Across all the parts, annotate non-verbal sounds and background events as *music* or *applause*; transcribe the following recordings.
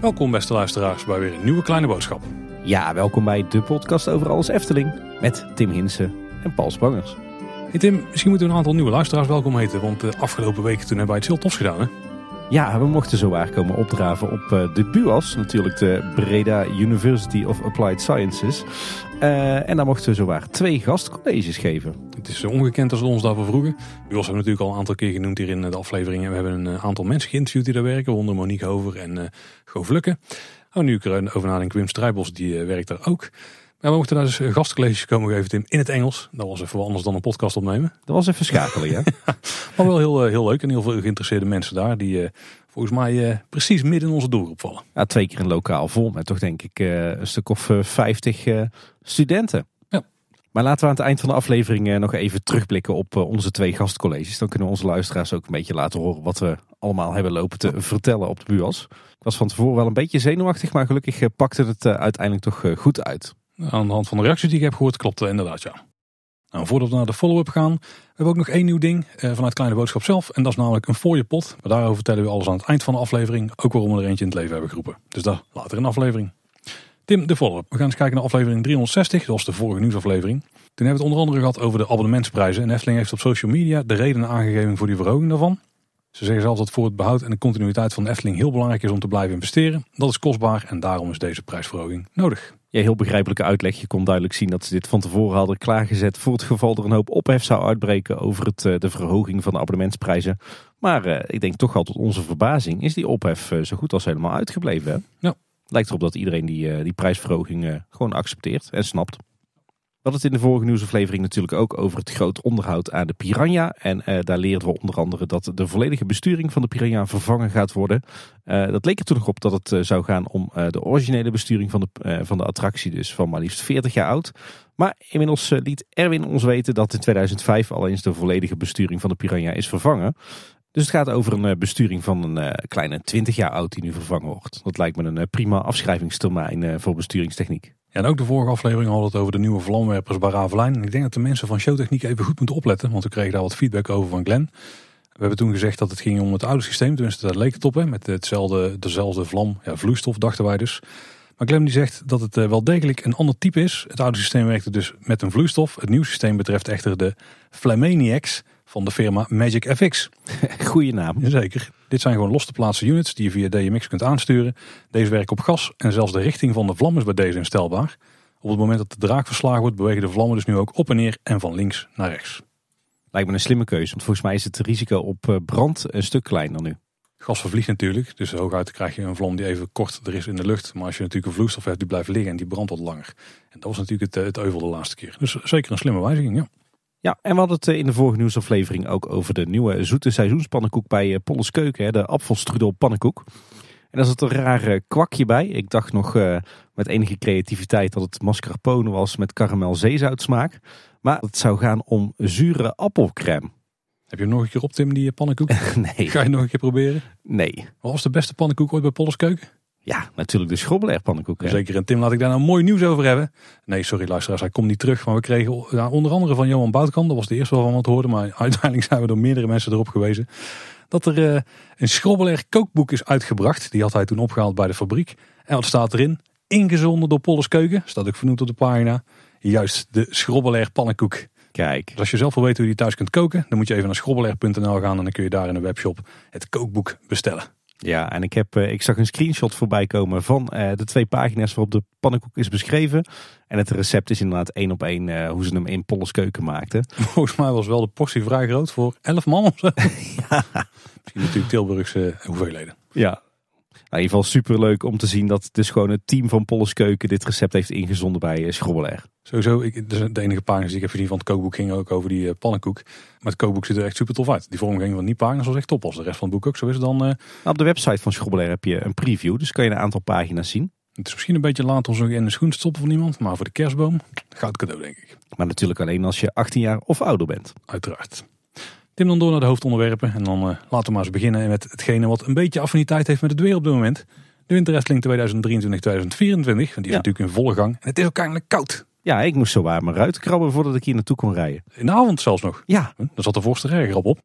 Welkom beste luisteraars bij weer een nieuwe kleine boodschap. Ja, welkom bij de podcast over alles Efteling met Tim Hinsen en Paul Spangers. Hey Tim, misschien moeten we een aantal nieuwe luisteraars welkom heten, want de afgelopen weken toen hebben wij iets heel tofs gedaan hè? Ja, we mochten zo waar komen opdraven op eh, de BUAS, natuurlijk de Breda University of Applied Sciences. Uh, en daar mochten we zowaar twee gastcolleges geven. Het is ongekend als we ons daarvoor vroegen. BUAS hebben we natuurlijk al een aantal keer genoemd hier in de afleveringen. We hebben een aantal mensen geïnterviewd die daar werken, onder Monique Hover en uh, Go Vlukken. Oh, nu ik erover nadenk, Wim Strijbos die werkt daar ook. Ja, we mochten daar dus gastcolleges komen geven Tim, in het Engels. Dat was even wat anders dan een podcast opnemen. *laughs* Dat was even schakelen, ja. *laughs* maar wel heel, heel leuk en heel veel geïnteresseerde mensen daar. Die volgens mij precies midden in onze doelgroep vallen. Ja, twee keer een lokaal vol met toch denk ik een stuk of vijftig studenten. Ja. Maar laten we aan het eind van de aflevering nog even terugblikken op onze twee gastcolleges. Dan kunnen onze luisteraars ook een beetje laten horen wat we allemaal hebben lopen te vertellen op de BUAS. Ik was van tevoren wel een beetje zenuwachtig, maar gelukkig pakte het uiteindelijk toch goed uit. Aan de hand van de reacties die ik heb gehoord, klopt inderdaad ja. Nou, voordat we naar de follow-up gaan, we hebben ook nog één nieuw ding eh, vanuit Kleine Boodschap zelf. En dat is namelijk een voor je pot. Maar daarover vertellen we alles aan het eind van de aflevering. Ook waarom we er eentje in het leven hebben geroepen. Dus daar later in de aflevering. Tim, de follow-up. We gaan eens kijken naar aflevering 360. Dat was de vorige nieuwsaflevering. Toen hebben we het onder andere gehad over de abonnementsprijzen. En Efteling heeft op social media de redenen aangegeven voor die verhoging daarvan. Ze zeggen zelfs dat voor het behoud en de continuïteit van de Efteling heel belangrijk is om te blijven investeren. Dat is kostbaar en daarom is deze prijsverhoging nodig. Ja, heel begrijpelijke uitleg. Je kon duidelijk zien dat ze dit van tevoren hadden klaargezet voor het geval er een hoop ophef zou uitbreken over het, eh, de verhoging van de abonnementsprijzen. Maar uh, ik denk toch al tot onze verbazing is die ophef uh, zo goed als helemaal uitgebleven. Hè? Ja. Lijkt erop dat iedereen die, die prijsverhoging gewoon accepteert en snapt. We hadden het in de vorige nieuwsaflevering natuurlijk ook over het groot onderhoud aan de Piranha. En uh, daar leerden we onder andere dat de volledige besturing van de Piranha vervangen gaat worden. Uh, dat leek er toen nog op dat het uh, zou gaan om de originele besturing van de, van de attractie, dus van maar liefst 40 jaar oud. Maar inmiddels liet Erwin ons weten dat in 2005 al eens de volledige besturing van de Piranha is vervangen. Dus het gaat over een besturing van een kleine 20 jaar oud die nu vervangen wordt. Dat lijkt me een prima afschrijvingstermijn voor besturingstechniek. Ja, en ook de vorige aflevering hadden we het over de nieuwe vlamwerpers bij Ravelijn. En ik denk dat de mensen van Showtechniek even goed moeten opletten. Want we kregen daar wat feedback over van Glenn. We hebben toen gezegd dat het ging om het oude systeem. Tenminste, daar leek het op. Hè, met hetzelfde, dezelfde vlam, ja, vloeistof dachten wij dus. Maar Glenn die zegt dat het wel degelijk een ander type is. Het oude systeem werkte dus met een vloeistof. Het nieuwe systeem betreft echter de Flamaniacs van de firma Magic FX. *laughs* Goeie naam. Zeker. Dit zijn gewoon los te plaatsen units die je via DMX kunt aansturen. Deze werken op gas en zelfs de richting van de vlam is bij deze instelbaar. Op het moment dat de draak verslagen wordt bewegen de vlammen dus nu ook op en neer en van links naar rechts. Lijkt me een slimme keuze, want volgens mij is het risico op eh, brand een stuk kleiner nu. Gas vervliegt natuurlijk, dus hooguit krijg je een vlam die even kort er is in de lucht. Maar als je natuurlijk een vloeistof hebt die blijft liggen en die brandt wat langer. En dat was natuurlijk het, het euvel de laatste keer. Dus zeker een slimme wijziging, ja. Ja, en we hadden het eh, in de vorige nieuwsaflevering ook over de nieuwe zoete seizoenspannenkoek bij eh, Polles Keuken. De apfelstrudel pannenkoek. En daar zat een raar kwakje bij. Ik dacht nog uh, met enige creativiteit dat het mascarpone was met karamel zeezoutsmaak. Maar het zou gaan om zure appelcrème. Heb je hem nog een keer op Tim, die pannenkoek? *laughs* nee. Ga je nog een keer proberen? Nee. Wat was de beste pannenkoek ooit bij Polles Keuken? Ja, natuurlijk de schrobbelair pannenkoek. Hè? Zeker. En Tim, laat ik daar nou mooi nieuws over hebben. Nee, sorry luisteraars, hij komt niet terug. Maar we kregen onder andere van Johan Boutkamp, dat was de eerste waarvan we het hoorden. Maar *laughs* uiteindelijk zijn we door meerdere mensen erop gewezen. Dat er uh, een schrobbelair kookboek is uitgebracht. Die had hij toen opgehaald bij de fabriek. En wat staat erin? Ingezonden door Polles Keuken. Staat ook vernoemd op de pagina. Juist de schrobbelair pannenkoek. Kijk. Dus als je zelf wil weten hoe je die thuis kunt koken, dan moet je even naar schrobbelair.nl gaan en dan kun je daar in de webshop het kookboek bestellen. Ja, en ik, heb, ik zag een screenshot voorbij komen van de twee pagina's waarop de pannenkoek is beschreven. En het recept is inderdaad één op één hoe ze hem in Polles keuken maakten. *laughs* Volgens mij was wel de portie vrij groot voor 11 man of zo. *laughs* ja. Misschien natuurlijk Tilburgse hoeveelheden. Ja, in ieder geval super leuk om te zien dat dus gewoon het team van Polles Keuken dit recept heeft ingezonden bij Schrobbelair. Sowieso, ik, dus de enige pagina's die ik heb gezien van het kookboek ging ook over die uh, pannenkoek. Maar het kookboek ziet er echt super tof uit. Die vormgeving van die pagina's was echt top. Als de rest van het boek ook zo is, dan... Uh... Nou, op de website van Schrobbelair heb je een preview, dus kan je een aantal pagina's zien. Het is misschien een beetje laat om zo in de schoen te stoppen van iemand, maar voor de kerstboom gaat het cadeau denk ik. Maar natuurlijk alleen als je 18 jaar of ouder bent. Uiteraard. Tim dan door naar de hoofdonderwerpen en dan uh, laten we maar eens beginnen met hetgene wat een beetje affiniteit heeft met het weer op dit moment. De winterwrestling 2023-2024, want die is ja. natuurlijk in volle gang. En het is ook eindelijk koud. Ja, ik moest zo waar mijn ruiten krabben voordat ik hier naartoe kon rijden. In de avond zelfs nog. Ja, Daar zat de voorste erger op.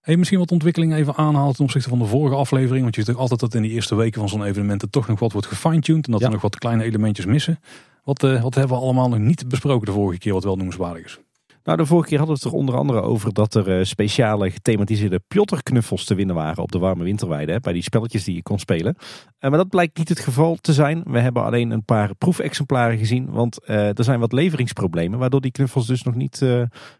Hey, misschien wat ontwikkelingen even aanhalen ten opzichte van de vorige aflevering. Want je ziet ook altijd dat in die eerste weken van zo'n evenement er toch nog wat wordt gefine-tuned. En dat Ja. er nog wat kleine elementjes missen. Wat, eh, wat hebben we allemaal nog niet besproken de vorige keer wat wel noemenswaardig is? Nou, de vorige keer hadden we het er onder andere over dat er eh, speciale gethematiseerde pjotterknuffels te winnen waren op de warme winterweide. Hè, bij die spelletjes die je kon spelen. Eh, maar dat blijkt niet het geval te zijn. We hebben alleen een paar proefexemplaren gezien. Want eh, er zijn wat leveringsproblemen. Waardoor die knuffels dus nog niet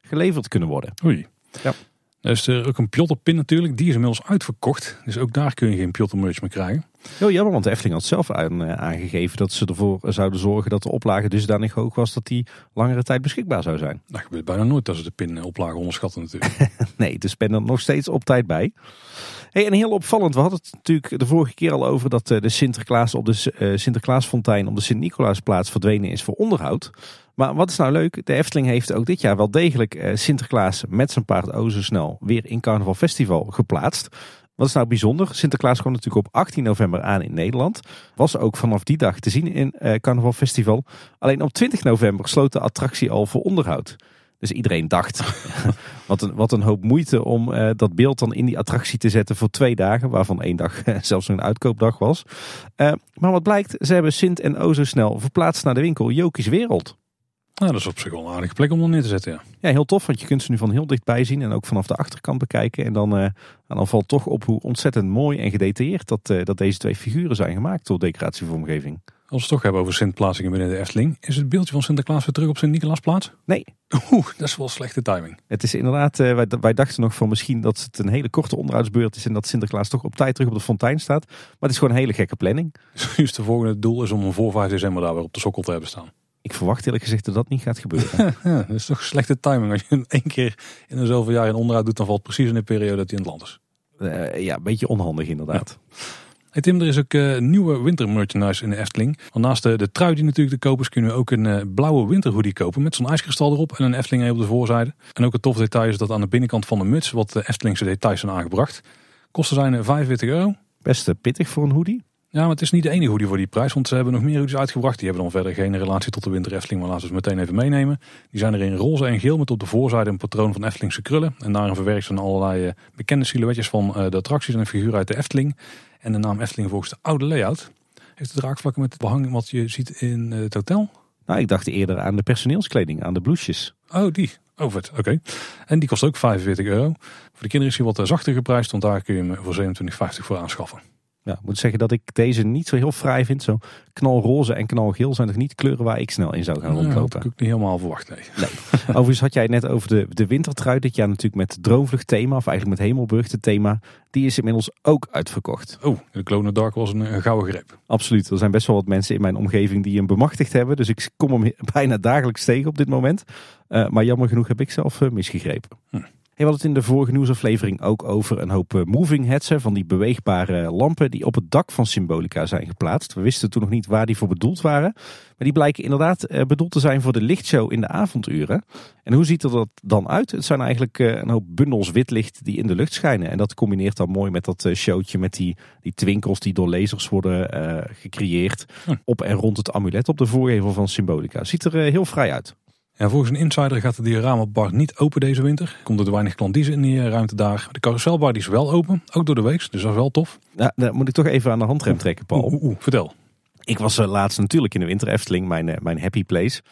geleverd kunnen worden. Oei. Ja. Er is er ook een Pjotter-pin natuurlijk. Die is inmiddels uitverkocht. Dus ook daar kun je geen Pjotter merch meer krijgen. Heel jammer, want de Efteling had zelf aan, eh, aangegeven dat ze ervoor zouden zorgen dat de oplage dusdanig hoog was dat die langere tijd beschikbaar zou zijn. Dat gebeurt bijna nooit als ze de pin oplagen onderschatten natuurlijk. *laughs* Nee, dus ben er nog steeds op tijd bij. Hey, en heel opvallend, we hadden het natuurlijk de vorige keer al over dat eh, de Sinterklaas op de eh, Sinterklaasfontein op de Sint-Nicolaasplaats verdwenen is voor onderhoud. Maar wat is nou leuk? De Efteling heeft ook dit jaar wel degelijk eh, Sinterklaas met zijn paard O zo snel weer in Carnaval Festival geplaatst. Wat is nou bijzonder? Sinterklaas kwam natuurlijk op 18 november aan in Nederland. Was ook vanaf die dag te zien in eh Carnaval Festival. Alleen op 20 november sloot de attractie al voor onderhoud. Dus iedereen dacht, *laughs* wat, een, wat een hoop moeite om eh, dat beeld dan in die attractie te zetten voor twee dagen. Waarvan één dag *laughs* zelfs een uitkoopdag was. Eh, maar wat blijkt, ze hebben Sint en O zo snel verplaatst naar de winkel Jokies Wereld. Nou, dat is op zich wel een aardige plek om er neer te zetten. Ja. Ja, heel tof, want je kunt ze nu van heel dichtbij zien en ook vanaf de achterkant bekijken. En dan, eh, dan valt toch op hoe ontzettend mooi en gedetailleerd dat, eh, dat deze twee figuren zijn gemaakt door decoratievormgeving. Als we het toch hebben over Sint-plaatsingen binnen de Efteling. Is het beeldje van Sinterklaas weer terug op Sint-Nicolaasplaats? Nee, Oeh, dat is wel slechte timing. het is inderdaad, eh, wij, wij dachten nog van misschien dat het een hele korte onderhoudsbeurt is en dat Sinterklaas toch op tijd terug op de fontein staat. Maar het is gewoon een hele gekke planning. *laughs* Dus de volgende doel is om hem voor 5 december daar weer op de sokkel te hebben staan. Ik verwacht eerlijk gezegd dat dat niet gaat gebeuren. *laughs* Ja, dat is toch slechte timing. Als je hem één keer in een zoveel jaar in onderhoud doet, dan valt precies in de periode dat hij in het land is. Eh, ja, een beetje onhandig inderdaad. Hey Tim, er is ook eh, nieuwe wintermerchandise in de Efteling. Want naast de, de trui die natuurlijk te kopen is, kunnen we ook een eh, blauwe winterhoodie kopen. Met zo'n ijskristal erop en een Efteling op de voorzijde. En ook een tof detail is dat aan de binnenkant van de muts wat de Eftelingse details zijn aangebracht. Kosten zijn eh, 45 euro. Best pittig voor een hoodie. Ja, maar het is niet de enige hoodie voor die prijs, want ze hebben nog meer hoodies uitgebracht. Die hebben dan verder geen relatie tot de winter Efteling, maar laten we ze meteen even meenemen. Die zijn er in roze en geel met op de voorzijde een patroon van Eftelingse krullen. En daarin verwerkt zijn allerlei eh, bekende silhouetjes van eh, de attracties en een figuur uit de Efteling. En de naam Efteling volgens de oude layout. Heeft het draagvlakken met het behang wat je ziet in eh, het hotel? Nou, ik dacht eerder aan de personeelskleding, aan de blouses. Oh, die. Oh, vet. Oké. En die kost ook 45 euro. Voor de kinderen is hij wat zachter geprijsd, want daar kun je hem voor 27,50 voor aanschaffen. Ja, ik moet zeggen dat ik deze niet zo heel fraai vind. Zo knalroze en knalgeel zijn toch niet kleuren waar ik snel in zou gaan Ja, had rondlopen. ik niet helemaal verwacht, nee. Overigens had jij het net over de, de wintertrui. Dit jaar natuurlijk met Droomvlucht thema, of eigenlijk met Hemelburg thema. Die is inmiddels ook uitverkocht. Oh, de Clone Dark was een, een gouden greep. Absoluut. Er zijn best wel wat mensen in mijn omgeving die hem bemachtigd hebben. Dus ik kom hem *laughs* bijna dagelijks tegen op dit moment. Eh, maar jammer genoeg heb ik zelf eh, misgegrepen. Hm. We hadden het in de vorige nieuwsaflevering ook over een hoop eh, moving heads. Van die beweegbare lampen die op het dak van Symbolica zijn geplaatst. We wisten toen nog niet waar die voor bedoeld waren. Maar die blijken inderdaad eh, bedoeld te zijn voor de lichtshow in de avonduren. En hoe ziet er dat dan uit? Het zijn eigenlijk eh, een hoop bundels wit licht die in de lucht schijnen. En dat combineert dan mooi met dat showtje met die, die twinkels die door lasers worden gecreëerd. Hm. Op en rond het amulet op de voorgevel van Symbolica. Ziet er heel vrij uit. Ja, volgens een insider gaat de dioramabar niet open deze winter. Komt er te weinig klandizen in die eh, ruimte daar. De carouselbar die is wel open, ook door de week. Dus dat is wel tof. Nou, dan moet ik toch even aan de handrem trekken, Paul. Oeh, oeh, oeh, vertel. Ik was eh, laatst natuurlijk in de Winter Efteling, mijn, eh, mijn happy place.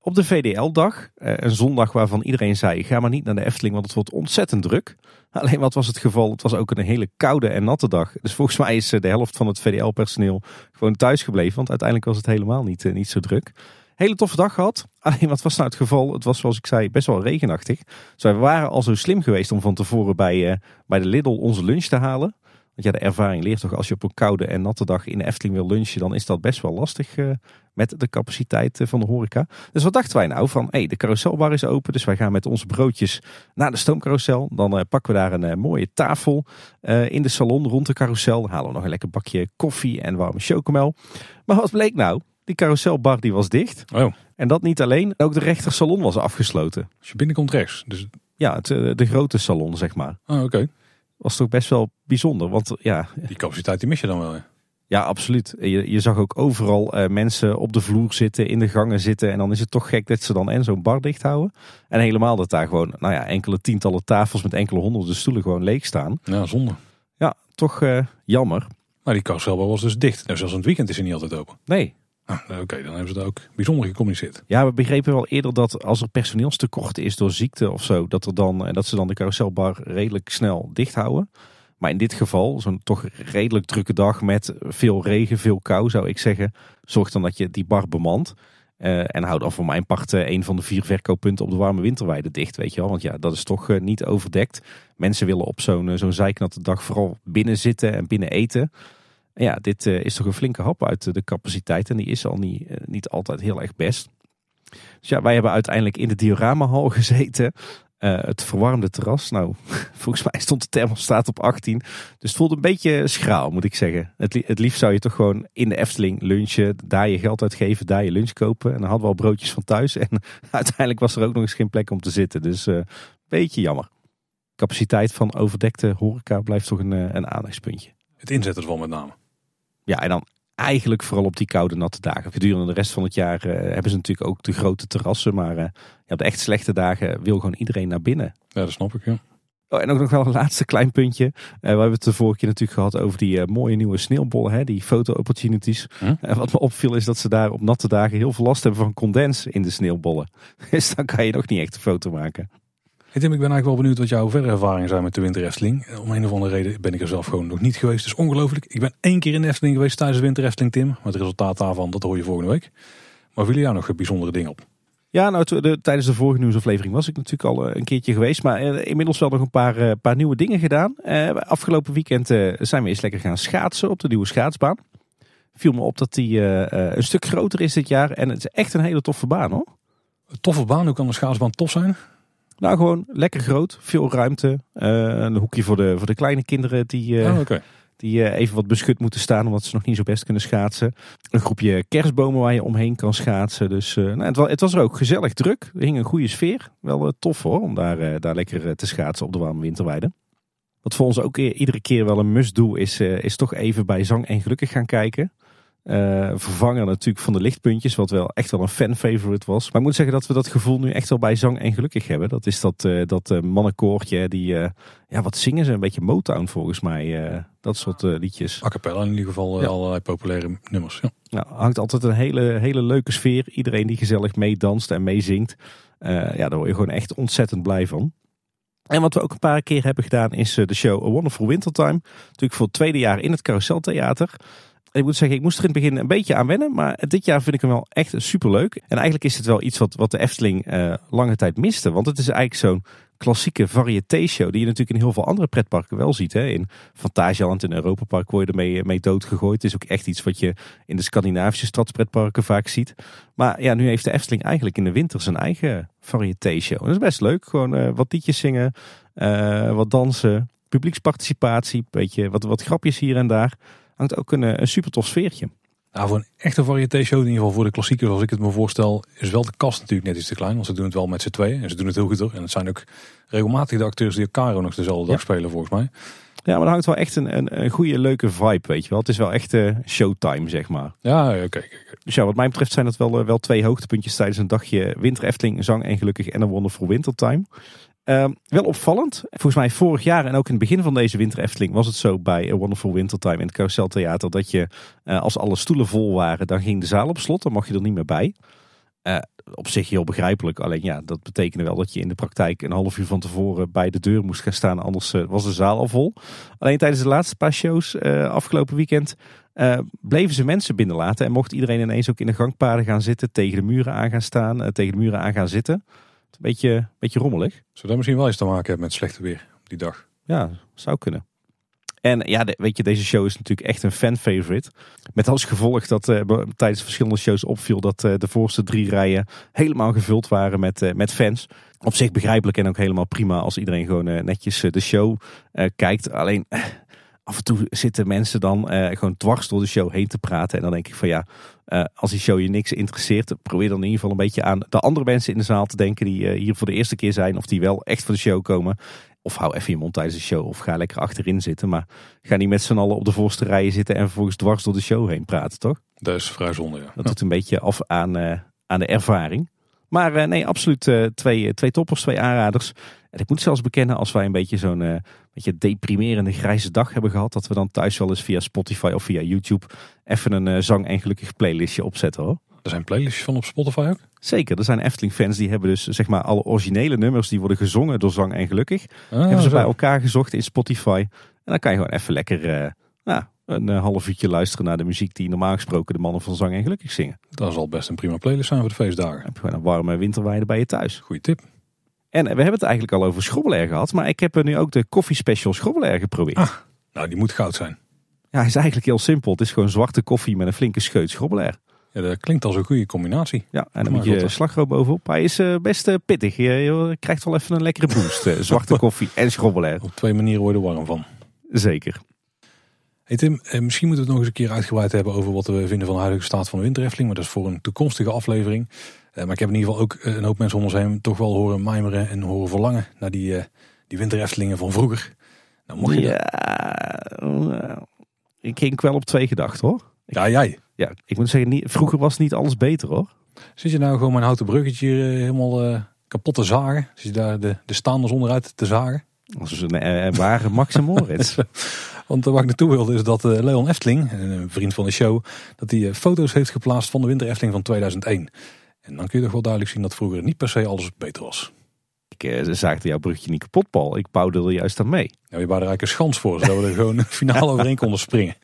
Op de VDL-dag, een zondag waarvan iedereen zei: ga maar niet naar de Efteling, want het wordt ontzettend druk. *laughs* Alleen wat was het geval? Het was ook een hele koude en natte dag. Dus volgens mij is de helft van het VDL-personeel gewoon thuis gebleven, want uiteindelijk was het helemaal niet, niet zo druk. Hele toffe dag gehad. *laughs* Alleen wat was nou het geval? Het was zoals ik zei best wel regenachtig. Dus wij waren al zo slim geweest om van tevoren bij, eh, bij de Lidl onze lunch te halen. Want ja, de ervaring leert toch als je op een koude en natte dag in de Efteling wil lunchen, dan is dat best wel lastig eh, met de capaciteit eh, van de horeca. Dus wat dachten wij nou van, hé, de carouselbar is open, dus wij gaan met onze broodjes naar de stoomcarousel. Dan pakken we daar een mooie tafel in de salon rond de carousel. Dan halen we nog een lekker bakje koffie en warme chocomel. Maar wat bleek nou? Die carouselbar die was dicht. Oh, En dat niet alleen, ook de rechter salon was afgesloten. als je binnenkomt rechts. Dus, Ja, het, eh, de grote salon, zeg maar. oh, oké. Was toch best wel bijzonder, want ja, Die capaciteit die mis je dan wel. hè? Ja, absoluut. Je, je zag ook overal uh, mensen op de vloer zitten, in de gangen zitten. En dan is het toch gek dat ze dan en zo'n bar dicht houden. En helemaal dat daar gewoon, nou ja, enkele tientallen tafels met enkele honderden stoelen gewoon leeg staan. Ja, zonde. Ja, toch uh, jammer. Maar die carouselbar was dus dicht. En zelfs in het weekend is hij niet altijd open. Nee. Ah, Oké, dan hebben ze dat ook bijzonder gecommuniceerd. Ja, we begrepen wel eerder dat als er personeelstekort is door ziekte of zo, dat, er dan, dat ze dan de carouselbar redelijk snel dicht houden. Maar in dit geval, zo'n toch redelijk drukke dag met veel regen, veel kou zou ik zeggen. Zorg dan dat je die bar bemant. Uh, en houd dan voor mijn part uh, een van de vier verkooppunten op de warme winterweide dicht, weet je wel. Want ja, dat is toch niet overdekt. Mensen willen op zo'n zo'n zijknatte dag vooral binnen zitten en binnen eten. Ja, dit is toch een flinke hap uit de capaciteit. En die is al niet, niet altijd heel erg best. Dus ja, wij hebben uiteindelijk in de dioramahal gezeten. Uh, het verwarmde terras. Nou, *laughs* volgens mij stond de thermostaat op 18. Dus het voelde een beetje schraal, moet ik zeggen. Het, het liefst zou je toch gewoon in de Efteling lunchen. Daar je geld uitgeven, daar je lunch kopen. En dan hadden we al broodjes van thuis. *laughs* En uiteindelijk was er ook nog eens geen plek om te zitten. Dus een beetje jammer. Capaciteit van overdekte horeca blijft toch een, een aandachtspuntje. Het inzetten ervan met name. Ja, en dan eigenlijk vooral op die koude natte dagen. Gedurende de rest van het jaar uh, hebben ze natuurlijk ook de grote terrassen. Maar uh, ja, op de echt slechte dagen wil gewoon iedereen naar binnen. Ja, dat snap ik, ja. Oh, en ook nog wel een laatste klein puntje. Uh, we hebben het de vorige keer natuurlijk gehad over die mooie nieuwe sneeuwbollen. Hè, die foto-opportunities. En wat me opviel is dat ze daar op natte dagen heel veel last hebben van condens in de sneeuwbollen. *laughs* Dus dan kan je nog niet echt een foto maken. Hey Tim, ik ben eigenlijk wel benieuwd wat jouw verdere ervaringen zijn met de Winter Efteling. Om een of andere reden ben ik er zelf gewoon nog niet geweest. Dus ongelooflijk. Ik ben één keer in de Efteling geweest tijdens de Winter Efteling, Tim. Maar het resultaat daarvan, dat hoor je volgende week. Maar vielen jou nog bijzondere dingen op? Ja, nou, de, tijdens de vorige nieuwsaflevering was ik natuurlijk al een keertje geweest. Maar uh, inmiddels wel nog een paar, paar nieuwe dingen gedaan. Afgelopen weekend zijn we eens lekker gaan schaatsen op de nieuwe schaatsbaan. Viel me op dat die een stuk groter is dit jaar. En het is echt een hele toffe baan hoor. Een toffe baan, hoe kan de schaatsbaan tof zijn? Nou, gewoon lekker groot, veel ruimte. Uh, een hoekje voor de, voor de kleine kinderen die, uh, oh, okay. die uh, even wat beschut moeten staan omdat ze nog niet zo best kunnen schaatsen. Een groepje kerstbomen waar je omheen kan schaatsen. Dus nou, het, was, het was er ook gezellig druk. Er hing een goede sfeer. Wel tof hoor, om daar, daar lekker te schaatsen op de warme winterweide. Wat voor ons ook iedere keer wel een must-do is, is toch even bij Zang en Gelukkig gaan kijken. Uh, vervanger natuurlijk van de lichtpuntjes, wat wel echt wel een fan-favorite was. Maar ik moet zeggen dat we dat gevoel nu echt wel bij Zang en Gelukkig hebben. Dat is dat, uh, dat uh, mannenkoortje, die, ja, wat zingen ze? Een beetje Motown volgens mij, dat soort liedjes. A cappella in ieder geval, ja. allerlei populaire nummers. Ja. Nou, hangt altijd een hele, hele leuke sfeer. Iedereen die gezellig meedanst en meezingt. ja, daar word je gewoon echt ontzettend blij van. En wat we ook een paar keer hebben gedaan is de show A Wonderful Wintertime. Natuurlijk voor het tweede jaar in het Carouseltheater ik moet zeggen, ik moest er in het begin een beetje aan wennen. Maar dit jaar vind ik hem wel echt superleuk. En eigenlijk is het wel iets wat, wat de Efteling uh, lange tijd miste. Want het is eigenlijk zo'n klassieke variété-show. Die je natuurlijk in heel veel andere pretparken wel ziet. Hè. In Fantasieland en Europa Park word je ermee mee doodgegooid. Het is ook echt iets wat je in de Scandinavische stadspretparken vaak ziet. Maar ja, nu heeft de Efteling eigenlijk in de winter zijn eigen variété-show. Dat is best leuk. Gewoon uh, wat liedjes zingen, wat dansen, publieksparticipatie. Beetje wat, wat grapjes hier en daar hangt ook een, een super tof sfeertje. Nou, voor een echte variété show, in ieder geval voor de klassiekers zoals ik het me voorstel, is wel de kast natuurlijk net iets te klein. Want ze doen het wel met z'n tweeën en ze doen het heel goed door. En het zijn ook regelmatig de acteurs die Caro nog dezelfde dag spelen volgens mij. Ja, maar er hangt wel echt een, een, een goede, leuke vibe, weet je wel. Het is wel echt uh, showtime, zeg maar. Ja, oké. Okay, Dus ja, wat mij betreft zijn dat wel, uh, wel twee hoogtepuntjes tijdens een dagje Winter Efteling, Zang en Gelukkig en een Wonderful Wintertime. Uh, wel opvallend. Volgens mij vorig jaar en ook in het begin van deze winter Efteling was het zo bij A Wonderful Wintertime in het Carousel Theater dat je uh, als alle stoelen vol waren, dan ging de zaal op slot. Dan mocht je er niet meer bij. Uh, op zich heel begrijpelijk. Alleen ja, dat betekende wel dat je in de praktijk een half uur van tevoren bij de deur moest gaan staan. Anders was de zaal al vol. Alleen tijdens de laatste paar shows afgelopen weekend bleven ze mensen binnenlaten. En mocht iedereen ineens ook in de gangpaden gaan zitten, tegen de muren aan gaan staan, tegen de muren aan gaan zitten beetje, beetje rommelig. Zou dat misschien wel eens te maken hebben met slechte weer die dag? Ja, zou kunnen. En ja, weet je, deze show is natuurlijk echt een fan-favorite. Met als gevolg dat uh, tijdens verschillende shows opviel dat uh, de voorste drie rijen helemaal gevuld waren met, uh, met fans. Op zich begrijpelijk en ook helemaal prima als iedereen gewoon netjes de show kijkt. Alleen af en toe zitten mensen dan gewoon dwars door de show heen te praten. En dan denk ik van ja, uh, als die show je niks interesseert, probeer dan in ieder geval een beetje aan de andere mensen in de zaal te denken die uh, hier voor de eerste keer zijn of die wel echt voor de show komen. of hou even je mond tijdens de show of ga lekker achterin zitten. Maar ga niet met z'n allen op de voorste rijen zitten en vervolgens dwars door de show heen praten, toch? Dat is vrij zonde, ja. Dat doet een beetje af aan, uh, aan de ervaring. Maar uh, nee, absoluut uh, twee, twee toppers, twee aanraders. En ik moet zelfs bekennen, als wij een beetje zo'n beetje deprimerende grijze dag hebben gehad, dat we dan thuis wel eens via Spotify of via YouTube even een zang en gelukkig playlistje opzetten hoor. Er zijn playlistjes van op Spotify ook? Zeker, er zijn Efteling fans die hebben dus zeg maar alle originele nummers die worden gezongen door Zang en Gelukkig. Ah, hebben ze bij elkaar gezocht in Spotify. En dan kan je gewoon even lekker uh, nou, een uh, half uurtje luisteren naar de muziek die normaal gesproken de mannen van Zang en Gelukkig zingen. Dat zal best een prima playlist zijn voor de feestdagen. Dan heb je gewoon een warme winterweide bij je thuis. Goeie tip. En we hebben het eigenlijk al over schrobbelair gehad, maar ik heb nu ook de Coffee Special schrobbelair geprobeerd. Ah, nou, die moet goud zijn. Ja, hij is eigenlijk heel simpel. Het is gewoon zwarte koffie met een flinke scheut schrobbelair. Ja, dat klinkt als een goede combinatie. Ja, en dan moet je slagroom bovenop. Hij is uh, best uh, pittig. Je, je, krijgt wel even een lekkere boost. Uh, *laughs* zwarte koffie en schrobbelair. Op twee manieren worden warm van. Zeker. Hey Tim, misschien moeten we het nog eens een keer uitgebreid hebben over wat we vinden van de huidige staat van de winterefteling. Maar dat is voor een toekomstige aflevering. Maar ik heb in ieder geval ook een hoop mensen om ons heen toch wel horen mijmeren en horen verlangen naar die, die wintereftelingen van vroeger. Nou, mocht je ja, ik ging wel op twee gedachten hoor. Ja, jij ja, ik moet zeggen, niet, vroeger was niet alles beter hoor. Zit je nou gewoon mijn houten bruggetje helemaal uh, kapot te zagen? Zit je daar de, de staanders onderuit te zagen? Dat is een uh, ware Max Moritz. *laughs* Want waar ik naartoe wilde is dat Leon Efteling, een vriend van de show, dat hij foto's heeft geplaatst van de winter Efteling van 2001. En dan kun je toch wel duidelijk zien dat vroeger niet per se alles beter was. Ik uh, zaakte jouw bruggetje niet kapot, Paul. Ik er juist aan mee. Nou, je wou er eigenlijk een schans voor, zodat we er gewoon finaal *laughs* overheen konden springen.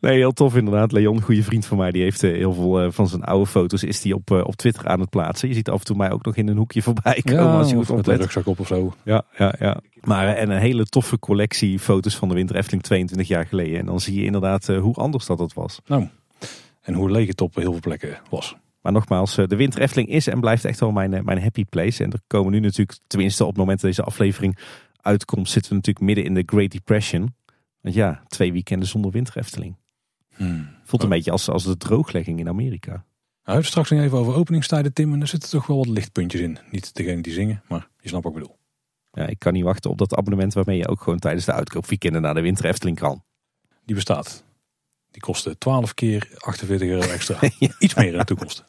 Nee, heel tof inderdaad. Leon, een goede vriend van mij, die heeft eh, heel veel eh, van zijn oude foto's is die op, eh, op Twitter aan het plaatsen. Je ziet af en toe mij ook nog in een hoekje voorbij komen ja, als je goed oplet. rugzak op of zo. Ja, ja, ja. Maar en een hele toffe collectie foto's van de Winter Efteling 22 jaar geleden. En dan zie je inderdaad hoe anders dat het was. Nou, en hoe leeg het op heel veel plekken was. Maar nogmaals, de Winter Efteling is en blijft echt wel mijn, mijn happy place. En er komen nu natuurlijk, tenminste op het moment dat deze aflevering uitkomt, zitten we natuurlijk midden in de Great Depression. Want ja, twee weekenden zonder Winter Efteling. Hmm. Voelt een oh. beetje als, als de drooglegging in Amerika. Nou, we hebben straks nog even over openingstijden, Tim. En er zitten toch wel wat lichtpuntjes in. Niet degene die zingen, maar je snapt wat ik bedoel. Ja, ik kan niet wachten op dat abonnement waarmee je ook gewoon tijdens de uitkoopweekenden naar de Winter Efteling kan. Die bestaat. Die kostte 12 keer 48 euro extra. *laughs* Iets meer in de toekomst.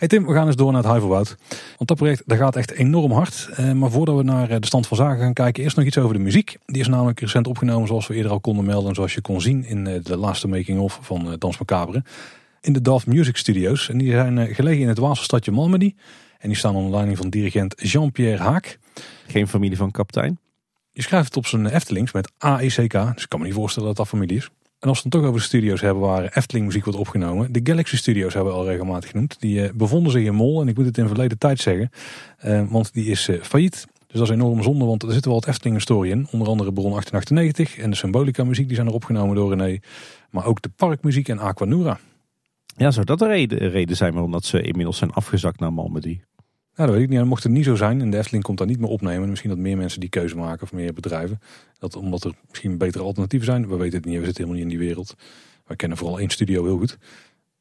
Hey Tim, we gaan eens door naar het Huiverwoud. Want dat project dat gaat echt enorm hard. Eh, maar voordat we naar eh, de stand van zaken gaan kijken, eerst nog iets over de muziek. Die is namelijk recent opgenomen zoals we eerder al konden melden. Zoals je kon zien in eh, de laatste making-of van Dans Macabre. In de Daft Music Studios. En die zijn gelegen in het Waalse stadje Malmedy. En die staan onder leiding van dirigent Jean-Pierre Haak. Geen familie van kapitein? Je schrijft het op zijn Eftelings met A-E-C-K. Dus ik kan me niet voorstellen dat dat familie is. En als we het toch over de studio's hebben waar Efteling muziek wordt opgenomen. De Galaxy Studios hebben we al regelmatig genoemd. Die uh, bevonden zich in Mol. En ik moet het in verleden tijd zeggen. Uh, want die is uh, failliet. Dus dat is enorm zonde. Want er zit wel wat Efteling historie in. Onder andere Bron 1898. En de Symbolica muziek. Die zijn er opgenomen door René. Maar ook de parkmuziek en Aquanura. Ja, zou dat de reden, reden zijn waarom ze inmiddels zijn afgezakt naar Malmedy? Ja, dat weet ik niet. mocht het niet zo zijn en de Efteling komt daar niet meer opnemen. Misschien dat meer mensen die keuze maken of meer bedrijven. Dat omdat er misschien betere alternatieven zijn. We weten het niet, we zitten helemaal niet in die wereld. We kennen vooral één studio heel goed.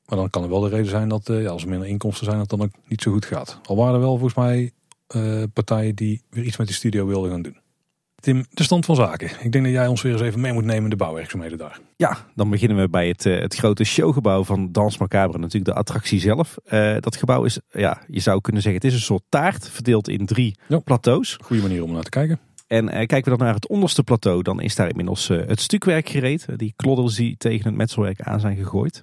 Maar dan kan er wel de reden zijn dat uh, ja, als er minder inkomsten zijn, dat dan ook niet zo goed gaat. Al waren er wel volgens mij uh, partijen die weer iets met die studio wilden gaan doen. Tim, de stand van zaken. Ik denk dat jij ons weer eens even mee moet nemen in de bouwwerkzaamheden daar. Ja, dan beginnen we bij het, eh, het grote showgebouw van Dans Macabre. Natuurlijk de attractie zelf. Uh, dat gebouw is, ja, je zou kunnen zeggen, het is een soort taart verdeeld in drie plateaus. Goede manier om naar te kijken. En uh, kijken we dan naar het onderste plateau, dan is daar inmiddels het stukwerk gereed. Die kloddels die tegen het metselwerk aan zijn gegooid.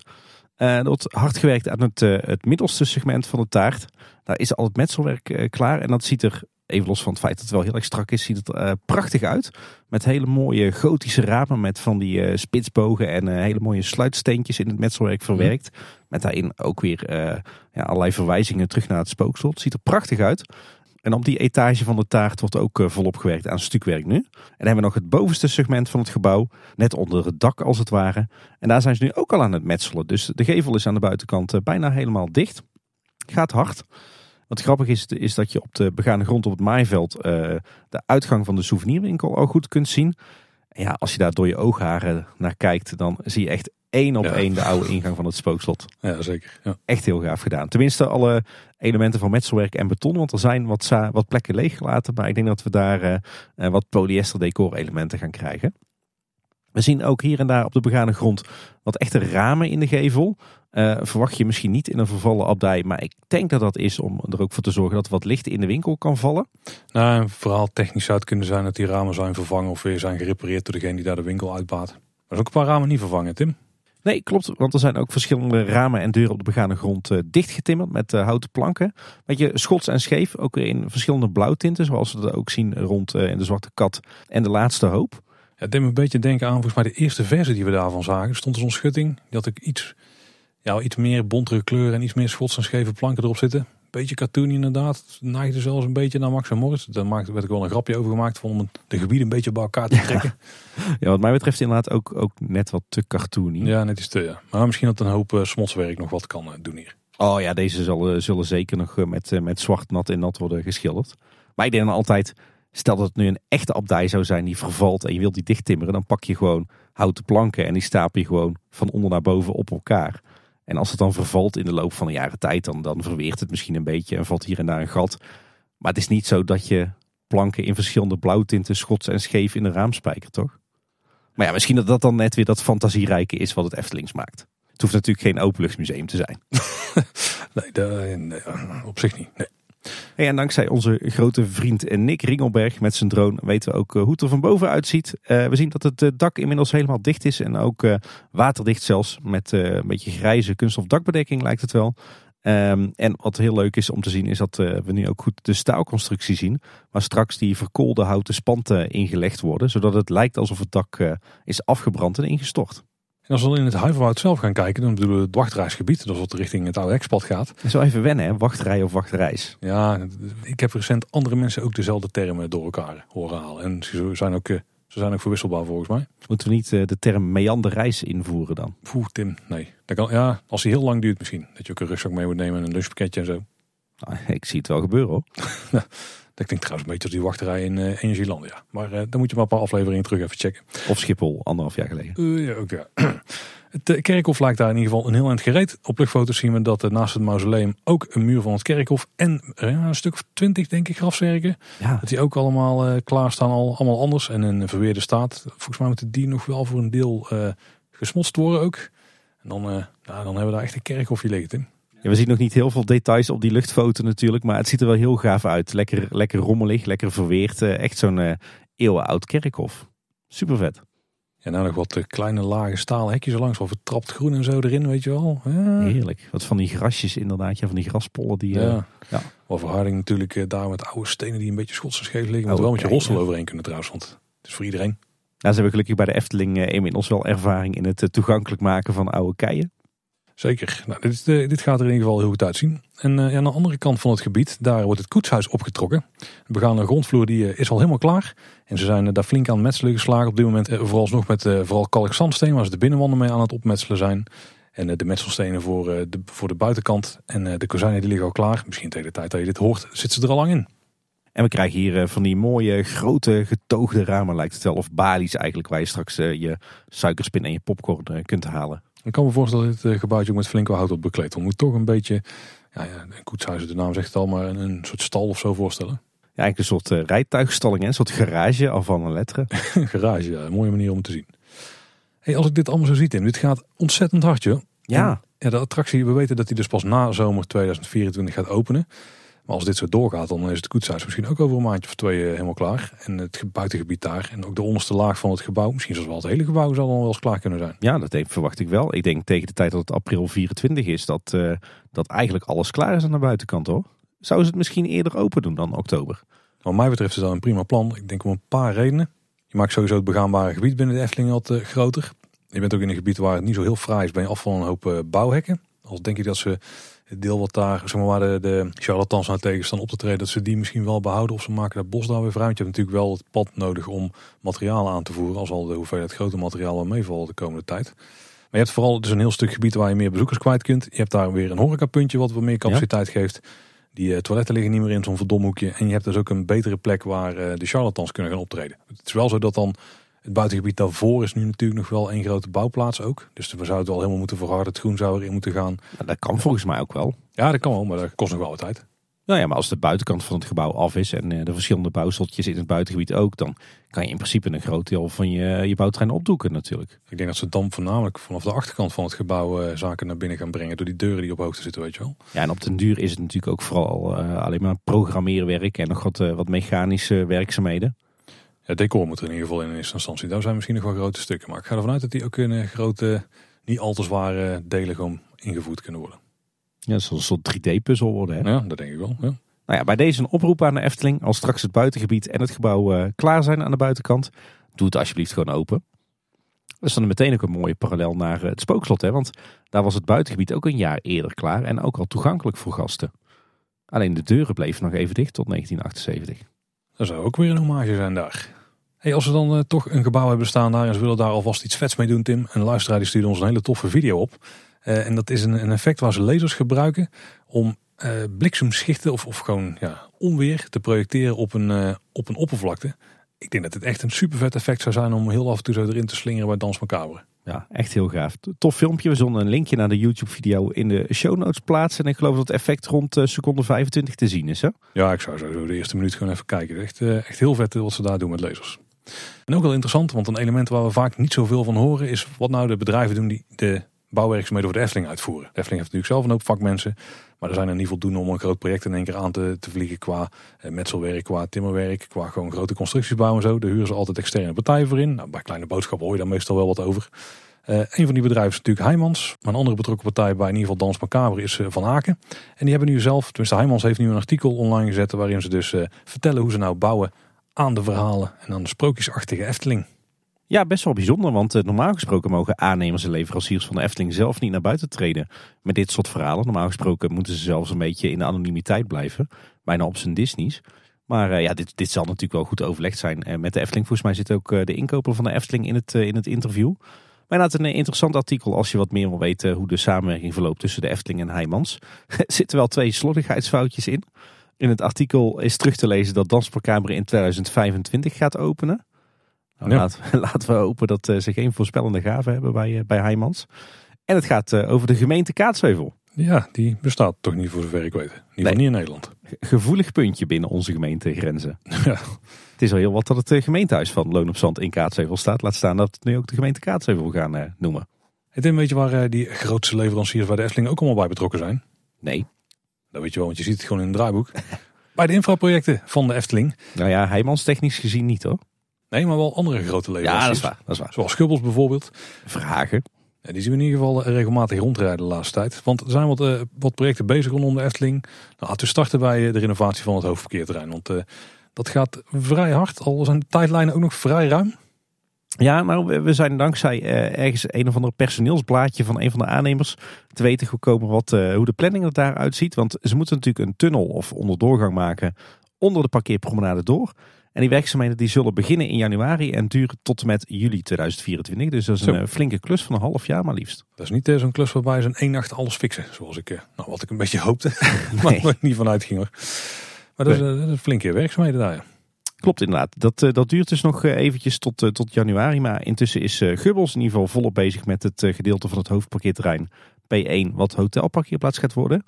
er wordt hard gewerkt aan het, het middelste segment van de taart. Daar is al het metselwerk klaar en dat ziet er even los van het feit dat het wel heel erg strak is, ziet het uh, prachtig uit. Met hele mooie gotische ramen met van die uh, spitsbogen en uh, hele mooie sluitsteentjes in het metselwerk verwerkt. Met daarin ook weer ja, allerlei verwijzingen terug naar het spooksel. Het ziet er prachtig uit. En op die etage van de taart wordt ook volop gewerkt aan stukwerk nu. En dan hebben we nog het bovenste segment van het gebouw, net onder het dak als het ware. En daar zijn ze nu ook al aan het metselen. Dus de gevel is aan de buitenkant bijna helemaal dicht. Gaat hard. Wat grappig is, is dat je op de begane grond op het maaiveld uh, de uitgang van de souvenirwinkel al goed kunt zien. En ja, als je daar door je oogharen naar kijkt, dan zie je echt één op Ja. één de oude ingang van het spookslot. Ja, zeker. Ja. Echt heel gaaf gedaan. Tenminste, alle elementen van metselwerk en beton. Want er zijn wat, wat plekken leeggelaten. Maar ik denk dat we daar eh, eh, wat polyester decor elementen gaan krijgen. We zien ook hier en daar op de begane grond wat echte ramen in de gevel. Eh, verwacht je misschien niet in een vervallen abdij. Maar ik denk dat dat is om er ook voor te zorgen dat wat licht in de winkel kan vallen. Nou, vooral technisch zou het kunnen zijn dat die ramen zijn vervangen of weer zijn gerepareerd door degene die daar de winkel uitbaat. Maar er is ook een paar ramen niet vervangen, Tim. Nee, klopt. Want er zijn ook verschillende ramen en deuren op de begane grond eh, dichtgetimmerd met eh, houten planken. Beetje schots en scheef, ook weer in verschillende blauwtinten. Zoals we dat ook zien rond in de Zwarte Kat en de Laatste Hoop. Het deed me een beetje denken aan volgens mij de eerste versie die we daarvan zagen. Er stond er zo'n schutting. Die had ik iets, ja, iets meer bontere kleuren en iets meer schots en scheve planken erop zitten. Beetje cartoon inderdaad. Het Neigde zelfs een beetje naar Max en Moritz. Daar maakte, werd ik wel een grapje over gemaakt van om de gebieden een beetje bij elkaar te trekken. *laughs* Ja, wat mij betreft inderdaad ook, ook net wat te cartoony. Ja, net iets te. Ja. Maar misschien dat een hoop eh, smotswerk nog wat kan eh, doen hier. Oh ja, deze zullen, zullen zeker nog eh, met, met zwart nat en nat worden geschilderd. Maar ik denk altijd, stel dat het nu een echte abdij zou zijn die vervalt en je wilt die dichttimmeren, dan pak je gewoon houten planken en die stapel je gewoon van onder naar boven op elkaar. En als het dan vervalt in de loop van de jaren tijd, dan, dan verweert het misschien een beetje en valt hier en daar een gat. Maar het is niet zo dat je planken in verschillende blauwtinten schots en scheef in de raam spijkert, toch? Maar ja, misschien dat dat dan net weer dat fantasierijke is wat het Eftelings maakt. Het hoeft natuurlijk geen openluchtmuseum te zijn. *laughs* Nee, de- op zich niet. Nee. En dankzij onze grote vriend Nick Ringelberg met zijn drone weten we ook eh, hoe het er van boven uitziet. Eh, we zien dat het eh, dak inmiddels helemaal dicht is en ook waterdicht zelfs. Met een beetje grijze kunststof dakbedekking lijkt het wel. Ehm, en wat heel leuk is om te zien is dat we nu ook goed de staalconstructie zien. Waar straks die verkoolde houten spanten ingelegd worden. Zodat het lijkt alsof het dak is afgebrand en ingestort. En als we dan in het Huiverwoud zelf gaan kijken, dan bedoelen we het wachtreisgebied. Dat is wat richting het oude hekspad gaat. En zo even wennen hè, wachtrij of wachtreis. Ja, ik heb recent andere mensen ook dezelfde termen door elkaar horen halen. En ze zijn ook, eh, ze zijn ook verwisselbaar volgens mij. Moeten we niet eh, de term meanderreis invoeren dan? Poeh, Tim, nee. Dat kan, ja, als die heel lang duurt misschien. Dat je ook een rugzak mee moet nemen en een lunchpakketje en zo. Nou, ik zie het wel gebeuren hoor. *laughs* Dat klinkt trouwens een beetje als die wachterij in eh Energieland. Ja. Maar eh, dan moet je maar een paar afleveringen terug even checken. Of Schiphol, anderhalf jaar geleden. Eh, ja, ook ja. *clears throat* Het eh, kerkhof lijkt daar in ieder geval een heel eind gereed. Op luchtfoto's zien we dat er naast het mausoleum ook een muur van het kerkhof en eh, een stuk of twintig denk ik grafzerken. Ja, Dat die ook allemaal eh klaarstaan, al, allemaal anders en in een verweerde staat. Volgens mij moeten die nog wel voor een deel eh gesmotst worden ook. En dan, eh, nou, dan hebben we daar echt een kerkhofje liggen. Tim. Ja, we zien nog niet heel veel details op die luchtfoto natuurlijk, maar het ziet er wel heel gaaf uit. Lekker, lekker rommelig, lekker verweerd. eh, echt zo'n eh eeuwenoud kerkhof. Super vet. Ja, nou nog wat eh, kleine lage stalen hekjes er langs, wel vertrapt groen en zo erin, weet je wel. Ja, Heerlijk. Wat van die grasjes inderdaad, ja, van die graspollen die... ja. ja. Wel verharding natuurlijk daar met oude stenen die een beetje schots en scheef liggen. Maar Oh, wel met je rossel overheen kunnen trouwens, want het is voor iedereen. Nou, ze hebben gelukkig bij de Efteling eh, inmiddels wel ervaring in het toegankelijk maken van oude keien. Zeker. Nou, dit, dit gaat er in ieder geval heel goed uitzien. En eh, aan de andere kant van het gebied, daar wordt het koetshuis opgetrokken. De begane grondvloer die, eh, is al helemaal klaar. En ze zijn eh, daar flink aan metselen geslagen. Op dit moment eh, vooralsnog met vooral kalkzandsteen, waar ze de binnenwanden mee aan het opmetselen zijn. En de metselstenen voor, de, voor de buitenkant. En de kozijnen die liggen al klaar. Misschien tegen de tijd dat je dit hoort, zit ze er al lang in. En we krijgen hier van die mooie, grote, getoogde ramen lijkt het wel. Of balies eigenlijk, waar je straks je suikerspin en je popcorn kunt halen. Ik kan me voorstellen dat dit eh, gebouwtje ook met flink wat hout op bekleed wordt. Moet toch een beetje, ja, ja, een koetshuis, de naam zegt het al, maar een, een soort stal of zo voorstellen. Ja, eigenlijk een soort eh, rijtuigstalling, hè? een soort garage al van een letteren. Een *laughs* garage, ja, een mooie manier om te zien. Hey, als ik dit allemaal zo zie, Tim, dit gaat ontzettend hard, joh. Ja, Ja, de attractie, we weten dat die dus pas na zomer 2024 gaat openen. Maar als dit zo doorgaat, dan is het koetshuis misschien ook over een maandje of twee eh, helemaal klaar. En het ge- buitengebied daar en ook de onderste laag van het gebouw, misschien zelfs wel het hele gebouw, zal dan wel eens klaar kunnen zijn. ja, dat denk- verwacht ik wel. Ik denk tegen de tijd dat het april 24 is, dat, eh, dat eigenlijk alles klaar is aan de buitenkant hoor. Zouden ze het misschien eerder open doen dan oktober? Wat mij betreft is dat een prima plan. Ik denk om een paar redenen. Je maakt sowieso het begaanbare gebied binnen de Efteling wat eh, groter. Je bent ook in een gebied waar het niet zo heel fraai is. Ben je af van een hoop bouwhekken. Als denk ik dat ze het deel wat daar, zeg maar, waar de, de charlatans nou tegen staan op te treden, dat ze die misschien wel behouden. Of ze maken dat bos daar weer vrij. Want je hebt natuurlijk wel het pad nodig om materiaal aan te voeren. Als al de hoeveelheid grote materiaal wel meevalt de komende tijd. Maar je hebt vooral dus een heel stuk gebied waar je meer bezoekers kwijt kunt. Je hebt daar weer een horecapuntje wat wat meer capaciteit geeft. Die eh, toiletten liggen niet meer in zo'n verdomhoekje. En je hebt dus ook een betere plek waar eh, de charlatans kunnen gaan optreden. Het is wel zo dat dan Het buitengebied daarvoor is nu natuurlijk nog wel één grote bouwplaats ook. Dus we zouden wel helemaal moeten verharden. Het groen zou erin moeten gaan. Maar dat kan volgens mij ook wel. Ja, dat kan wel, maar dat kost nog wel wat tijd. Nou ja, maar als de buitenkant van het gebouw af is en eh, de verschillende bouwseltjes in het buitengebied ook, dan kan je in principe een groot deel van je, je bouwtrein opdoeken natuurlijk. Ik denk dat ze dan voornamelijk vanaf de achterkant van het gebouw eh, zaken naar binnen gaan brengen door die deuren die op hoogte zitten, weet je wel. Ja, en op den duur is het natuurlijk ook vooral uh, alleen maar programmeerwerk en nog wat, wat mechanische werkzaamheden. Ja, decor moet er in ieder geval in eerste instantie. Daar zijn misschien nog wel grote stukken. Maar ik ga ervan uit dat die ook in grote, niet al te zware delen gewoon ingevoerd kunnen worden. Ja, zo'n soort 3D-puzzel worden. Hè? Ja, dat denk ik wel. Ja. Nou ja, bij deze een oproep aan de Efteling. Als straks het buitengebied en het gebouw uh, klaar zijn aan de buitenkant, doe het alsjeblieft gewoon open. Dat is dan meteen ook een mooie parallel naar het spookslot. Hè? Want daar was het buitengebied ook een jaar eerder klaar en ook al toegankelijk voor gasten. Alleen de deuren bleven nog even dicht tot 1978. Dat zou ook weer een hommage zijn daar. Hey, als we dan uh, toch een gebouw hebben staan daar en ze willen daar alvast iets vets mee doen, Tim. Een luisteraar die stuurde ons een hele toffe video op. Uh, en dat is een, een, effect waar ze lasers gebruiken om uh, bliksemschichten of, of gewoon ja, onweer te projecteren op een, uh, op een oppervlakte. Ik denk dat het echt een super vet effect zou zijn om heel af en toe zo erin te slingeren bij Dans Macabre. Ja, echt heel gaaf. Tof filmpje. We zullen een linkje naar de YouTube video in de show notes plaatsen. En ik geloof dat het effect rond uh, seconde 25 te zien is. Hè? Ja, ik zou zo de eerste minuut gewoon even kijken. Echt, echt heel vet wat ze daar doen met lasers. En ook wel interessant, want een element waar we vaak niet zoveel van horen is wat nou de bedrijven doen die de bouwwerkzaamheden voor de Efteling uitvoeren. De Efteling heeft natuurlijk zelf een hoop vakmensen. Maar er zijn er niet voldoende om een groot project in één keer aan te, te vliegen qua eh, metselwerk, qua timmerwerk, qua gewoon grote constructies bouwen en zo. Daar huren ze altijd externe partijen voor in. Nou, bij kleine boodschappen hoor je daar meestal wel wat over. Uh, een van die bedrijven is natuurlijk Heijmans. Maar een andere betrokken partij bij in ieder geval Dans Macabre is uh, Van Aken. En die hebben nu zelf, tenminste Heijmans heeft nu een artikel online gezet waarin ze dus vertellen hoe ze nou bouwen aan de verhalen en aan de sprookjesachtige Efteling. Ja, best wel bijzonder, want uh, normaal gesproken mogen aannemers en leveranciers van de Efteling zelf niet naar buiten treden met dit soort verhalen. Normaal gesproken moeten ze zelfs een beetje in de anonimiteit blijven, bijna op zijn Disney's. Maar uh, ja, dit, dit zal natuurlijk wel goed overlegd zijn uh, met de Efteling. Volgens mij zit ook de inkoper van de Efteling in het, in het interview. Maar inderdaad een interessant artikel als je wat meer wil weten hoe de samenwerking verloopt tussen de Efteling en Heijmans. *laughs* er zitten wel twee slordigheidsfoutjes in. In het artikel is terug te lezen dat Dansparkamer in 2025 gaat openen. Nou, ja. laten, *laughs* laten, we hopen dat uh, ze geen voorspellende gaven hebben bij, uh, bij Heijmans. En het gaat uh, over de gemeente Kaatsheuvel. Ja, die bestaat toch niet voor zover ik weet. In ieder geval nee. niet in Nederland. Gevoelig puntje binnen onze gemeentegrenzen. *laughs* Ja. Het is al heel wat dat het gemeentehuis van Loon op Zand in Kaatsheuvel staat. Laat staan dat we het nu ook de gemeente Kaatsheuvel gaan noemen. Het is een beetje waar die grootste leveranciers bij de Efteling ook allemaal bij betrokken zijn. Nee. Dat weet je wel, want je ziet het gewoon in het draaiboek. *laughs* bij de infraprojecten van de Efteling. Nou ja, Heijmans technisch gezien niet hoor. Nee, maar wel andere grote leveranciers. Ja, dat is waar. Dat is waar. Zoals Schubbels bijvoorbeeld. Vragen. Ja, die zien we in ieder geval regelmatig rondrijden de laatste tijd. Want er zijn wat, uh, wat projecten bezig rondom de Efteling. Nou, we starten bij de renovatie van het hoofdverkeerterrein. Want uh, dat gaat vrij hard. Al zijn de tijdlijnen ook nog vrij ruim. Ja, nou, we zijn dankzij uh, ergens een of ander personeelsblaadje van een van de aannemers te weten gekomen wat, hoe de planning er daaruit ziet. Want ze moeten natuurlijk een tunnel of onderdoorgang maken onder de parkeerpromenade door. En die werkzaamheden die zullen beginnen in januari en duren tot en met juli 2024. Dus dat is een Zo. flinke klus van een half jaar maar liefst. Dat is niet zo'n klus waarbij ze in één nacht alles fixen. Zoals ik, nou, wat ik een beetje hoopte. *laughs* maar ik niet vanuit ging hoor. Maar dat is, dat is een flinke werkzaamheden daar ja. Klopt inderdaad. Dat, dat duurt dus nog eventjes tot, tot januari. Maar intussen is Gubbels in ieder geval volop bezig met het gedeelte van het hoofdparkeerterrein P1 wat hotelparkeerplaats gaat worden.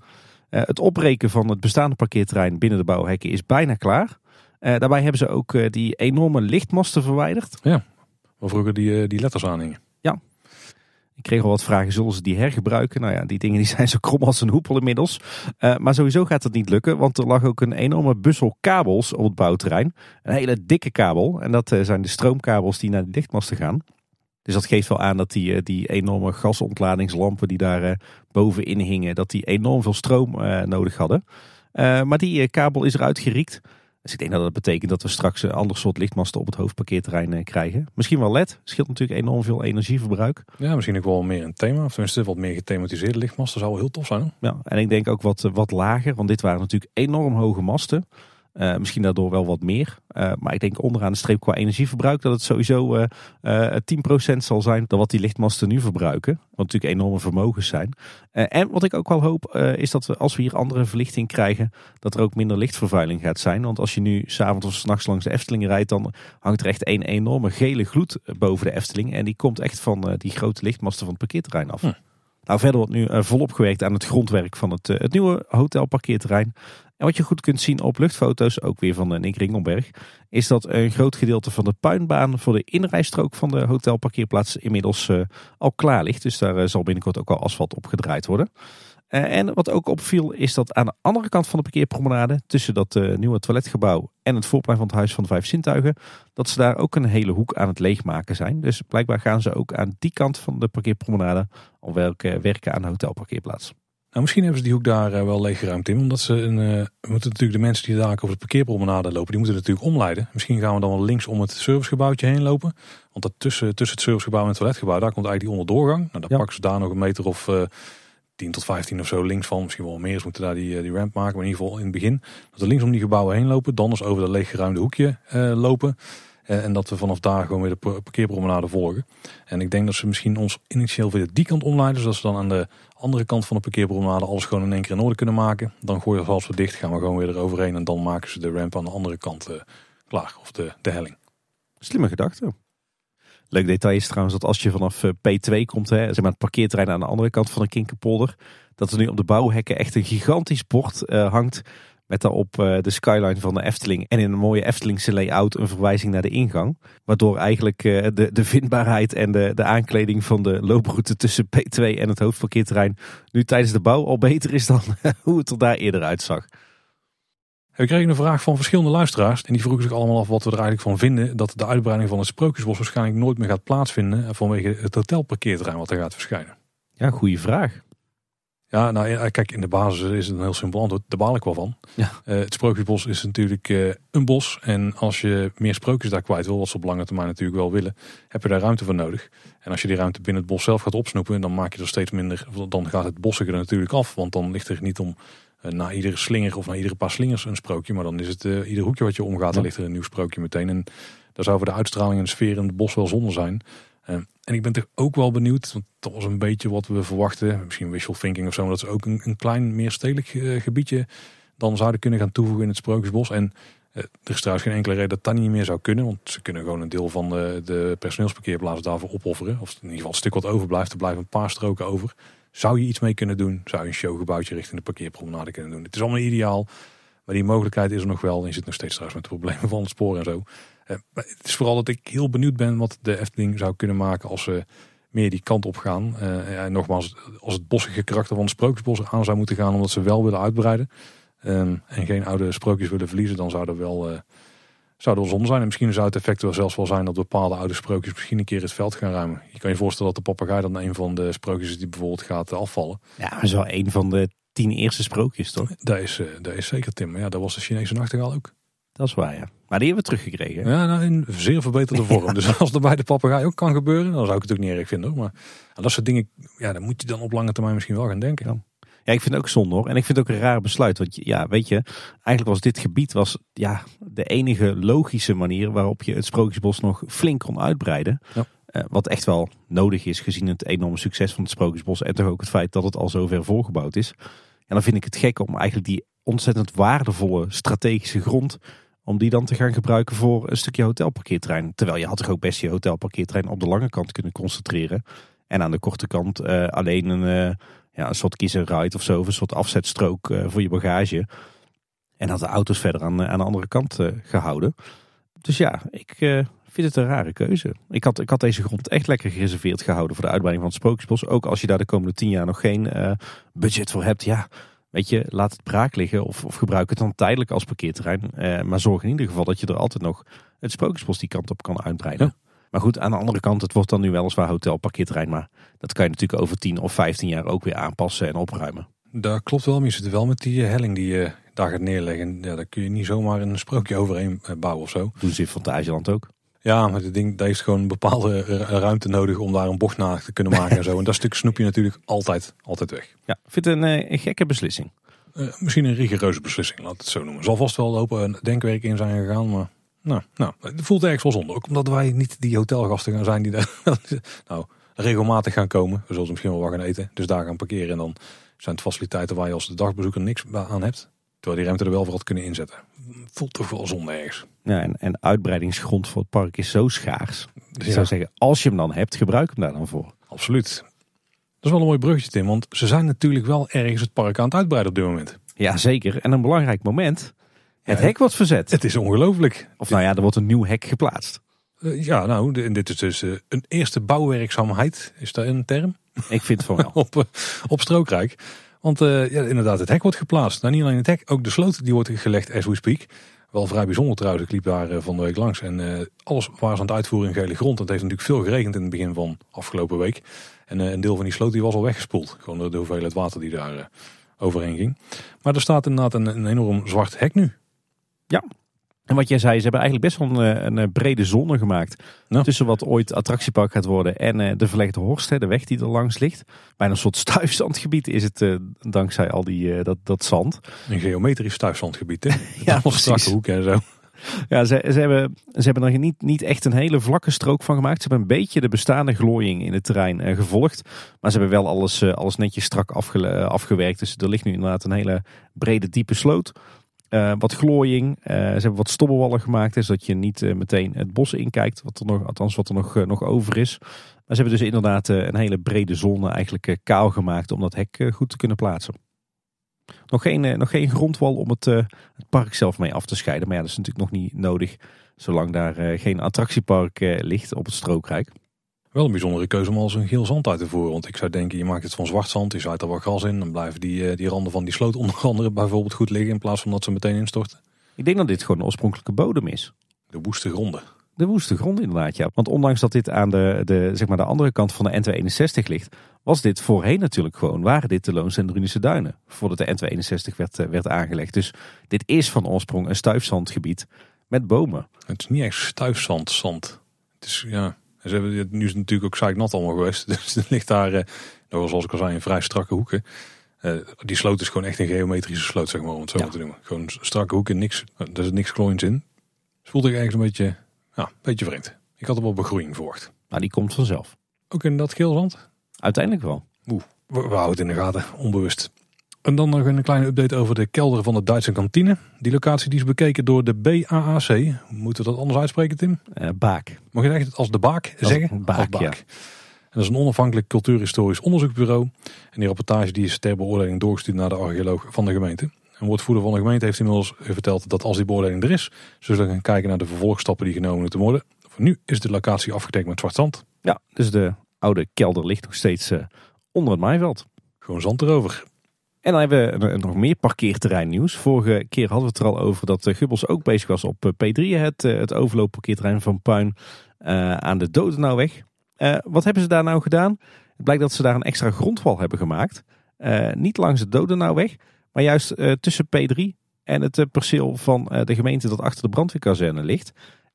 het opbreken van het bestaande parkeerterrein binnen de bouwhekken is bijna klaar. Daarbij hebben ze ook die enorme lichtmasten verwijderd. Ja, waar vroeger die, die letters aanhingen. Ik kreeg al wat vragen, zullen ze die hergebruiken? Nou ja, die dingen die *laughs* zijn zo krom als een hoepel inmiddels. maar sowieso gaat het niet lukken, want er lag ook een enorme bussel kabels op het bouwterrein. Een hele dikke kabel. En dat zijn de stroomkabels die naar de lichtmasten gaan. Dus dat geeft wel aan dat die, die enorme gasontladingslampen die daar bovenin hingen, dat die enorm veel stroom nodig hadden. maar die kabel is eruit geriekt. Dus ik denk dat dat betekent dat we straks een ander soort lichtmasten op het hoofdparkeerterrein krijgen. Misschien wel LED. Scheelt natuurlijk enorm veel energieverbruik. Ja, misschien ook wel meer een thema. Of tenminste wat meer gethematiseerde lichtmasten zou wel heel tof zijn. Ja, en ik denk ook wat, wat lager. Want dit waren natuurlijk enorm hoge masten. Uh, misschien daardoor wel wat meer. Uh, maar ik denk onderaan de streep qua energieverbruik dat het sowieso uh, 10% zal zijn dan wat die lichtmasten nu verbruiken. Wat natuurlijk enorme vermogens zijn. en wat ik ook wel hoop is dat we als we hier andere verlichting krijgen, dat er ook minder lichtvervuiling gaat zijn. Want als je nu s'avonds of s'nachts langs de Efteling rijdt, dan hangt er echt een enorme gele gloed boven de Efteling. En die komt echt van die grote lichtmasten van het parkeerterrein af. Hm. Nou, verder wordt nu volop gewerkt aan het grondwerk van het, het nieuwe hotelparkeerterrein. En wat je goed kunt zien op luchtfoto's, ook weer van Nick Ringelberg, is dat een groot gedeelte van de puinbaan voor de inrijstrook van de hotelparkeerplaats inmiddels al klaar ligt. Dus daar zal binnenkort ook al asfalt op gedraaid worden. Uh, en wat ook opviel is dat aan de andere kant van de parkeerpromenade, tussen dat nieuwe toiletgebouw en het voorplein van het Huis van de Vijf Zintuigen, dat ze daar ook een hele hoek aan het leegmaken zijn. Dus blijkbaar gaan ze ook aan die kant van de parkeerpromenade al werken aan de hotelparkeerplaats. Nou, misschien hebben ze die hoek daar uh, wel leeggeruimd in. Omdat ze een, uh, moeten natuurlijk de mensen die daar over de parkeerpromenade lopen, die moeten natuurlijk omleiden. Misschien gaan we dan wel links om het servicegebouwtje heen lopen. Want dat tussen, tussen het servicegebouw en het toiletgebouw, daar komt eigenlijk die onderdoorgang. Nou, dan pakken ze daar nog een meter of eh, 10 tot 15 of zo links van. Misschien wel meer. Ze moeten daar die, die ramp maken. Maar in ieder geval in het begin. Dat we links om die gebouwen heen lopen. Dan eens over dat leeggeruimde hoekje lopen. En dat we vanaf daar gewoon weer de parkeerpromenade volgen. En ik denk dat ze misschien ons initieel weer die kant omleiden. Zodat ze dan aan de andere kant van de parkeerpromenade alles gewoon in één keer in orde kunnen maken. Dan gooien we als we dicht, gaan we gewoon weer eroverheen. En dan maken ze de ramp aan de andere kant klaar. Of de, de helling. Slimme gedachte. Leuk detail is trouwens dat als je vanaf eh, P2 komt, hè, zeg maar het parkeerterrein aan de andere kant van de Kinkerpolder, dat er nu op de bouwhekken echt een gigantisch bord uh, hangt met daarop uh, de skyline van de Efteling. En in een mooie Eftelingse layout een verwijzing naar de ingang. Waardoor eigenlijk de, de vindbaarheid en de, de aankleding van de looproute tussen P2 en het hoofdparkeerterrein nu tijdens de bouw al beter is dan *laughs* hoe het er daar eerder uitzag. We kregen een vraag van verschillende luisteraars. En die vroegen zich allemaal af wat we er eigenlijk van vinden. Dat de uitbreiding van het Sprookjesbos waarschijnlijk nooit meer gaat plaatsvinden. Vanwege het hotelparkeerterrein wat er gaat verschijnen. Ja, goede vraag. Ja, nou kijk, in de basis is het een heel simpel antwoord. Daar baal ik wel van. Ja. Uh, het Sprookjesbos is natuurlijk uh, een bos. En als je meer sprookjes daar kwijt wil, wat ze op lange termijn natuurlijk wel willen, heb je daar ruimte voor nodig. En als je die ruimte binnen het bos zelf gaat opsnoepen, dan maak je er steeds minder. Dan gaat het bossige er natuurlijk af. Want dan ligt er niet om na iedere slinger of na iedere paar slingers een sprookje. Maar dan is het ieder hoekje wat je omgaat, dan ligt er een nieuw sprookje meteen. En daar zou voor de uitstraling en de sfeer in het bos wel zonde zijn. En ik ben toch ook wel benieuwd, want dat was een beetje wat we verwachten. Misschien wishful thinking of zo, dat ze ook een, een klein, meer stedelijk uh, gebiedje dan zouden kunnen gaan toevoegen in het Sprookjesbos. En er is trouwens geen enkele reden dat dat niet meer zou kunnen. Want ze kunnen gewoon een deel van de, de personeelsparkeerplaats daarvoor opofferen. Of in ieder geval een stuk wat overblijft. Er blijven een paar stroken over. Zou je iets mee kunnen doen? Zou je een showgebouwtje richting de parkeerpromenade kunnen doen? Het is allemaal ideaal. Maar die mogelijkheid is er nog wel. En je zit nog steeds trouwens met de problemen van het spoor en zo. Eh, het is vooral dat ik heel benieuwd ben wat de Efteling zou kunnen maken als ze meer die kant op gaan. Uh, en nogmaals, als het bossige karakter van de sprookjesbos aan zou moeten gaan, omdat ze wel willen uitbreiden. Ehm, en geen oude sprookjes willen verliezen, dan zou er wel, uh, zou er wel zonde zijn. En misschien zou het effect wel zelfs wel zijn dat bepaalde oude sprookjes misschien een keer het veld gaan ruimen. Je kan je voorstellen dat de papegaai dan een van de sprookjes is die bijvoorbeeld gaat afvallen. Ja, maar is wel een van de tien eerste sprookjes, toch? Dat is, dat is zeker, Tim. Maar ja, dat was de Chinese nachtegaal ook. Dat is waar, ja. Maar die hebben we teruggekregen. Ja, nou, in zeer verbeterde *laughs* vorm. dus als dat bij de papegaai ook kan gebeuren, dan zou ik het ook niet erg vinden. Hoor. Maar dat soort dingen, ja, dan moet je dan op lange termijn misschien wel gaan denken. Ja. Ja, ik vind het ook zonde hoor. En ik vind het ook een raar besluit. Want ja, weet je, eigenlijk was dit gebied was, ja, de enige logische manier waarop je het Sprookjesbos nog flink kon uitbreiden. Ja. Uh, wat echt wel nodig is gezien het enorme succes van het Sprookjesbos. En toch ook het feit dat het al zo ver voorgebouwd is. En dan vind ik het gek om eigenlijk die ontzettend waardevolle strategische grond om die dan te gaan gebruiken voor een stukje hotelparkeertrein. Terwijl je had toch ook best je hotelparkeertrein op de lange kant kunnen concentreren. En aan de korte kant uh, alleen een, uh, ja, een soort kiezer of zo. Of een soort afzetstrook uh, voor je bagage. En had de auto's verder aan, aan de andere kant gehouden. Dus ja, ik vind het een rare keuze. Ik had, ik had deze grond echt lekker gereserveerd gehouden voor de uitbreiding van het Sprookjesbos. Ook als je daar de komende tien jaar nog geen budget voor hebt. Ja, Weet je, laat het braak liggen of, of gebruik het dan tijdelijk als parkeerterrein. Eh, maar zorg in ieder geval dat je er altijd nog het Sprookjesbos die kant op kan uitbreiden. Maar goed, aan de andere kant, het wordt dan nu weliswaar hotel parkeerterrein. Maar dat kan je natuurlijk over 10 of 15 jaar ook weer aanpassen en opruimen. Dat klopt wel, maar je zit wel met die eh, helling die je daar gaat neerleggen. Ja, daar kun je niet zomaar een sprookje overheen eh, bouwen of zo. Doen ze in Fantasieland ook. Ja, maar het ding, dat heeft gewoon een bepaalde ruimte nodig om daar een bocht naar te kunnen maken en zo. En dat stuk snoep je natuurlijk altijd, altijd weg. Ja, vind het een, eh, een gekke beslissing. Eh, misschien een rigoureuze beslissing, laat het zo noemen. Zal vast wel lopen denkwerk in zijn gegaan, maar nou, nou, het voelt ergens wel zonde. Ook omdat wij niet die hotelgasten gaan zijn die daar *laughs* nou, regelmatig gaan komen. We zullen misschien wel wat gaan eten, dus daar gaan parkeren. En dan zijn het faciliteiten waar je als de dagbezoeker niks aan hebt. Terwijl die ruimte er wel voor had kunnen inzetten. Voelt toch wel zonde ergens. Ja, en, en uitbreidingsgrond voor het park is zo schaars. Dus ik zou zeggen, als je hem dan hebt, gebruik hem daar dan voor. Absoluut. Dat is wel een mooi bruggetje, Tim. Want ze zijn natuurlijk wel ergens het park aan het uitbreiden op dit moment. Ja, zeker. En een belangrijk moment. Het hek wordt verzet. Het is ongelooflijk. Of nou ja, er wordt een nieuw hek geplaatst. Uh, ja, nou, dit is dus uh, een eerste bouwwerkzaamheid. Is dat een term? Ik vind het van wel. *laughs* op, uh, op Strookrijk. Want ja, inderdaad, het hek wordt geplaatst. Nou, niet alleen het hek, ook de sloot die wordt gelegd as we speak. Wel vrij bijzonder trouwens. Ik liep daar van de week langs. En alles ze aan het uitvoeren in gele grond. Het heeft natuurlijk veel geregend in het begin van afgelopen week. En een deel van die sloot die was al weggespoeld. Gewoon door de hoeveelheid water die daar overheen ging. Maar er staat inderdaad een, een enorm zwart hek nu. Ja, en wat jij zei, ze hebben eigenlijk best wel een, een brede zone gemaakt. Tussen wat ooit attractiepark gaat worden en uh, de verlegde Horst, de weg die er langs ligt. Bijna een soort *laughs* stuifzandgebied is het dankzij al die, dat, dat zand. Een geometrisch stuifzandgebied, hè? *laughs* ja, strakke hoeken en zo. *laughs* Ja, ze, ze, hebben, ze hebben er niet, niet echt een hele vlakke strook van gemaakt. Ze hebben een beetje de bestaande glooiing in het terrein gevolgd. Maar ze hebben wel alles, alles netjes strak afge, afgewerkt. Dus er ligt nu inderdaad een hele brede, diepe sloot. Uh, wat glooiing. Uh, ze hebben wat stobbelwallen gemaakt, zodat je niet uh, meteen het bos inkijkt. Wat er nog, althans, wat er nog, nog over is. Maar ze hebben dus inderdaad een hele brede zone eigenlijk kaal gemaakt om dat hek goed te kunnen plaatsen. Nog geen, nog geen grondwal om het, het, park zelf mee af te scheiden. Maar ja, dat is natuurlijk nog niet nodig. Zolang daar geen attractiepark ligt op het strookrijk. Wel een bijzondere keuze om als een geel zand uit te voeren. Want ik zou denken, je maakt het van zwart zand, je zaait er wat gras in. Dan blijven die, die randen van die sloot *laughs* onder andere bijvoorbeeld goed liggen. In plaats van dat ze meteen instorten. Ik denk dat dit gewoon de oorspronkelijke bodem is. De woeste gronden. De woeste grond inderdaad, ja. Want ondanks dat dit aan de, de, zeg maar de andere kant van de N261 ligt, was dit voorheen natuurlijk gewoon, waren dit de Loons en Drunische Duinen. Voordat de N261 werd, werd aangelegd. Dus dit is van oorsprong een stuifzandgebied met bomen. Het is niet echt stuifzand, zand. Het is, ja, ze hebben, nu is het natuurlijk ook zeiknat allemaal geweest. *laughs* Dus er ligt daar, uh, zoals ik al zei, een vrij strakke hoeken. Uh, die sloot is gewoon echt een geometrische sloot, zeg maar, om het zo ja. te noemen. Gewoon strakke hoeken, niks, er zit niks klooins in. Dus voelde ik ergens een beetje, ja, een beetje vreemd. Ik had er wel begroeiing verwacht. Maar die komt vanzelf. Ook in dat geelzand? Uiteindelijk wel. Oeh, we, we houden het in de gaten, onbewust. En dan nog een kleine update over de kelder van de Duitse kantine. Die locatie die is bekeken door de BAAC. Moeten we dat anders uitspreken, Tim? Uh, baak. Mag je echt als de Baak zeggen? Baak, als baak. Ja. En dat is een onafhankelijk cultuurhistorisch onderzoeksbureau. En die rapportage die is ter beoordeling doorgestuurd naar de archeoloog van de gemeente. Een woordvoerder van de gemeente heeft inmiddels verteld dat als die beoordeling er is, zullen we gaan kijken naar de vervolgstappen die genomen moeten worden. Voor nu is de locatie afgedekt met zwart zand. Ja, dus de oude kelder ligt nog steeds uh, onder het maaiveld. Gewoon zand erover. En dan hebben we nog meer parkeerterreinnieuws. Vorige keer hadden we het er al over dat eh, Gubbels ook bezig was op eh, P3, het, het overloopparkeerterrein van Puin aan de Dodenauweg. Uh, wat hebben ze daar nou gedaan? Het blijkt dat ze daar een extra grondwal hebben gemaakt. Niet langs de Dodenauweg, maar juist tussen P3 en het perceel van de gemeente dat achter de brandweerkazerne ligt.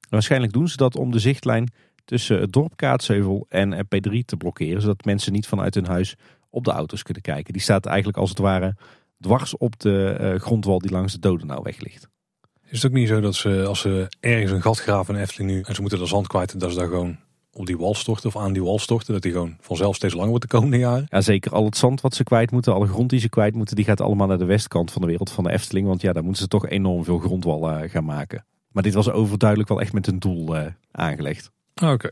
Waarschijnlijk doen ze dat om de zichtlijn tussen het dorp Kaatsheuvel en P3 te blokkeren. Zodat mensen niet vanuit hun huis op de auto's kunnen kijken. Die staat eigenlijk als het ware dwars op de uh, grondwal die langs de Dodenauweg ligt. Is het ook niet zo dat ze als ze ergens een gat graven in Efteling nu en ze moeten er zand kwijt, dat ze daar gewoon op die wal storten of aan die wal storten, dat die gewoon vanzelf steeds langer wordt de komende jaren? Ja, zeker. Al het zand wat ze kwijt moeten, alle grond die ze kwijt moeten, die gaat allemaal naar de westkant van de wereld van de Efteling. Want ja, daar moeten ze toch enorm veel grondwal uh, gaan maken. Maar dit was overduidelijk wel echt met een doel uh, aangelegd. Oké.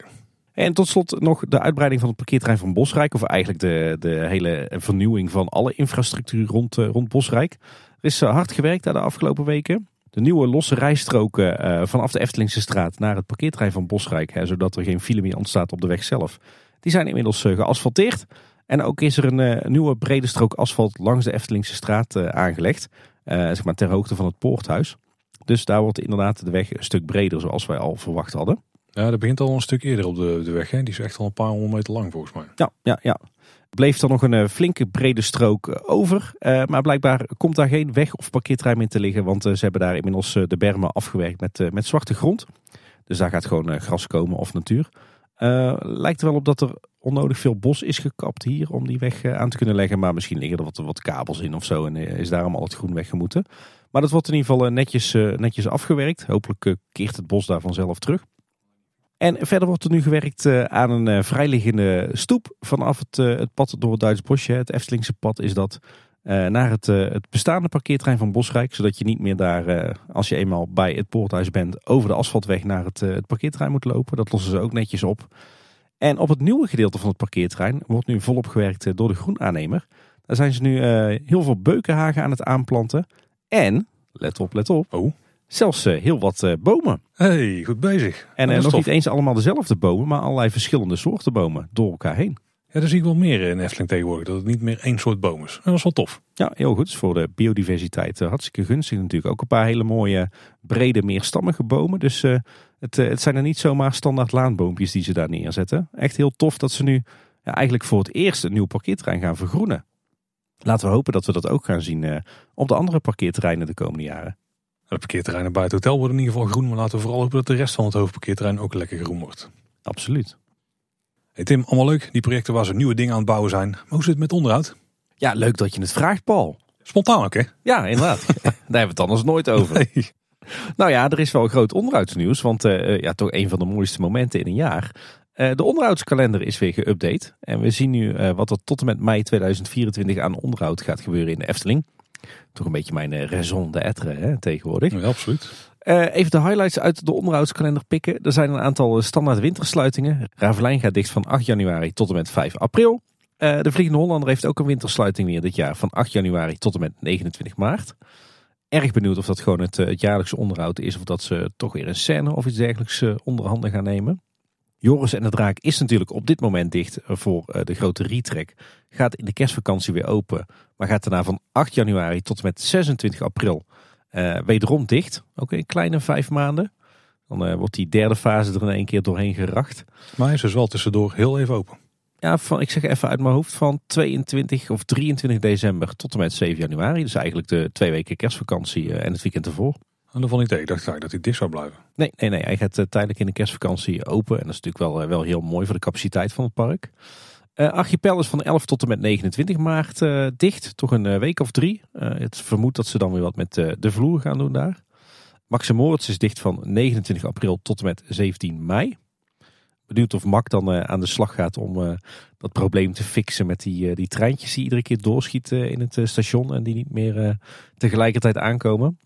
En tot slot nog de uitbreiding van het parkeerterrein van Bosrijk. Of eigenlijk de, de hele vernieuwing van alle infrastructuur rond, uh, rond Bosrijk. Er is uh, hard gewerkt daar de afgelopen weken. De nieuwe losse rijstroken uh, vanaf de Eftelingse straat naar het parkeerterrein van Bosrijk. Hè, zodat er geen file meer ontstaat op de weg zelf. Die zijn inmiddels geasfalteerd. En ook is er een nieuwe brede strook asfalt langs de Eftelingse straat aangelegd. zeg maar ter hoogte van het poorthuis. Dus daar wordt inderdaad de weg een stuk breder zoals wij al verwacht hadden. Ja, dat begint al een stuk eerder op de, de weg. Hè? Die is echt al een paar honderd meter lang volgens mij. Ja, ja, ja. Bleef er nog een uh, flinke brede strook uh, over. Uh, maar blijkbaar komt daar geen weg of parkeerterrein in te liggen. Want ze hebben daar inmiddels de bermen afgewerkt met, met zwarte grond. Dus daar gaat gewoon gras komen of natuur. Lijkt er wel op dat er onnodig veel bos is gekapt hier om die weg aan te kunnen leggen. Maar misschien liggen er wat, wat kabels in of zo en is daarom al het groen weggemoeten. Maar dat wordt in ieder geval netjes, netjes afgewerkt. Hopelijk keert het bos daar vanzelf terug. En verder wordt er nu gewerkt aan een vrijliggende stoep vanaf het, het pad door het Duits bosje. Het Eftelingse pad is dat naar het, het, bestaande parkeertrein van Bosrijk. Zodat je niet meer daar, als je eenmaal bij het poorthuis bent, over de asfaltweg naar het, het parkeerterrein moet lopen. Dat lossen ze ook netjes op. En op het nieuwe gedeelte van het parkeerterrein wordt nu volop gewerkt door de groenaannemer. Daar zijn ze nu heel veel beukenhagen aan het aanplanten. En, let op, let op. Oh. Zelfs heel wat bomen. hey, goed bezig. En nog niet eens allemaal dezelfde bomen, maar allerlei verschillende soorten bomen door elkaar heen. Ja, daar zie ik wel meer in Efteling tegenwoordig. Dat het niet meer één soort boom is. Dat is wel tof. Ja, heel goed. voor de biodiversiteit hartstikke gunstig natuurlijk. Ook een paar hele mooie, brede, meerstammige bomen. Dus uh, het, uh, het zijn er niet zomaar standaard laanboompjes die ze daar neerzetten. Echt heel tof dat ze nu ja, eigenlijk voor het eerst een nieuw parkeerterrein gaan vergroenen. Laten we hopen dat we dat ook gaan zien op de andere parkeerterreinen de komende jaren. De parkeerterreinen bij het hotel worden in ieder geval groen. Maar laten we vooral hopen dat de rest van het hoofdparkeerterrein ook lekker groen wordt. Absoluut. Hey Tim, allemaal leuk. Die projecten waar ze nieuwe dingen aan het bouwen zijn. Maar hoe zit het met onderhoud? Ja, leuk dat je het vraagt, Paul. Spontaan ook, hè? Ja, inderdaad. *laughs* Daar hebben we het anders nooit over. Nee. Nou ja, er is wel groot onderhoudsnieuws. Want uh, ja, toch een van de mooiste momenten in een jaar. Uh, de onderhoudskalender is weer geüpdate. En we zien nu uh, wat er tot en met mei 2024 aan onderhoud gaat gebeuren in de Efteling. Toch een beetje mijn raison d'être tegenwoordig. Ja, absoluut. Uh, even de highlights uit de onderhoudskalender pikken. Er zijn een aantal standaard wintersluitingen. Ravelijn gaat dicht van 8 januari tot en met 5 april. Uh, de Vliegende Hollander heeft ook een wintersluiting weer dit jaar van 8 januari tot en met 29 maart. Erg benieuwd of dat gewoon het, het jaarlijkse onderhoud is of dat ze toch weer een scène of iets dergelijks onderhanden gaan nemen. Joris en de Draak is natuurlijk op dit moment dicht voor de grote retrek. Gaat in de kerstvakantie weer open, maar gaat daarna van 8 januari tot en met 26 april uh, wederom dicht, ook in kleine vijf maanden. Dan uh, wordt die derde fase er in één keer doorheen geracht. Maar is dus wel tussendoor heel even open. Ja, van, ik zeg even uit mijn hoofd van 22 of 23 december tot en met 7 januari. Dus eigenlijk de twee weken kerstvakantie en het weekend ervoor. En dat vond ik tegen. Ik eigenlijk dat hij dicht zou blijven. Nee, nee, nee. Hij gaat tijdelijk in de kerstvakantie open. En dat is natuurlijk wel, wel heel mooi voor de capaciteit van het park. Uh, Archipel is van 11 tot en met 29 maart dicht. Toch een week of drie. het vermoedt dat ze dan weer wat met de vloer gaan doen daar. Maximoorts is dicht van 29 april tot en met 17 mei. Benieuwd of Mac dan aan de slag gaat om dat probleem te fixen met die, die treintjes die iedere keer doorschieten in het station en die niet meer tegelijkertijd aankomen.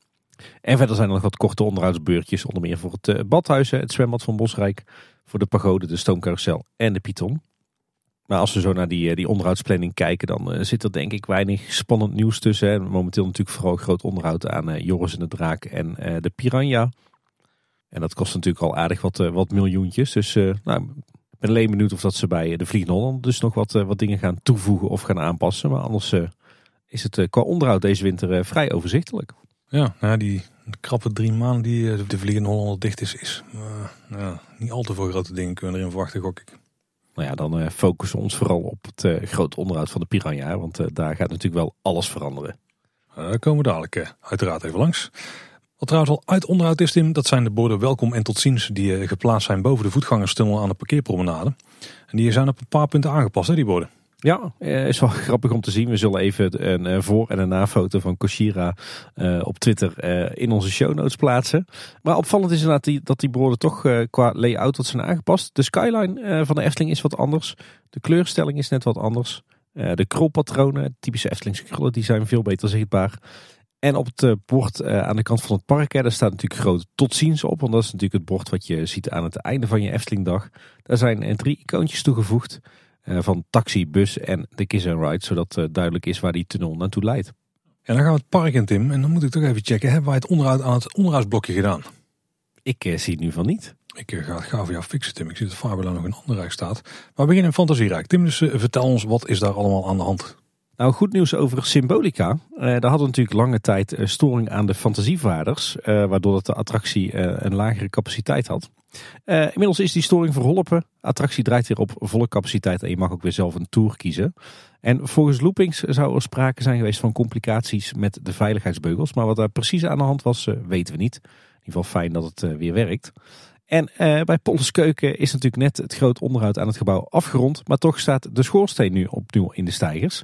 En verder zijn er nog wat korte onderhoudsbeurtjes, onder meer voor het badhuis, het zwembad van Bosrijk, voor de pagode, de stoomcarousel en de Python. Maar als we zo naar die, eh, die onderhoudsplanning kijken, dan uh, zit er denk ik weinig spannend nieuws tussen. Momenteel natuurlijk vooral groot onderhoud aan Joris en de Draak en de Piranha. En dat kost natuurlijk al aardig wat, wat miljoentjes. Dus nou, ik ben alleen benieuwd of dat ze bij de Vliegende Holland dus nog wat, wat dingen gaan toevoegen of gaan aanpassen. Maar anders is het qua onderhoud deze winter vrij overzichtelijk. Ja, nou, die krappe drie maanden die de Vliegende Holland dicht is, is nou, niet al te veel grote dingen kunnen erin verwachten, gok ik. Nou ja, dan uh, focussen we ons vooral op het uh, grote onderhoud van de Piranha. Want daar gaat natuurlijk wel alles veranderen. daar komen we dadelijk uiteraard even langs. Wat trouwens al uit onderhoud is, Tim, dat zijn de borden welkom en tot ziens die geplaatst zijn boven de voetgangerstunnel aan de parkeerpromenade. En die zijn op een paar punten aangepast, hè, die borden. Ja, eh, is wel *laughs* grappig om te zien. We zullen even een voor- en een na-foto van Koshira uh, op Twitter in onze show notes plaatsen. Maar opvallend is inderdaad dat die borden toch qua layout wat zijn aangepast. De skyline van de Efteling is wat anders. De kleurstelling is net wat anders. de krolpatronen, typische Eftelingse krullen, die zijn veel beter zichtbaar. En op het bord aan de kant van het park, daar staat natuurlijk groot tot ziens op. Want dat is natuurlijk het bord wat je ziet aan het einde van je Eftelingdag. Daar zijn drie icoontjes toegevoegd. Eh, van taxi, bus en de Kiss and Ride. Zodat uh, duidelijk is waar die tunnel naartoe leidt. En dan gaan we het park in, Tim. En dan moet ik toch even checken. Hebben wij het onderhoud aan het onderhoudsblokje gedaan? Ik uh, zie het nu van niet. Ik ga het gauw voor jou fixen, Tim. Ik zie dat Fabula nog in ander rijk staat. Maar we beginnen in Fantasierijk. Tim, dus vertel ons, wat is daar allemaal aan de hand? Nou, goed nieuws over Symbolica. daar hadden natuurlijk lange tijd storing aan de fantasievaarders. waardoor dat de attractie een lagere capaciteit had. Uh, inmiddels is die storing verholpen. Attractie draait weer op volle capaciteit en je mag ook weer zelf een tour kiezen. En volgens Loopings zou er sprake zijn geweest van complicaties met de veiligheidsbeugels. Maar wat daar precies aan de hand was, uh, weten we niet. In ieder geval fijn dat het uh, weer werkt. En bij Keuken is natuurlijk net het groot onderhoud aan het gebouw afgerond. Maar toch staat de schoorsteen nu opnieuw in de stijgers.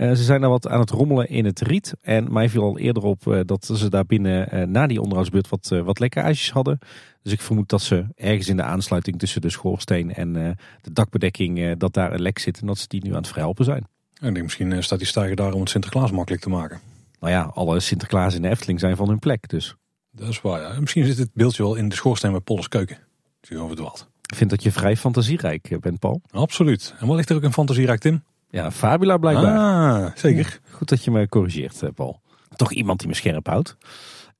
Uh, ze zijn daar wat aan het rommelen in het riet. En mij viel al eerder op uh, dat ze daar binnen na die onderhoudsbeurt wat, wat lekkages hadden. Dus ik vermoed dat ze ergens in de aansluiting tussen de schoorsteen en de dakbedekking dat daar een lek zit. En dat ze die nu aan het verhelpen zijn. Ik denk misschien staat die stijger daar om het Sinterklaas makkelijk te maken. Nou ja, alle Sinterklaas in de Efteling zijn van hun plek dus. Dat is waar, ja. Misschien zit het beeldje wel in de schoorsteen bij Polles keuken. Je verdwaald. Ik vind dat je vrij fantasierijk bent, Paul. Absoluut. En wat ligt er ook in fantasierijk, Tim? Ja, Fabula blijkbaar. Ah, zeker. goed dat je me corrigeert, Paul. Toch iemand die me scherp houdt.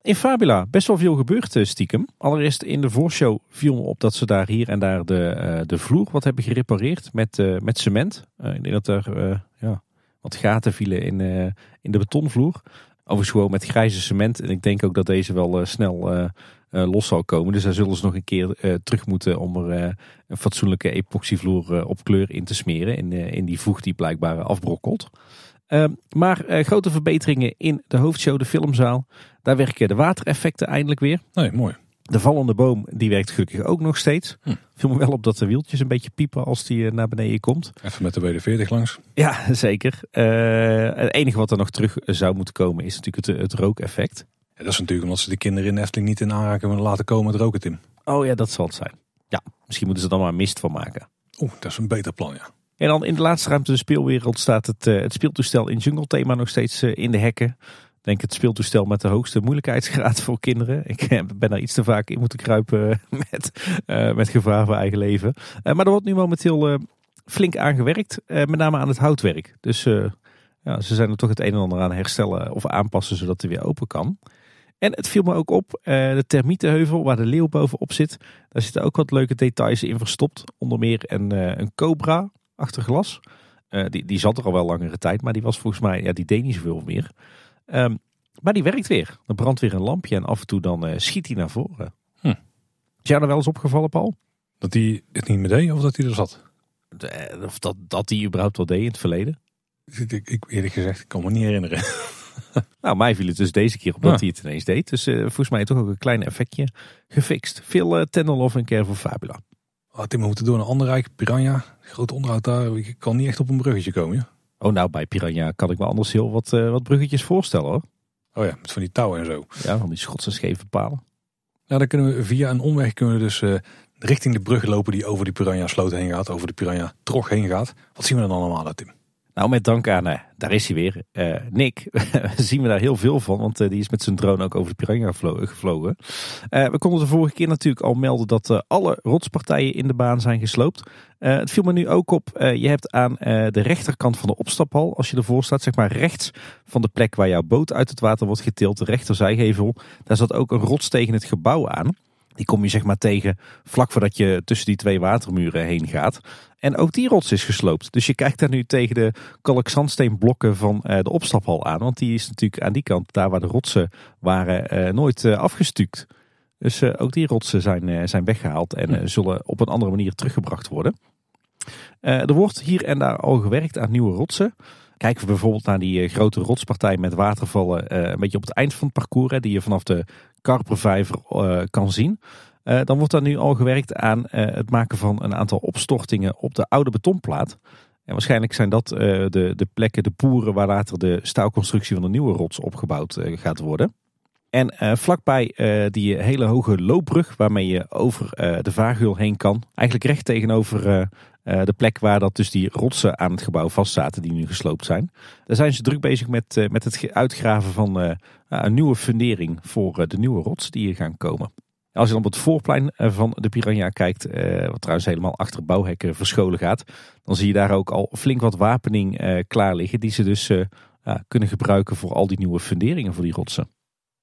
In Fabula best wel veel gebeurd stiekem. Allereerst in de voorshow viel me op dat ze daar hier en daar de, uh, de vloer wat hebben gerepareerd met, uh, met cement. Uh, ik denk dat er ja, wat gaten vielen in, in de betonvloer. Overigens gewoon met grijze cement. En ik denk ook dat deze wel snel los zal komen. Dus daar zullen ze nog een keer terug moeten om er een fatsoenlijke epoxyvloer op kleur in te smeren. In, in die voeg die blijkbaar afbrokkelt. Ehm, maar uh, grote verbeteringen in de hoofdshow, de filmzaal. Daar werken de watereffecten eindelijk weer. Nee, mooi. De vallende boom die werkt gelukkig ook nog steeds. Hm. Viel me wel op dat de wieltjes een beetje piepen als die eh, naar beneden komt. Even met de WD-40 langs. Ja, *laughs* zeker. Het enige wat er nog terug zou moeten komen is natuurlijk het, het rookeffect. Dat is natuurlijk omdat ze de kinderen in Efteling niet in aanraking willen laten komen met roken, Tim. Oh ja, dat zal het zijn. Ja, misschien moeten ze er dan maar mist van maken. Oeh, dat is een beter plan, ja. En dan in de laatste ruimte de speelwereld staat het, uh, het speeltoestel in jungle thema nog steeds uh, in de hekken. Ik denk het speeltoestel met de hoogste moeilijkheidsgraad voor kinderen. Ik eh, ben daar iets te vaak in moeten kruipen met, met gevaar voor eigen leven. maar er wordt nu momenteel flink aan gewerkt, met name aan het houtwerk. Dus ja, ze zijn er toch het een en ander aan herstellen of aanpassen zodat hij weer open kan. En het viel me ook op, de termietenheuvel waar de leeuw bovenop zit. Daar zitten ook wat leuke details in verstopt. Onder meer een, een cobra achter glas. Uh, die, die zat er al wel langere tijd, maar die was volgens mij, ja, die deed niet zoveel meer. Um, maar die werkt weer. Dan brandt weer een lampje en af en toe dan uh, schiet hij naar voren. Hm. Is jou er wel eens opgevallen, Paul? Dat hij het niet meer deed of dat hij er zat? De, eh, of dat, dat hij überhaupt wel deed in het verleden? Ik, ik, eerlijk gezegd, ik kan me niet herinneren. *laughs* *laughs* nou, mij viel het dus deze keer op dat hij het ineens deed. Dus uh, volgens mij toch ook een klein effectje gefixt. Veel uh, Tender Love en Care voor Fabula. Oh, Tim, we moeten door naar Anderrijk, Piranha. Groot onderhoud daar. Ik kan niet echt op een bruggetje komen. Ja? Oh, nou, bij Piranha kan ik me anders heel wat, uh, wat bruggetjes voorstellen hoor. Oh ja, met van die touwen en zo. Ja, van die schotse scheve palen. Ja, dan kunnen we via een omweg kunnen we dus uh, richting de brug lopen die over die Piranha sloot heen gaat. Over de Piranha trog heen gaat. Wat zien we dan allemaal Tim? Nou, met dank aan, uh, daar is hij weer, uh, Nick, *laughs* zien we daar heel veel van. Want uh, die is met zijn drone ook over de Piranha gevlogen. we konden de vorige keer natuurlijk al melden dat alle rotspartijen in de baan zijn gesloopt. het viel me nu ook op, je hebt aan de rechterkant van de opstaphal, als je ervoor staat, zeg maar rechts van de plek waar jouw boot uit het water wordt getild, de rechterzijgevel, daar zat ook een rots tegen het gebouw aan. Die kom je zeg maar tegen vlak voordat je tussen die twee watermuren heen gaat. En ook die rots is gesloopt. Dus je kijkt daar nu tegen de kalkzandsteenblokken van uh, de opstaphal aan. Want die is natuurlijk aan die kant, daar waar de rotsen waren, uh, nooit uh, afgestuukt. Dus ook die rotsen zijn, zijn weggehaald en zullen op een andere manier teruggebracht worden. er wordt hier en daar al gewerkt aan nieuwe rotsen. Kijken we bijvoorbeeld naar die grote rotspartij met watervallen, een beetje op het eind van het parcours, die je vanaf de Karpervijver kan zien. Uh, dan wordt er nu al gewerkt aan uh, het maken van een aantal opstortingen op de oude betonplaat. En waarschijnlijk zijn dat uh, de, de plekken, de poeren waar later de staalconstructie van de nieuwe rots opgebouwd gaat worden. En vlakbij die hele hoge loopbrug waarmee je over de vaargeul heen kan. Eigenlijk recht tegenover de plek waar dat dus die rotsen aan het gebouw vastzaten die nu gesloopt zijn. Daar zijn ze druk bezig met, met het uitgraven van een nieuwe fundering voor de nieuwe rots die hier gaan komen. Als je dan op het voorplein eh, van de Piranha kijkt, eh, wat trouwens helemaal achter bouwhekken verscholen gaat, dan zie je daar ook al flink wat wapening eh, klaar liggen die ze dus kunnen gebruiken voor al die nieuwe funderingen voor die rotsen.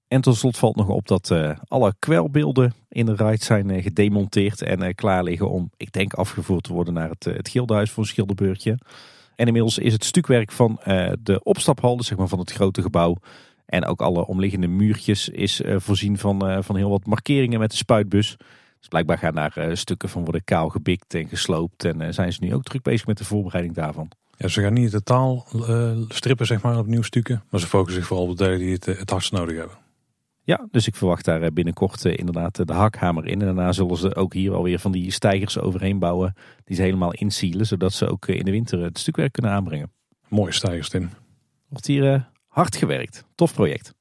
En tot slot valt nog op dat alle kwelbeelden in de ride zijn gedemonteerd en klaar liggen om, ik denk, afgevoerd te worden naar het, het Gildenhuis voor een schilderbeurtje. En inmiddels is het stukwerk van de opstaphal, dus zeg maar van het grote gebouw, en ook alle omliggende muurtjes is uh, voorzien van, uh, van heel wat markeringen met de spuitbus. Dus blijkbaar gaan daar uh, stukken van worden kaal gebikt en gesloopt. En zijn ze nu ook druk bezig met de voorbereiding daarvan. Ja, ze gaan niet totaal strippen zeg maar opnieuw stukken. Maar ze focussen zich vooral op de delen die het, het hardst nodig hebben. Ja, dus ik verwacht daar eh, binnenkort eh, inderdaad eh, de hakhamer in. En daarna zullen ze ook hier alweer van die stijgers overheen bouwen. Die ze helemaal insielen, zodat ze ook in de winter het stukwerk kunnen aanbrengen. Mooie stijgers, Tim. Wordt hier hard gewerkt. Tof project.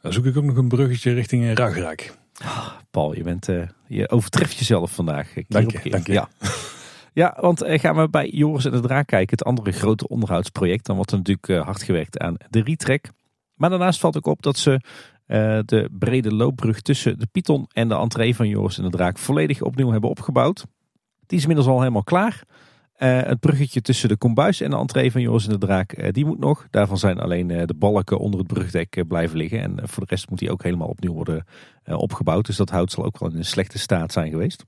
Dan zoek ik ook nog een bruggetje richting Ruigrijk. Paul, je, bent, je overtreft jezelf vandaag. Dank je, dank je. Ja. Ja, want gaan we bij Joris en de Draak kijken, het andere grote onderhoudsproject, dan wordt er natuurlijk hard gewerkt aan de retrek. Maar daarnaast valt ook op dat ze de brede loopbrug tussen de Python en de entree van Joris en de Draak volledig opnieuw hebben opgebouwd. Die is inmiddels al helemaal klaar. Uh, het bruggetje tussen de kombuis en de entree van Joris en de Draak, uh, die moet nog. Daarvan zijn alleen de balken onder het brugdek blijven liggen. En voor de rest moet die ook helemaal opnieuw worden opgebouwd. Dus dat hout zal ook wel in een slechte staat zijn geweest.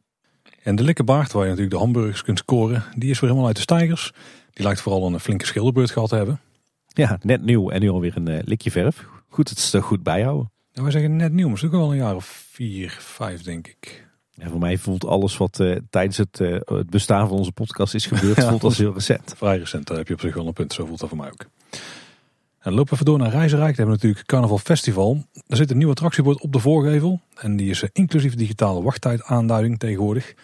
En de likkerbaard, waar je natuurlijk de hamburgers kunt scoren, die is weer helemaal uit de stijgers. Die lijkt vooral een flinke schilderbeurt gehad te hebben. Ja, net nieuw en nu alweer een likje verf. Goed het er goed bijhouden. Ja, wij zeggen net nieuw, maar het is ook wel een jaar of vier, vijf denk ik. Ja, voor mij voelt alles wat uh, tijdens het, uh, het, bestaan van onze podcast is gebeurd, *laughs* voelt als heel recent. Vrij recent, daar heb je op zich wel een punt. Zo voelt dat voor mij ook. En lopen we even door naar Reizenrijk. We hebben natuurlijk Carnaval Festival. Er zit een nieuw attractiebord op de voorgevel. En die is uh, inclusief digitale wachttijd aanduiding tegenwoordig.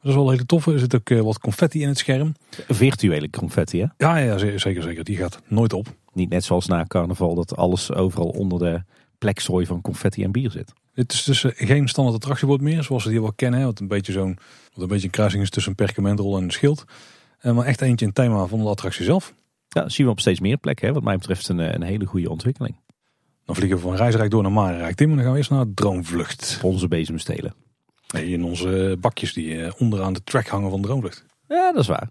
Dat is wel heel tof. Er zit ook wat confetti in het scherm. Virtuele confetti, hè? Ja, ja zeker, zeker. Die gaat nooit op. Niet net zoals na carnaval dat alles overal onder de plekzooi van confetti en bier zit. Het is dus eh, geen standaard attractiebord meer, zoals we die wel kennen. Wat een beetje zo'n, wat een beetje een kruising is tussen een perkamentrol en een schild. Eh, maar echt eentje in thema van de attractie zelf. Ja, zien we op steeds meer plekken. Hè? Wat mij betreft een, eh, een hele goede ontwikkeling. Dan vliegen we van Reisrijk door naar Marenrijk. Tim, en dan gaan we eerst naar Droomvlucht. Onze bezemstelen. Nee, in onze bakjes die onderaan de track hangen van Droomvlucht. Ja, dat is waar.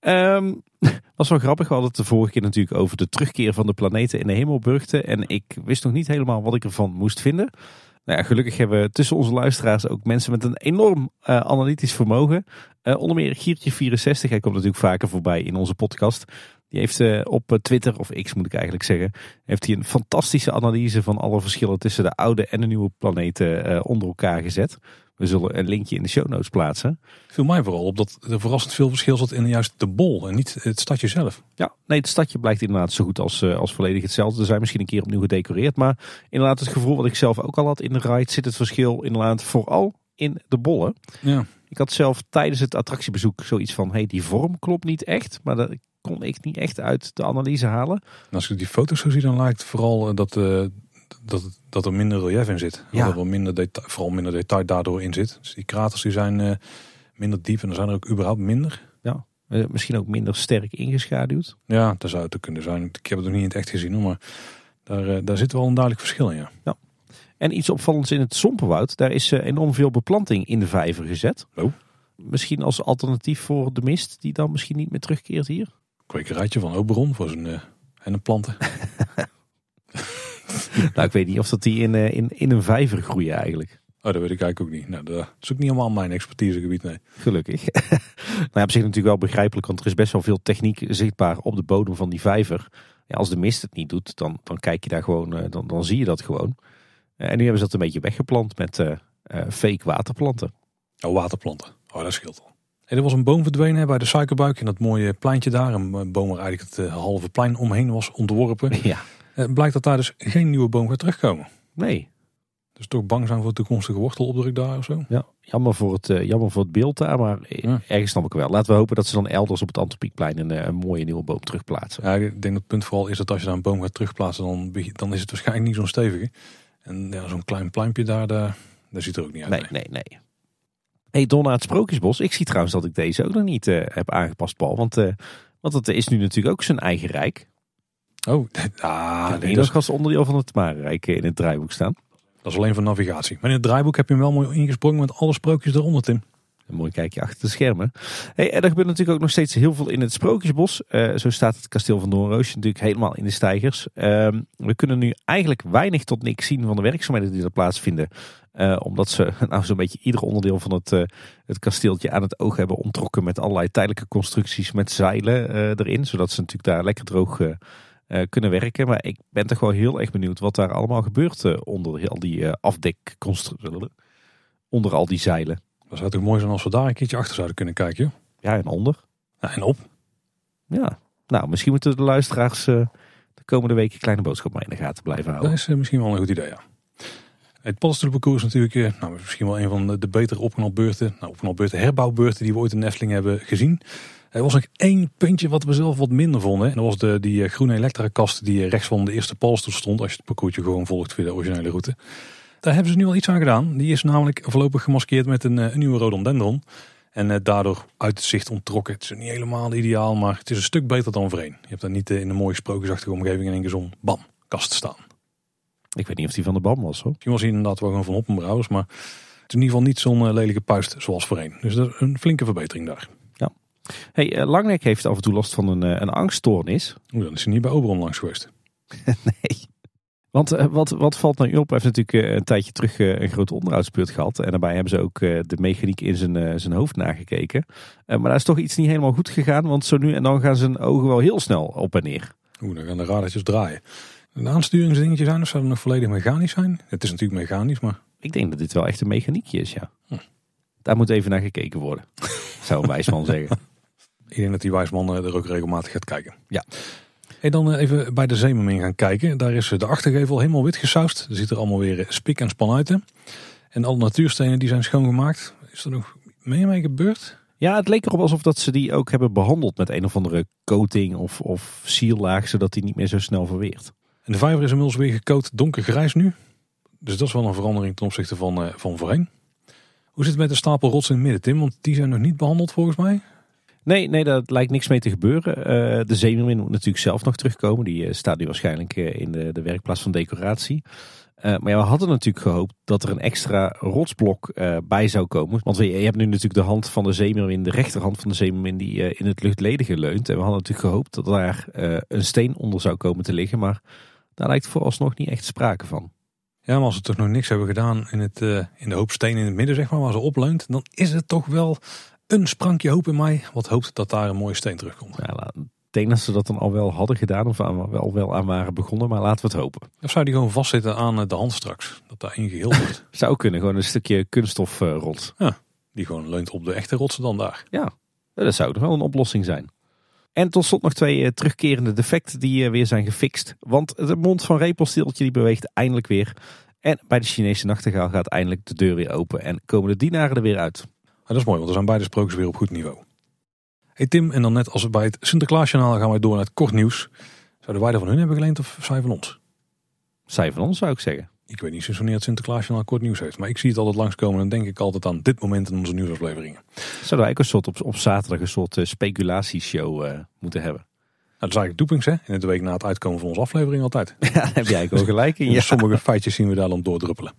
Um, *laughs* was wel grappig. We hadden het de vorige keer natuurlijk over de terugkeer van de planeten in de hemelburgten. En ik wist nog niet helemaal wat ik ervan moest vinden. Nou ja, gelukkig hebben we tussen onze luisteraars ook mensen met een enorm uh, analytisch vermogen. Uh, onder meer Giertje64, hij komt natuurlijk vaker voorbij in onze podcast. Die heeft uh, op Twitter, of X moet ik eigenlijk zeggen, heeft hij een fantastische analyse van alle verschillen tussen de oude en de nieuwe planeten onder elkaar gezet. We zullen een linkje in de show notes plaatsen. Viel mij vooral op dat er verrassend veel verschil zat in juist de bol en niet het stadje zelf. Ja, nee, het stadje blijkt inderdaad zo goed als, als volledig hetzelfde. Er zijn misschien een keer opnieuw gedecoreerd. Maar inderdaad het gevoel wat ik zelf ook al had in de ride zit het verschil inderdaad vooral in de bollen. Ja. Ik had zelf tijdens het attractiebezoek zoiets van, hey, die vorm klopt niet echt. Maar dat kon ik niet echt uit de analyse halen. als ik die foto's zo zie, dan lijkt vooral dat, uh, dat, dat er minder relief in zit. Ja. Dat er minder detail, vooral minder detail daardoor in zit. Dus die kraters die zijn uh, minder diep en er zijn er ook überhaupt minder. Ja, eh, misschien ook minder sterk ingeschaduwd. Ja, dat zou het kunnen zijn. Ik heb het nog niet in het echt gezien, maar daar, uh, daar zit wel een duidelijk verschil in. Ja. ja. En iets opvallends in het Sompenwoud, daar is enorm veel beplanting in de vijver gezet. Oh. Misschien als alternatief voor de mist, die dan misschien niet meer terugkeert hier. Kwekerijtje van Oberon voor zijn uh, hennenplanten. *laughs* *laughs* nou, ik weet niet of dat die in, eh, in, in een vijver groeien eigenlijk. Oh, dat weet ik eigenlijk ook niet. Nou, dat is ook niet helemaal mijn expertisegebied, nee. Gelukkig. *laughs* nou ja, op zich natuurlijk wel begrijpelijk, want er is best wel veel techniek zichtbaar op de bodem van die vijver. Ja, als de mist het niet doet, dan, dan kijk je daar gewoon, eh, dan, dan zie je dat gewoon. Eh, en nu hebben ze dat een beetje weggeplant met uh, fake waterplanten. Oh, waterplanten. Oh, dat scheelt al. Hey, er was een boom verdwenen bij de suikerbuik in dat mooie pleintje daar. Een boom waar eigenlijk het halve plein omheen was ontworpen. *laughs* Ja. Het blijkt dat daar dus geen nieuwe boom gaat terugkomen. Nee. Dus toch bang zijn voor toekomstige wortelopdruk daar of zo? Ja, jammer voor het, uh, jammer voor het beeld daar, maar ergens snap ik wel. Laten we hopen dat ze dan elders op het Antropiekplein een, eh, een mooie nieuwe boom terugplaatsen. Ja, ik denk dat het punt vooral is dat als je daar een boom gaat terugplaatsen, dan, dan is het waarschijnlijk niet zo'n stevige. En ja, zo'n klein pluimpje daar, daar, daar ziet er ook niet uit. Nee, nee, nee. hey, Donna het Sprookjesbos. Ik zie trouwens dat ik deze ook nog niet uh, heb aangepast, Paul. Want, want het is nu natuurlijk ook zijn eigen rijk. Oh, *laughs* ah, nee, dat is onderdeel van het Marenrijk in het draaiboek staan. Dat is alleen voor navigatie. Maar in het draaiboek heb je hem wel mooi ingesprongen met alle sprookjes eronder, Tim. Een mooi kijkje achter de schermen. Hey, er gebeurt natuurlijk ook nog steeds heel veel in het Sprookjesbos. Uh, zo staat het kasteel van Doornroosje natuurlijk helemaal in de stijgers. Uh, we kunnen nu eigenlijk weinig tot niks zien van de werkzaamheden die er plaatsvinden. Uh, omdat ze *laughs* nou zo'n beetje ieder onderdeel van het, het kasteeltje aan het oog hebben ontrokken met allerlei tijdelijke constructies met zeilen erin. Zodat ze natuurlijk daar lekker droog kunnen werken. Maar ik ben toch wel heel erg benieuwd wat daar allemaal gebeurt uh, onder al die uh, afdekconstructies. Onder al die zeilen. Dat zou toch mooi zijn als we daar een keertje achter zouden kunnen kijken. Ja, en onder. Ja, en op. Ja, nou misschien moeten de luisteraars de komende weken Kleine Boodschap maar in de gaten blijven houden. Dat is misschien wel een goed idee, ja. Het paddenstoelenparcours is natuurlijk eh, nou, misschien wel een van de, betere opknalbeurten, nou, opknalbeurten, herbouwbeurten die we ooit in Efteling hebben gezien. Er was nog één puntje wat we zelf wat minder vonden. En dat was de, die eh, groene elektra-kast die eh, rechts van de eerste paddenstoel stond. Als je het parcoursje gewoon volgt via de originele route. Daar hebben ze nu al iets aan gedaan. Die is namelijk voorlopig gemaskeerd met een, een nieuwe rhododendron. En daardoor uit het zicht onttrokken. Het is niet helemaal ideaal, maar het is een stuk beter dan voorheen. Je hebt daar niet in een mooie sprookjesachtige omgeving in één keer zo'n bam, kast staan. Ik weet niet of die van de BAM was hoor. Misschien was hij inderdaad wel gewoon van Oppenbrouwers. Maar het is in ieder geval niet zo'n lelijke puist zoals voorheen. Dus dat is een flinke verbetering daar. Hey, Langnek heeft af en toe last van een, een angststoornis. Oeh, dan is hij niet bij Oberon langs geweest. *laughs* nee. Want wat, wat valt nou op? Hij heeft natuurlijk een tijdje terug een grote onderhoudsbeurt gehad. En daarbij hebben ze ook de mechaniek in zijn, zijn hoofd nagekeken. Maar daar is toch iets niet helemaal goed gegaan. Want zo nu en dan gaan zijn ogen wel heel snel op en neer. Oeh, dan gaan de radertjes draaien. De aansturingsdingetje zijn of zou het nog volledig mechanisch zijn? Het is natuurlijk mechanisch, maar... Ik denk dat dit wel echt een mechaniekje is, ja. Hm. Daar moet even naar gekeken worden. *laughs* zou een wijsman zeggen. Ik denk dat die wijsman er ook regelmatig gaat kijken. Ja. En dan even bij de Zeemermin gaan kijken. Daar is de achtergevel helemaal wit gesausd. Er ziet er allemaal weer spik en span uit. En alle natuurstenen die zijn schoongemaakt. Is er nog meer mee gebeurd? Ja, het leek erop alsof dat ze die ook hebben behandeld met een of andere coating of, of siellaag, zodat die niet meer zo snel verweert. En de vijver is inmiddels weer gecoat donkergrijs nu. Dus dat is wel een verandering ten opzichte van, uh, van voorheen. Hoe zit het met de stapel rots in het midden, Tim? Want die zijn nog niet behandeld volgens mij. Nee, nee, daar lijkt niks mee te gebeuren. Uh, de zeemermin moet natuurlijk zelf nog terugkomen. Die uh, staat nu waarschijnlijk in de, de werkplaats van decoratie. maar ja, we hadden natuurlijk gehoopt dat er een extra rotsblok bij zou komen. Want je, hebt nu natuurlijk de hand van de zeemermin, de rechterhand van de zeemermin, die in het luchtledige leunt. En we hadden natuurlijk gehoopt dat daar een steen onder zou komen te liggen. Maar daar lijkt vooralsnog niet echt sprake van. Ja, maar als ze toch nog niks hebben gedaan in, het, in de hoop steen in het midden, zeg maar, waar ze opleunt, dan is het toch wel een sprankje hoop in mij. Wat hoopt dat daar een mooie steen terugkomt. Ja, ik denk dat ze dat dan al wel hadden gedaan of aan, wel, wel aan waren begonnen, maar laten we het hopen. Of zou die gewoon vastzitten aan eh, de hand straks? Dat daar één geheel wordt? *laughs* zou kunnen, gewoon een stukje kunststofrot. Uh, ja, die gewoon leunt op de echte rotsen dan daar. Ja, dat zou toch wel een oplossing zijn. En tot slot nog twee uh, terugkerende defecten die uh, weer zijn gefixt. Want de mond van repelsteeltje die beweegt eindelijk weer. En bij de Chinese nachtegaal gaat eindelijk de deur weer open en komen de dienaren er weer uit. Dat is mooi, want er zijn beide sprookjes weer op goed niveau. Hey Tim, en dan net als bij het Sinterklaasjournaal gaan wij door naar het kort nieuws. Zouden wij er van hun hebben geleend of zij van ons? Zij van ons zou ik zeggen. Ik weet niet sinds wanneer het Sinterklaasjournaal kort nieuws heeft. Maar ik zie het altijd langskomen en denk ik altijd aan dit moment in onze nieuwsafleveringen. Zouden wij ook een soort op, op zaterdag een soort uh, speculatieshow uh, moeten hebben? Nou, dat is eigenlijk doepings hè. In de week na het uitkomen van onze aflevering altijd. *laughs* Ja, daar heb jij wel gelijk in. Ja. Sommige feitjes zien we daar dan doordruppelen.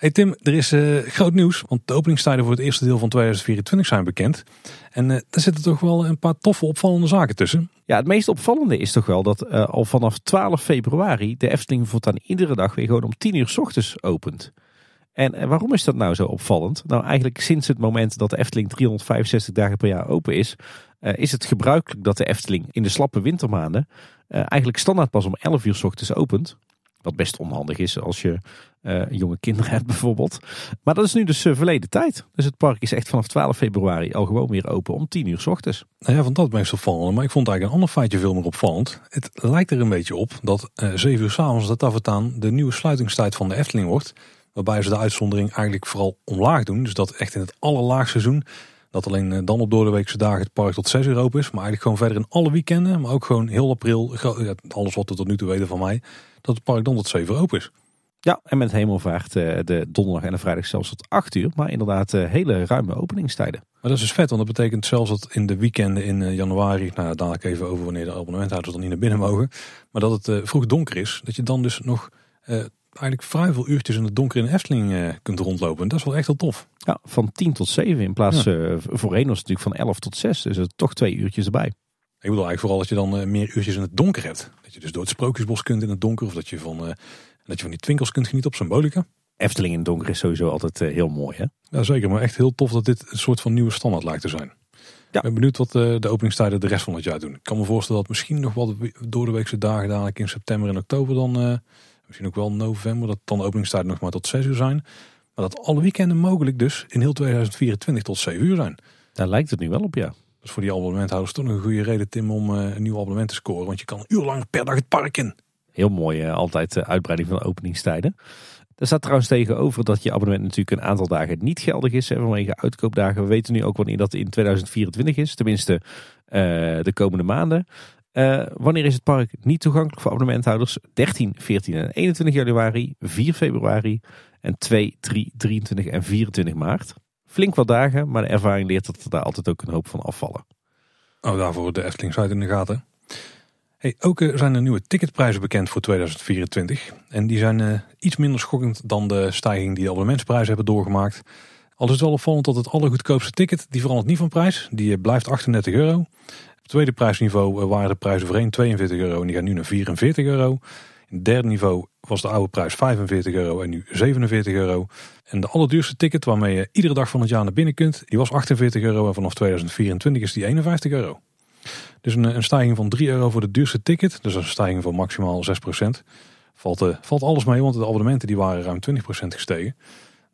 Hey Tim, er is uh, groot nieuws, want de openingstijden voor het eerste deel van 2024 zijn bekend. En uh, daar zitten toch wel een paar toffe opvallende zaken tussen. Ja, het meest opvallende is toch wel dat uh, al vanaf 12 februari de Efteling voortaan iedere dag weer gewoon om 10 uur s ochtends opent. En waarom is dat nou zo opvallend? Nou, eigenlijk sinds het moment dat de Efteling 365 dagen per jaar open is, is het gebruikelijk dat de Efteling in de slappe wintermaanden eigenlijk standaard pas om 11 uur s ochtends opent. Wat best onhandig is als je uh, jonge kinderen hebt bijvoorbeeld. Maar dat is nu dus uh, verleden tijd. Dus het park is echt vanaf 12 februari al gewoon weer open om 10 uur s ochtends. Nou ja, vond dat meest opvallend. Maar ik vond eigenlijk een ander feitje veel meer opvallend. Het lijkt er een beetje op dat uh, 7 uur s'avonds dat Tavataan de nieuwe sluitingstijd van de Efteling wordt. Waarbij ze de uitzondering eigenlijk vooral omlaag doen. Dus dat echt in het allerlaagste seizoen dat alleen dan op doordeweekse dagen het park tot 6 uur open is. Maar eigenlijk gewoon verder in alle weekenden. Maar ook gewoon heel april. Alles wat we tot nu toe weten van mij. Dat het park dan tot 7 uur open is. Ja, en met hemelvaart de donderdag en de vrijdag zelfs tot 8 uur. Maar inderdaad hele ruime openingstijden. Maar dat is dus vet, want dat betekent zelfs dat in de weekenden in januari, nou dadelijk even over wanneer de abonnementhouders dan niet naar binnen mogen. Maar dat het vroeg donker is, dat je dan dus nog uh, eigenlijk vrij veel uurtjes in het donker in de Efteling uh, kunt rondlopen. En dat is wel echt heel tof. Ja, van 10 tot 7 in plaats ja. uh, voorheen was het natuurlijk van 11 tot 6. Dus het toch twee uurtjes erbij. Ik bedoel eigenlijk vooral dat je dan meer uurtjes in het donker hebt. Dat je dus door het sprookjesbos kunt in het donker. Of dat je van, dat je van die twinkels kunt genieten op Symbolica. Efteling in het donker is sowieso altijd heel mooi hè? Ja zeker, maar echt heel tof dat dit een soort van nieuwe standaard lijkt te zijn. Ja. Ik ben benieuwd wat de, de openingstijden de rest van het jaar doen. Ik kan me voorstellen dat misschien nog wat door de weekse dagen dadelijk in september en oktober dan... Uh, misschien ook wel november, dat dan de openingstijden nog maar tot 6 uur zijn. Maar dat alle weekenden mogelijk dus in heel 2024 tot 7 uur zijn. Daar lijkt het nu wel op, ja. Is voor die abonnementhouders toch nog een goede reden, Tim, om een nieuw abonnement te scoren. Want je kan een uur lang per dag het park in. Heel mooi, altijd uitbreiding van de openingstijden. Er staat trouwens tegenover dat je abonnement natuurlijk een aantal dagen niet geldig is vanwege uitkoopdagen. We weten nu ook wanneer dat in 2024 is, tenminste de komende maanden. wanneer is het park niet toegankelijk voor abonnementhouders? 13, 14 en 21 januari, 4 februari en 2, 3, 23 en 24 maart. Flink wat dagen, maar de ervaring leert dat er daar altijd ook een hoop van afvallen. Oh, daarvoor de Efteling Zuid in de gaten. Hey, ook eh, zijn er nieuwe ticketprijzen bekend voor 2024. En die zijn uh, iets minder schokkend dan de stijging die de abonnementsprijzen hebben doorgemaakt. Al is het wel opvallend dat het allergoedkoopste ticket, die verandert niet van prijs. Die uh, blijft 38 euro. Op het tweede prijsniveau waren de prijzen voorheen 42 euro en die gaan nu naar 44 euro. In het derde niveau was de oude prijs 45 euro en nu 47 euro. En de allerduurste ticket waarmee je iedere dag van het jaar naar binnen kunt, die was 48 euro en vanaf 2024 is die 51 euro. Dus een, een stijging van 3 euro voor de duurste ticket, dus een stijging van maximaal 6%. Valt, uh, valt alles mee, want de abonnementen die waren ruim 20% gestegen.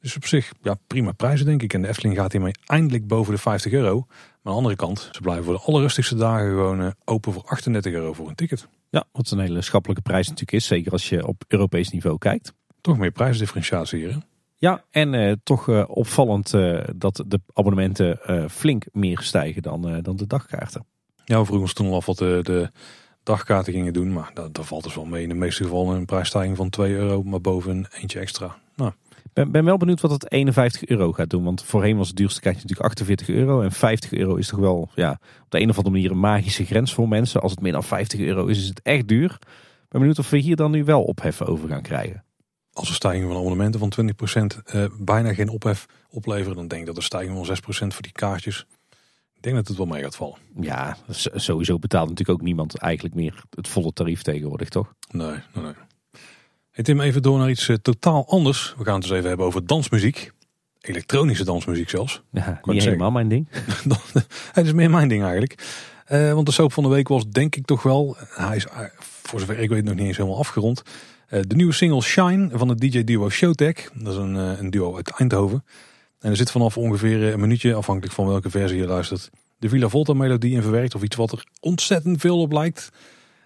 Dus op zich ja, prima prijzen denk ik. En de Efteling gaat hiermee eindelijk boven de 50 euro. Maar aan de andere kant, ze blijven voor de allerrustigste dagen gewoon uh, open voor 38 euro voor een ticket. Ja, wat een hele schappelijke prijs natuurlijk is. Zeker als je op Europees niveau kijkt. Toch meer prijsdifferentiatie hier. Ja, en uh, toch uh, opvallend uh, dat de abonnementen flink meer stijgen dan, dan de dagkaarten. Ja, we vroegen ons toen al af wat de, de dagkaarten gingen doen. Maar dat, dat valt dus wel mee. In de meeste gevallen een prijsstijging van 2 euro, maar boven een eentje extra. Nou. Ben, ben wel benieuwd wat het 51 euro gaat doen. Want voorheen was het duurste kaartje natuurlijk 48 euro. En 50 euro is toch wel ja, op de een of andere manier een magische grens voor mensen. Als het meer dan 50 euro is, is het echt duur. Ben benieuwd of we hier dan nu wel opheffen over gaan krijgen. Als een stijging van abonnementen van 20% uh, bijna geen ophef opleveren, dan denk ik dat de stijging van 6% voor die kaartjes. Ik denk dat het wel mee gaat vallen. Ja, sowieso betaalt natuurlijk ook niemand eigenlijk meer het volle tarief tegenwoordig, toch? Nee, nee, nee. Hey Tim, even door naar iets uh, totaal anders. We gaan het eens even hebben over dansmuziek. Elektronische dansmuziek zelfs. Ja, niet helemaal mijn ding. *laughs* het is meer mijn ding eigenlijk. Uh, want de soap van de week was denk ik toch wel, hij is voor zover ik weet nog niet eens helemaal afgerond. De nieuwe single Shine van het DJ duo Showtech. Dat is een, een duo uit Eindhoven. En er zit vanaf ongeveer een minuutje, afhankelijk van welke versie je luistert, de Villa Volta melodie in verwerkt. Of iets wat er ontzettend veel op lijkt.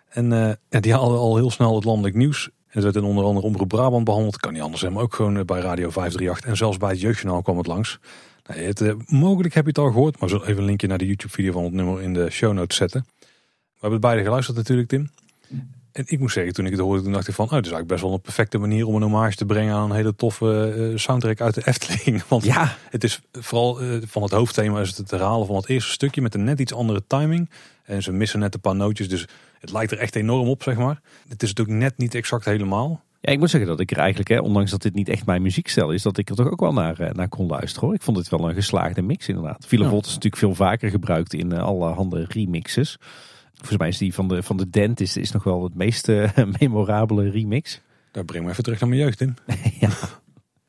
En ja, die haalde al heel snel het landelijk nieuws. En het werd in onder andere Omroep Brabant behandeld. Kan niet anders maar ook gewoon bij Radio 538. En zelfs bij het Jeugdjournaal kwam het langs. Nou, het, mogelijk heb je het al gehoord, maar we zullen even een linkje naar de YouTube video van het nummer in de show notes zetten. We hebben het beide geluisterd natuurlijk, Tim. En ik moet zeggen, toen ik het hoorde, toen dacht ik van, oh, dat is eigenlijk best wel een perfecte manier om een hommage te brengen aan een hele toffe uh, soundtrack uit de Efteling. *laughs* Want ja. het is vooral uh, van het hoofdthema is het het herhalen van het eerste stukje met een net iets andere timing. En ze missen net een paar nootjes, dus het lijkt er echt enorm op, zeg maar. Het is natuurlijk net niet exact helemaal. Ja, ik moet zeggen dat ik er eigenlijk, hè, ondanks dat dit niet echt mijn muziekstijl is, dat ik er toch ook wel naar, naar kon luisteren. Hoor. Ik vond het wel een geslaagde mix inderdaad. Villa ja. is natuurlijk veel vaker gebruikt in alle handen remixes. Volgens mij is die van de, van de Dentist is nog wel het meest uh, *laughs* memorabele remix. Daar breng me even terug naar mijn jeugd in. *laughs* ja.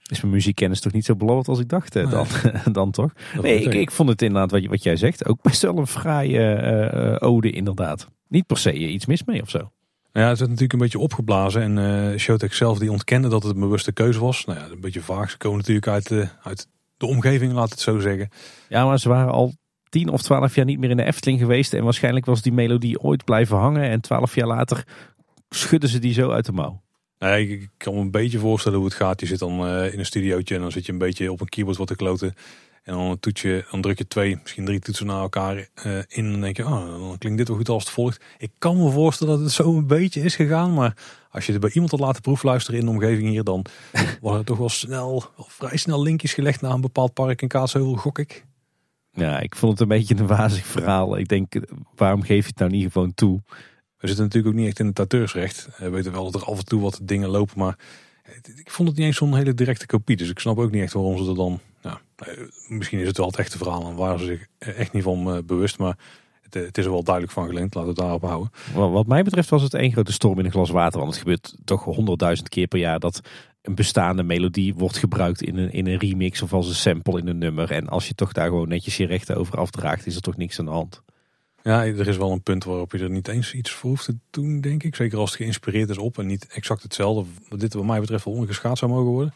Is mijn muziekkennis toch niet zo belovend als ik dacht eh, dan, *laughs* dan toch? Nee, ik, ik vond het inderdaad wat, wat jij zegt ook best wel een fraaie uh, ode inderdaad. Niet per se iets mis mee of zo. Ja, het werd natuurlijk een beetje opgeblazen en uh, Showtek zelf die ontkende dat het een bewuste keuze was. Nou ja, een beetje vaag. Ze komen natuurlijk uit, uh, uit de omgeving, laat het zo zeggen. Ja, maar ze waren al tien of twaalf jaar niet meer in de Efteling geweest. En waarschijnlijk was die melodie ooit blijven hangen. En twaalf jaar later schudden ze die zo uit de mouw. Nee, ik kan me een beetje voorstellen hoe het gaat. Je zit dan uh, in een studiootje en dan zit je een beetje op een keyboard wat te kloten. En dan, toets je, dan druk je twee, misschien drie toetsen naar elkaar uh, in. En dan denk je, oh, dan klinkt dit wel goed als het volgt. Ik kan me voorstellen dat het zo een beetje is gegaan. Maar als je het bij iemand had laten proefluisteren in de omgeving hier, dan *laughs* worden er toch wel snel, vrij snel linkjes gelegd naar een bepaald park in Kaatsheuvel, gok ik. Ja, ik vond het een beetje een wazig verhaal. Ik denk, waarom geef je het nou niet gewoon toe? We zitten natuurlijk ook niet echt in het auteursrecht. We weten wel dat er af en toe wat dingen lopen, maar ik vond het niet eens zo'n hele directe kopie. Dus ik snap ook niet echt waarom ze er dan... Nou, misschien is het wel het echte verhaal en waren ze zich echt niet van eh, bewust, maar het, het, is er wel duidelijk van geleend. Laten we het daarop houden. Wat mij betreft was het één grote storm in een glas water. Want het gebeurt toch honderdduizend keer per jaar dat een bestaande melodie wordt gebruikt in een, in een remix of als een sample in een nummer. En als je toch daar gewoon netjes je rechten over afdraagt, is er toch niks aan de hand. Ja, er is wel een punt waarop je er niet eens iets voor hoeft te doen, denk ik. Zeker als het geïnspireerd is op en niet exact hetzelfde. Wat dit wat mij betreft wel ongeschaad zou mogen worden.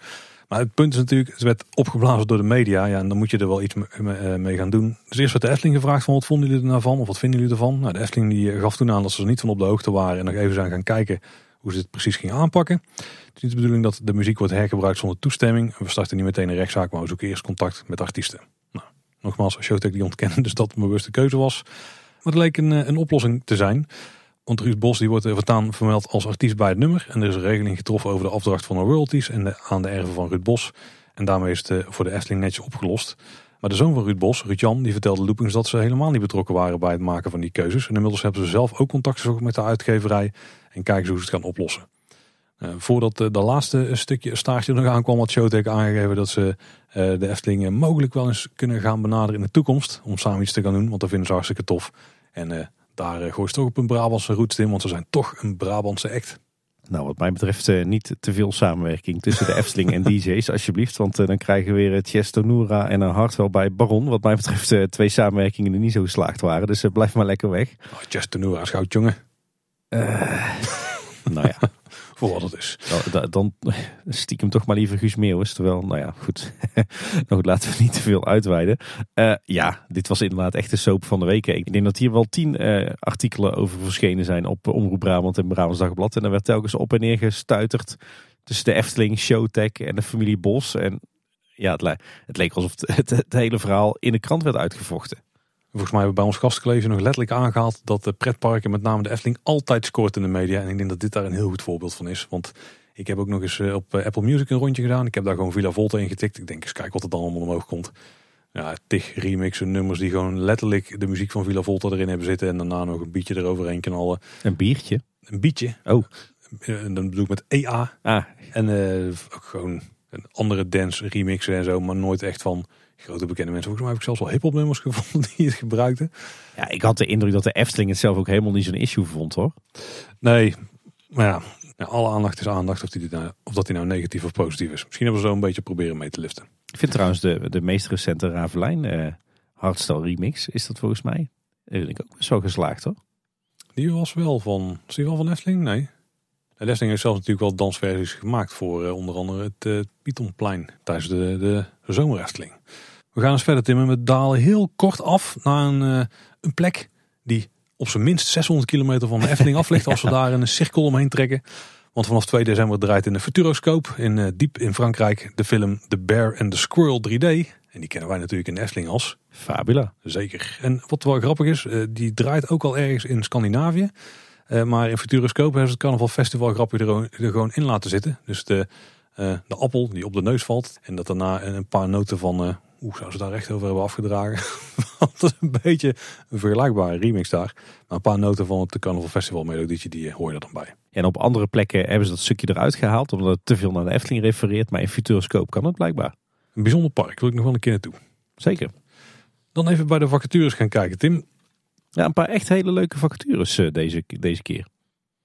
Maar het punt is natuurlijk, het werd opgeblazen door de media. Ja, en dan moet je er wel iets mee, mee gaan doen. Dus eerst werd de Efteling gevraagd van wat vonden jullie er nou? Of wat vinden jullie ervan? Nou, de Efteling die gaf toen aan dat ze er niet van op de hoogte waren. En nog even zijn gaan kijken hoe ze dit precies gingen aanpakken. Het is niet de bedoeling dat de muziek wordt hergebruikt zonder toestemming. We starten niet meteen een rechtszaak, maar we zoeken eerst contact met artiesten. Nou, nogmaals, Showtek die ontkennen dus dat het een bewuste keuze was. Maar het leek een, een oplossing te zijn. Want Ruud Bos die wordt voortaan vermeld als artiest bij het nummer. En er is een regeling getroffen over de afdracht van de royalties en aan de erven van Ruud Bos. En daarmee is het voor de Efteling netjes opgelost. Maar de zoon van Ruud Bos, Ruud Jan, die vertelde Loopings dat ze helemaal niet betrokken waren bij het maken van die keuzes. En inmiddels hebben ze zelf ook contact gezocht met de uitgeverij en kijken hoe ze het gaan oplossen. Uh, voordat de laatste stukje staartje nog aankwam, had Showtek aangegeven dat ze de Efteling mogelijk wel eens kunnen gaan benaderen in de toekomst. Om samen iets te gaan doen, want dat vinden ze hartstikke tof. En daar uh, gooi toch op een Brabantse route in, want ze zijn toch een Brabantse act. Nou, wat mij betreft uh, niet te veel samenwerking tussen de *laughs* Efteling en DJ's, alsjeblieft. Want uh, dan krijgen we weer Chesto Noura en een Hartwell bij Baron. Wat mij betreft twee samenwerkingen die niet zo geslaagd waren. Dus blijf maar lekker weg. Oh, Chesto Noura is goud, jongen. *laughs* nou ja. Voor wat het is. Dan, dan *laughs* stiekem toch maar liever Guus Meeuwis. Terwijl, nou ja, goed. *laughs* nou goed, laten we niet te veel uitweiden. Uh, ja, dit was inderdaad echt de soap van de week. Ik denk dat hier wel tien uh, artikelen over verschenen zijn op Omroep Brabant en Brabants Dagblad. En er werd telkens op en neer gestuiterd tussen de Efteling, Showtech en de familie Bos. En ja, het, het leek alsof het hele verhaal in de krant werd uitgevochten. Volgens mij hebben we bij ons gastcollege nog letterlijk aangehaald dat de pretparken, met name de Efteling, altijd scoort in de media. En ik denk dat dit daar een heel goed voorbeeld van is. Want ik heb ook nog eens op Apple Music een rondje gedaan. Ik heb daar gewoon Villa Volta in getikt. Ik denk eens kijk wat er dan allemaal omhoog komt. Ja, tig remixen, nummers die gewoon letterlijk de muziek van Villa Volta erin hebben zitten. En daarna nog een bietje eroverheen knallen. Een biertje? Een bietje. Oh. En dan bedoel ik met EA. Ah. En uh, ook gewoon een andere dance remixen en zo. Maar nooit echt van grote bekende mensen. Volgens mij heb ik zelfs wel hip-hop nummers gevonden die het gebruikten. Ja, ik had de indruk dat de Efteling het zelf ook helemaal niet zo'n issue vond hoor. Nee, maar ja, ja alle aandacht is aandacht of, die nou, of dat die nou negatief of positief is. Misschien hebben we zo een beetje proberen mee te liften. Ik vind trouwens de, de meest recente Ravelijn uh, Hardstyle remix, is dat volgens mij, vind ik ook zo geslaagd hoor. Die was wel van, is die wel van Efteling? Nee. De Efteling heeft zelfs natuurlijk wel dansversies gemaakt voor uh, onder andere het uh, Pythonplein tijdens de, de. We gaan eens verder timmen. We dalen heel kort af naar een, uh, een plek die op zijn minst 600 kilometer van de Efteling af ligt. Als we *laughs* daar een cirkel omheen trekken. Want vanaf 2 december draait in de Futuroscope in uh, diep in Frankrijk de film The Bear and the Squirrel 3D. En die kennen wij natuurlijk in de Efteling als Fabula. Zeker. En wat wel grappig is, uh, die draait ook al ergens in Scandinavië. Uh, maar in Futuroscope hebben ze het Carnaval Festival grapje er, er gewoon in laten zitten. Dus de, de appel die op de neus valt. En dat daarna een paar noten van hoe zou ze daar echt over hebben afgedragen? *laughs* Want is een beetje een vergelijkbare remix daar. Maar een paar noten van het Carnival Festival melodietje, die hoor je er dan bij. En op andere plekken hebben ze dat stukje eruit gehaald, omdat het te veel naar de Efteling refereert. Maar in Futuroscope kan het blijkbaar. Een bijzonder park, wil ik nog wel een keer naartoe. Zeker. Dan even bij de vacatures gaan kijken, Tim. Ja, een paar echt hele leuke vacatures uh, deze, deze keer.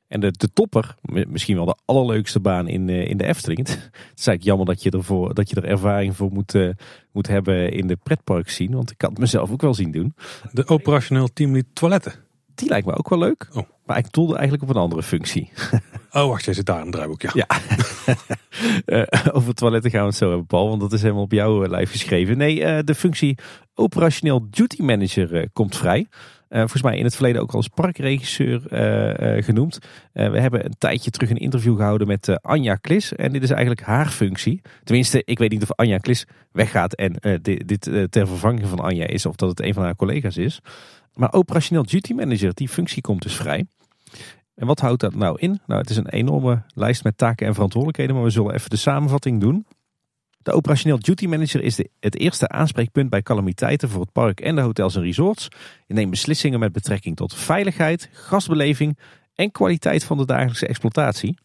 En de, de topper, misschien wel de allerleukste baan in, uh, in de Efteling. *laughs* Het is eigenlijk jammer dat je, ervoor, dat je er ervaring voor moet, uh, moet hebben in de pretpark zien. Want ik kan het mezelf ook wel zien doen. De operationeel teamlead toiletten. Die lijkt me ook wel leuk. Oh. Maar ik doelde eigenlijk op een andere functie. *laughs* Oh, wacht, jij zit daar in een draaiboek, ja. ja. *laughs* uh, over toiletten gaan we het zo hebben, Paul. Want dat is helemaal op jouw lijf geschreven. Nee, de functie operationeel duty manager komt vrij. Uh, volgens mij in het verleden ook al als parkregisseur uh, uh, genoemd. we hebben een tijdje terug een interview gehouden met Anja Klis. En dit is eigenlijk haar functie. Tenminste, ik weet niet of Anja Klis weggaat en dit, dit ter vervanging van Anja is. Of dat het een van haar collega's is. Maar operationeel duty manager, die functie komt dus vrij. En wat houdt dat nou in? Nou, het is een enorme lijst met taken en verantwoordelijkheden. Maar we zullen even de samenvatting doen. De operationeel duty manager is de, het eerste aanspreekpunt bij calamiteiten voor het park en de hotels en resorts. Je neemt beslissingen met betrekking tot veiligheid, gastbeleving en kwaliteit van de dagelijkse exploitatie.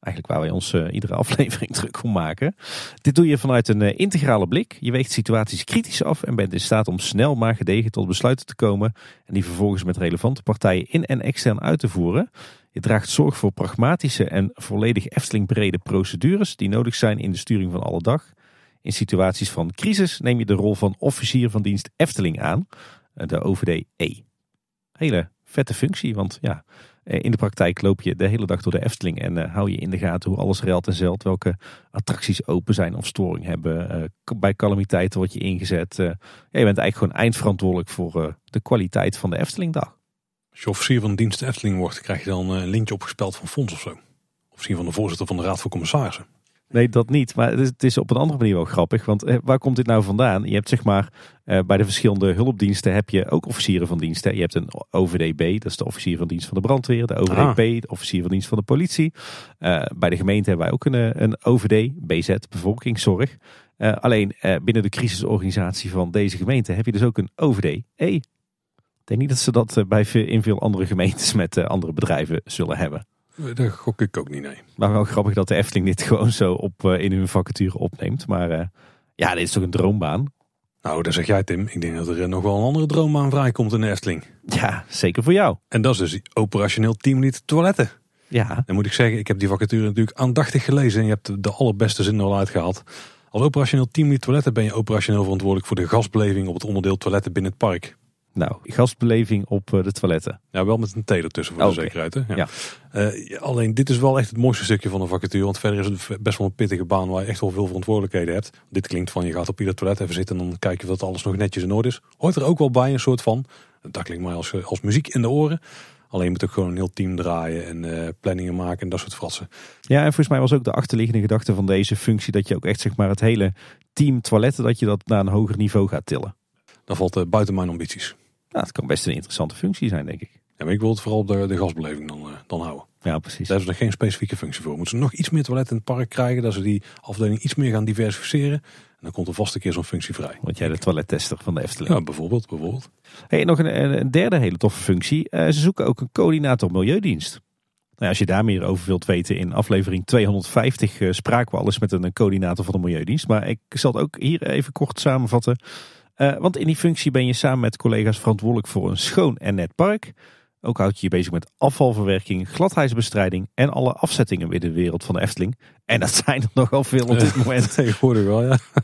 Eigenlijk waar wij ons uh, iedere *laughs* aflevering druk om maken. Dit doe je vanuit een uh, integrale blik. Je weegt situaties kritisch af en bent in staat om snel maar gedegen tot besluiten te komen. En die vervolgens met relevante partijen in en extern uit te voeren. Je draagt zorg voor pragmatische en volledig Efteling brede procedures die nodig zijn in de sturing van alle dag. In situaties van crisis neem je de rol van officier van dienst Efteling aan, de OVD-E. Hele vette functie, want ja, in de praktijk loop je de hele dag door de Efteling en uh, hou je in de gaten hoe alles reilt en zeilt, welke attracties open zijn of storing hebben. Bij calamiteiten word je ingezet. Je bent eigenlijk gewoon eindverantwoordelijk voor de kwaliteit van de Eftelingdag. Als je officier van dienst Efteling wordt, krijg je dan een lintje opgespeld van fonds of zo. misschien van de voorzitter van de Raad van Commissarissen. Nee, dat niet. Maar het is, het is op een andere manier wel grappig. Want eh, waar komt dit nou vandaan? Je hebt zeg maar eh, bij de verschillende hulpdiensten heb je ook officieren van dienst. hè. Je hebt een OVDB, dat is de officier van dienst van de brandweer. De OVDP, de officier van dienst van de politie. Eh, bij de gemeente hebben wij ook een, een OVD, BZ, bevolkingszorg. Alleen binnen de crisisorganisatie van deze gemeente heb je dus ook een OVD. E. Ik denk niet dat ze dat bij in veel andere gemeentes met andere bedrijven zullen hebben. Eh, Daar gok ik ook niet, nee. Maar wel grappig dat de Efteling dit *laughs* gewoon zo op, eh, in hun vacature opneemt. Maar eh, ja, dit is toch een droombaan? Nou, daar zeg jij Tim. Ik denk dat er nog wel een andere droombaan vrijkomt in de Efteling. Ja, zeker voor jou. En dat is dus operationeel teamlead toiletten. Ja, Dan moet ik zeggen, ik heb die vacature natuurlijk aandachtig gelezen. En je hebt de- allerbeste zin er al uitgehaald. Als operationeel teamlead toiletten ben je operationeel verantwoordelijk voor de gasbeleving op het onderdeel toiletten binnen het park. Nou, gastbeleving op eh, de toiletten. Ja, wel met een T ertussen voor de Oké. zekerheid. Hè? Ja. Ja. Eh, alleen dit is wel echt het mooiste stukje van de vacature. Want verder is het best wel een pittige baan waar je echt wel veel verantwoordelijkheden hebt. Dit klinkt van je gaat op ieder toilet even zitten en dan kijk je dat alles nog netjes in orde is. Hoort er ook wel bij een soort van. Dat klinkt mij als, als muziek in de oren. Alleen je moet ook gewoon een heel team draaien en eh, planningen maken en dat soort fratsen. Ja, en volgens mij was ook de achterliggende gedachte van deze functie dat je ook echt zeg maar het hele team toiletten, dat je dat naar een hoger niveau gaat tillen. Dat valt buiten mijn ambities. Nou, dat kan best een interessante functie zijn, denk ik. Ja, maar ik wil het vooral op de, de gasbeleving dan, eh, dan houden. Ja, precies. Daar hebben ze nog geen specifieke functie voor. Moeten ze nog iets meer toiletten in het park krijgen, dat ze die afdeling iets meer gaan diversificeren. En dan komt er vast een keer zo'n functie vrij. Want jij de toilettester van de Efteling. Ja, bijvoorbeeld, bijvoorbeeld. Hey, nog een, een derde hele toffe functie. Eh, ze zoeken ook een coördinator milieudienst. Nou, als je daar meer over wilt weten, in aflevering 250 eh, spraken we alles met een, een coördinator van de Milieudienst. Maar ik zal het ook hier even kort samenvatten. Eh, want in die functie ben je samen met collega's verantwoordelijk voor een schoon en net park. Ook houd je je bezig met afvalverwerking, gladheidsbestrijding en alle afzettingen binnen de wereld van de Efteling. En dat zijn er nogal veel op dit moment. *laughs* Tegenwoordig wel, ja. Maar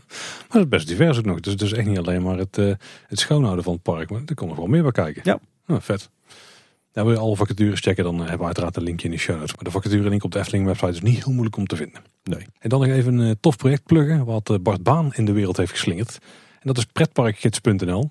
het is best divers ook nog. Dus het is echt niet alleen maar het, eh, het schoonhouden van het park. Maar er komt nog wel meer bij kijken. Ja. Nou, vet. Ja, wil je alle vacatures checken, dan eh, hebben we uiteraard een linkje in de show notes. Maar de vacature link op de Efteling website is niet heel moeilijk om te vinden. Nee. En dan nog even een tof project pluggen, wat Bart Baan in de wereld heeft geslingerd. Dat is pretparkgids.nl.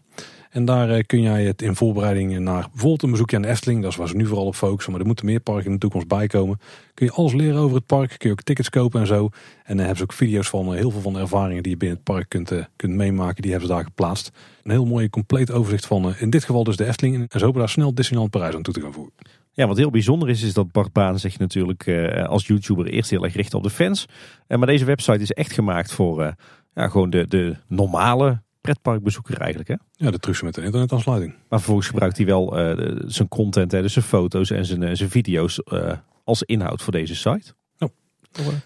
En daar eh, kun jij het in voorbereiding naar bijvoorbeeld een bezoekje aan de Efteling, dat is waar ze nu vooral op focussen, maar er moeten meer parken in de toekomst bij komen. Kun je alles leren over het park, kun je ook tickets kopen en zo. En dan hebben ze ook video's van eh, heel veel van de ervaringen die je binnen het park kunt, eh, kunt meemaken, die hebben ze daar geplaatst. Een heel mooi compleet overzicht van eh, in dit geval dus de Efteling. En zo hopen daar snel Disneyland Parijs aan toe te gaan voeren. Ja, wat heel bijzonder is, is dat Bart Baan zich natuurlijk eh, als YouTuber eerst heel erg richt op de fans. Eh, maar deze website is echt gemaakt voor eh, ja, gewoon de, de normale pretparkbezoeker eigenlijk. Hè? Ja, de trucs met de internetaansluiting. Maar vervolgens gebruikt hij wel eh, zijn content, hè, dus zijn foto's en zijn, eh, zijn video's eh, als inhoud voor deze site. Ja.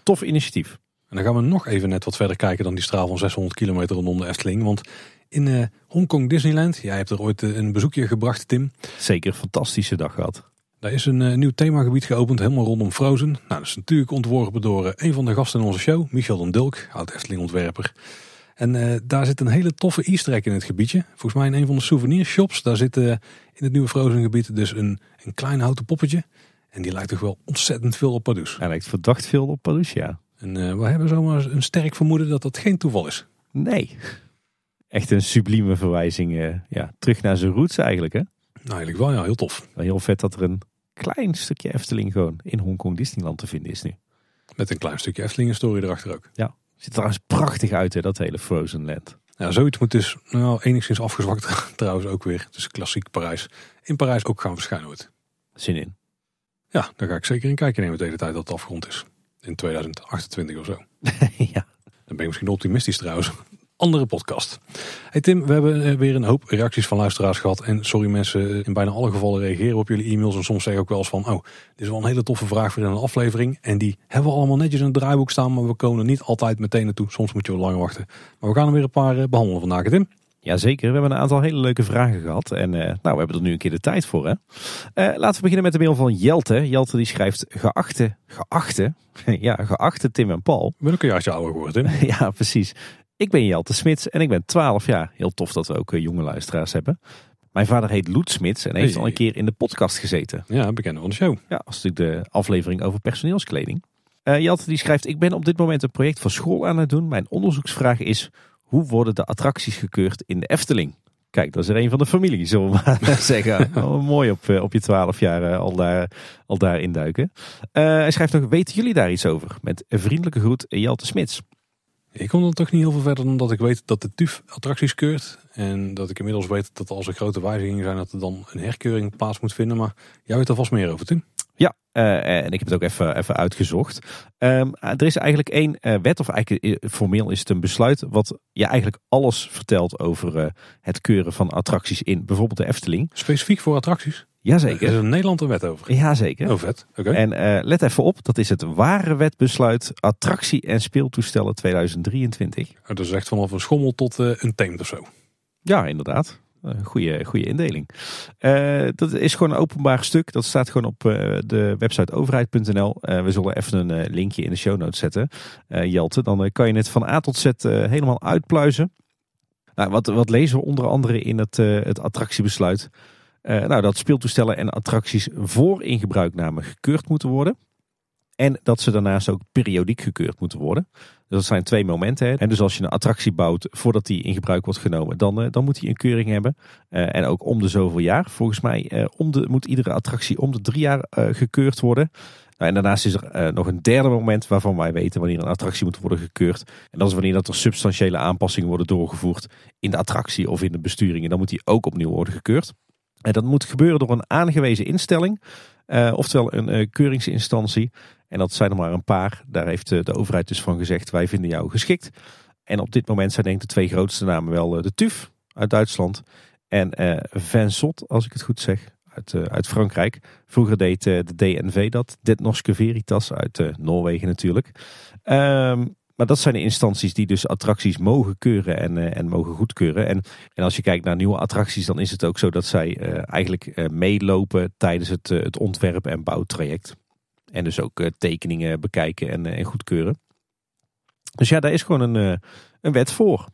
Tof initiatief. En dan gaan we nog even net wat verder kijken dan die straal van 600 kilometer rondom de Efteling. Want in eh Hongkong Disneyland, jij hebt er ooit een bezoekje gebracht Tim. Zeker een fantastische dag gehad. Daar is een eh, nieuw themagebied geopend, helemaal rondom Frozen. Nou, dat is natuurlijk ontworpen door eh, een van de gasten in onze show, Michel den Dulk, oud Efteling ontwerper. En eh, daar zit een hele toffe easter egg in het gebiedje. Volgens mij in een van de souvenirshops. Daar zit in het nieuwe Frozen gebied dus een, een klein houten poppetje. En die lijkt toch wel ontzettend veel op Pardoes. Hij lijkt verdacht veel op Pardoes, ja. En we hebben zomaar een sterk vermoeden dat dat geen toeval is. Nee. Echt een sublieme verwijzing ja, terug naar zijn roots eigenlijk. Hè? Nou, eigenlijk wel ja, heel tof. Heel vet dat er een klein stukje Efteling gewoon in Hongkong Disneyland te vinden is nu. Met een klein stukje Efteling story erachter ook. Ziet er trouwens prachtig uit hè, dat hele Frozen Land. Ja, zoiets moet dus nou, enigszins afgezwakt *laughs* trouwens ook weer. Dus klassiek Parijs. In Parijs ook gaan verschijnen wordt. Zin in. Ja, daar ga ik zeker in kijken nemen de hele tijd dat het afgerond is. In 2028 of zo. *laughs* ja. Dan ben ik misschien optimistisch trouwens. Andere podcast. Hey Tim, we hebben eh, weer een hoop reacties van luisteraars gehad. En sorry mensen, eh, in bijna alle gevallen reageren we op jullie e-mails. En soms zeggen ook wel eens van, oh, dit is wel een hele toffe vraag voor in een aflevering. En die hebben we allemaal netjes in het draaiboek staan. Maar we komen er niet altijd meteen naartoe. Soms moet je wel langer wachten. Maar we gaan er weer een paar eh, behandelen vandaag, Tim. Jazeker, we hebben een aantal hele leuke vragen gehad. En nou, we hebben er nu een keer de tijd voor. Hè? Laten we beginnen met de mail van Jelte. Jelte die schrijft, geachte, geachte, *laughs* ja, geachte Tim en Paul. Ik ben ook een jaartje ouder geworden, Tim. *laughs* ja, precies. Ik ben Jelte Smits en ik ben 12 jaar. Heel tof dat we ook eh, jonge luisteraars hebben. Mijn vader heet Loet Smits en heeft al een keer in de podcast gezeten. Ja, bekende van de show. Ja, dat is natuurlijk de aflevering over personeelskleding. Eh Jelte die schrijft, ik ben op dit moment een project voor school aan het doen. Mijn onderzoeksvraag is, hoe worden de attracties gekeurd in de Efteling? Kijk, dat is er een van de familie, zullen we maar *laughs* zeggen. *laughs* Oh, mooi op, op je twaalf jaar al, daar, al daar induiken. hij schrijft nog, weten jullie daar iets over? Met een vriendelijke groet, Jelte Smits. Ik kom dan toch niet heel veel verder dan dat ik weet dat de TUF attracties keurt. En dat ik inmiddels weet dat als er grote wijzigingen zijn, dat er dan een herkeuring plaats moet vinden. Maar jij weet er vast meer over, Tim. Ja, uh, en ik heb het ook even, even uitgezocht. Um, er is eigenlijk één uh, wet, of eigenlijk formeel is het een besluit, wat je eigenlijk alles vertelt over uh, het keuren van attracties in bijvoorbeeld de Efteling. Specifiek voor attracties? Jazeker. Er is een wet over. Jazeker. Oh, vet. Oké. En uh, let even op, dat is het ware wetbesluit attractie- en speeltoestellen 2023. Dat is echt vanaf een schommel tot uh, een tent of zo. Ja, inderdaad. Goede, goede indeling. Uh, dat is gewoon een openbaar stuk. Dat staat gewoon op uh, de website overheid.nl. Uh, we zullen even een linkje in de show notes zetten. Jelte, dan kan je het van A tot Z helemaal uitpluizen. Nou, wat, wat lezen we onder andere in het, het attractiebesluit? Nou, dat speeltoestellen en attracties voor ingebruikname gekeurd moeten worden. En dat ze daarnaast ook periodiek gekeurd moeten worden. Dus dat zijn twee momenten. En dus als je een attractie bouwt voordat die in gebruik wordt genomen, dan, uh, dan moet die een keuring hebben. Uh, en ook om de zoveel jaar. Volgens mij om de, moet iedere attractie om de drie jaar gekeurd worden. Nou, en daarnaast is er nog een derde moment waarvan wij weten wanneer een attractie moet worden gekeurd. En dat is wanneer dat er substantiële aanpassingen worden doorgevoerd in de attractie of in de besturingen. Dan moet die ook opnieuw worden gekeurd. En dat moet gebeuren door een aangewezen instelling. oftewel een keuringsinstantie. En dat zijn er maar een paar. Daar heeft de overheid dus van gezegd, wij vinden jou geschikt. En op dit moment zijn denk ik de twee grootste namen wel de TUF uit Duitsland en Vincent, als ik het goed zeg, uit, uit Frankrijk. Vroeger deed de DNV dat, Dit Norske Veritas uit Noorwegen natuurlijk. Um, maar dat zijn de instanties die dus attracties mogen keuren en, en mogen goedkeuren. En, en als je kijkt naar nieuwe attracties, dan is het ook zo dat zij eigenlijk meelopen tijdens het, het ontwerp- en bouwtraject. En dus ook tekeningen bekijken en, en, goedkeuren. Dus ja, daar is gewoon een, een wet voor.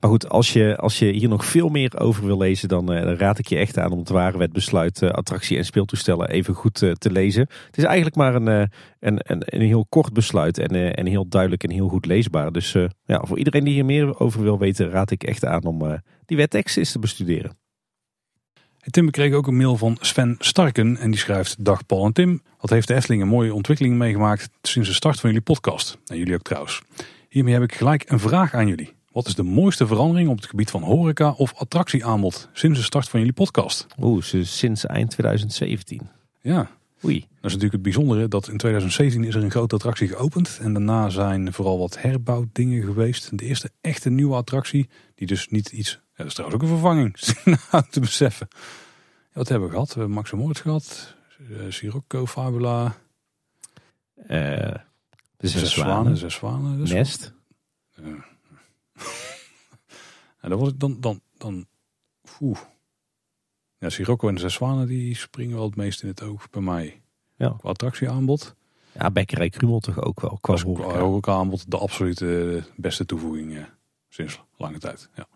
Maar goed, als je, als je hier nog veel meer over wil lezen, dan, dan raad ik je echt aan om het ware wetbesluit attractie- en speeltoestellen even goed te lezen. Het is eigenlijk maar een, een, een, een heel kort besluit en, en heel duidelijk en heel goed leesbaar. Dus ja, voor iedereen die hier meer over wil weten, raad ik echt aan om die wettekst eens te bestuderen. Tim, we kregen ook een mail van Sven Starken en die schrijft... Dag Paul en Tim, wat heeft de Efteling een mooie ontwikkeling meegemaakt sinds de start van jullie podcast. En jullie ook trouwens. Hiermee heb ik gelijk een vraag aan jullie. Wat is de mooiste verandering op het gebied van horeca of attractieaanbod sinds de start van jullie podcast? Oeh, sinds eind 2017. Ja. Oei. Dat is natuurlijk het bijzondere dat in 2017 is er een grote attractie geopend. En daarna zijn vooral wat herbouwdingen geweest. De eerste echte nieuwe attractie, die dus niet iets... Ja, dat is trouwens ook een vervanging, *laughs* nou te beseffen. Ja, wat hebben we gehad? We hebben Max Moord gehad. Uh, Sirocco, Fabula. Uh, de zes, zes zwanen. Zes zwanen. Nest. Uh. *laughs* en dan was ik dan... dan, dan oeh. Ja, Sirocco en de Zes Zwanen die springen wel het meest in het oog bij mij. Ja. Qua attractieaanbod. Ja, Bekkerij Krumel toch ook wel. Qua horeca. horeca aanbod de absolute beste toevoeging eh, sinds lange tijd. Ja.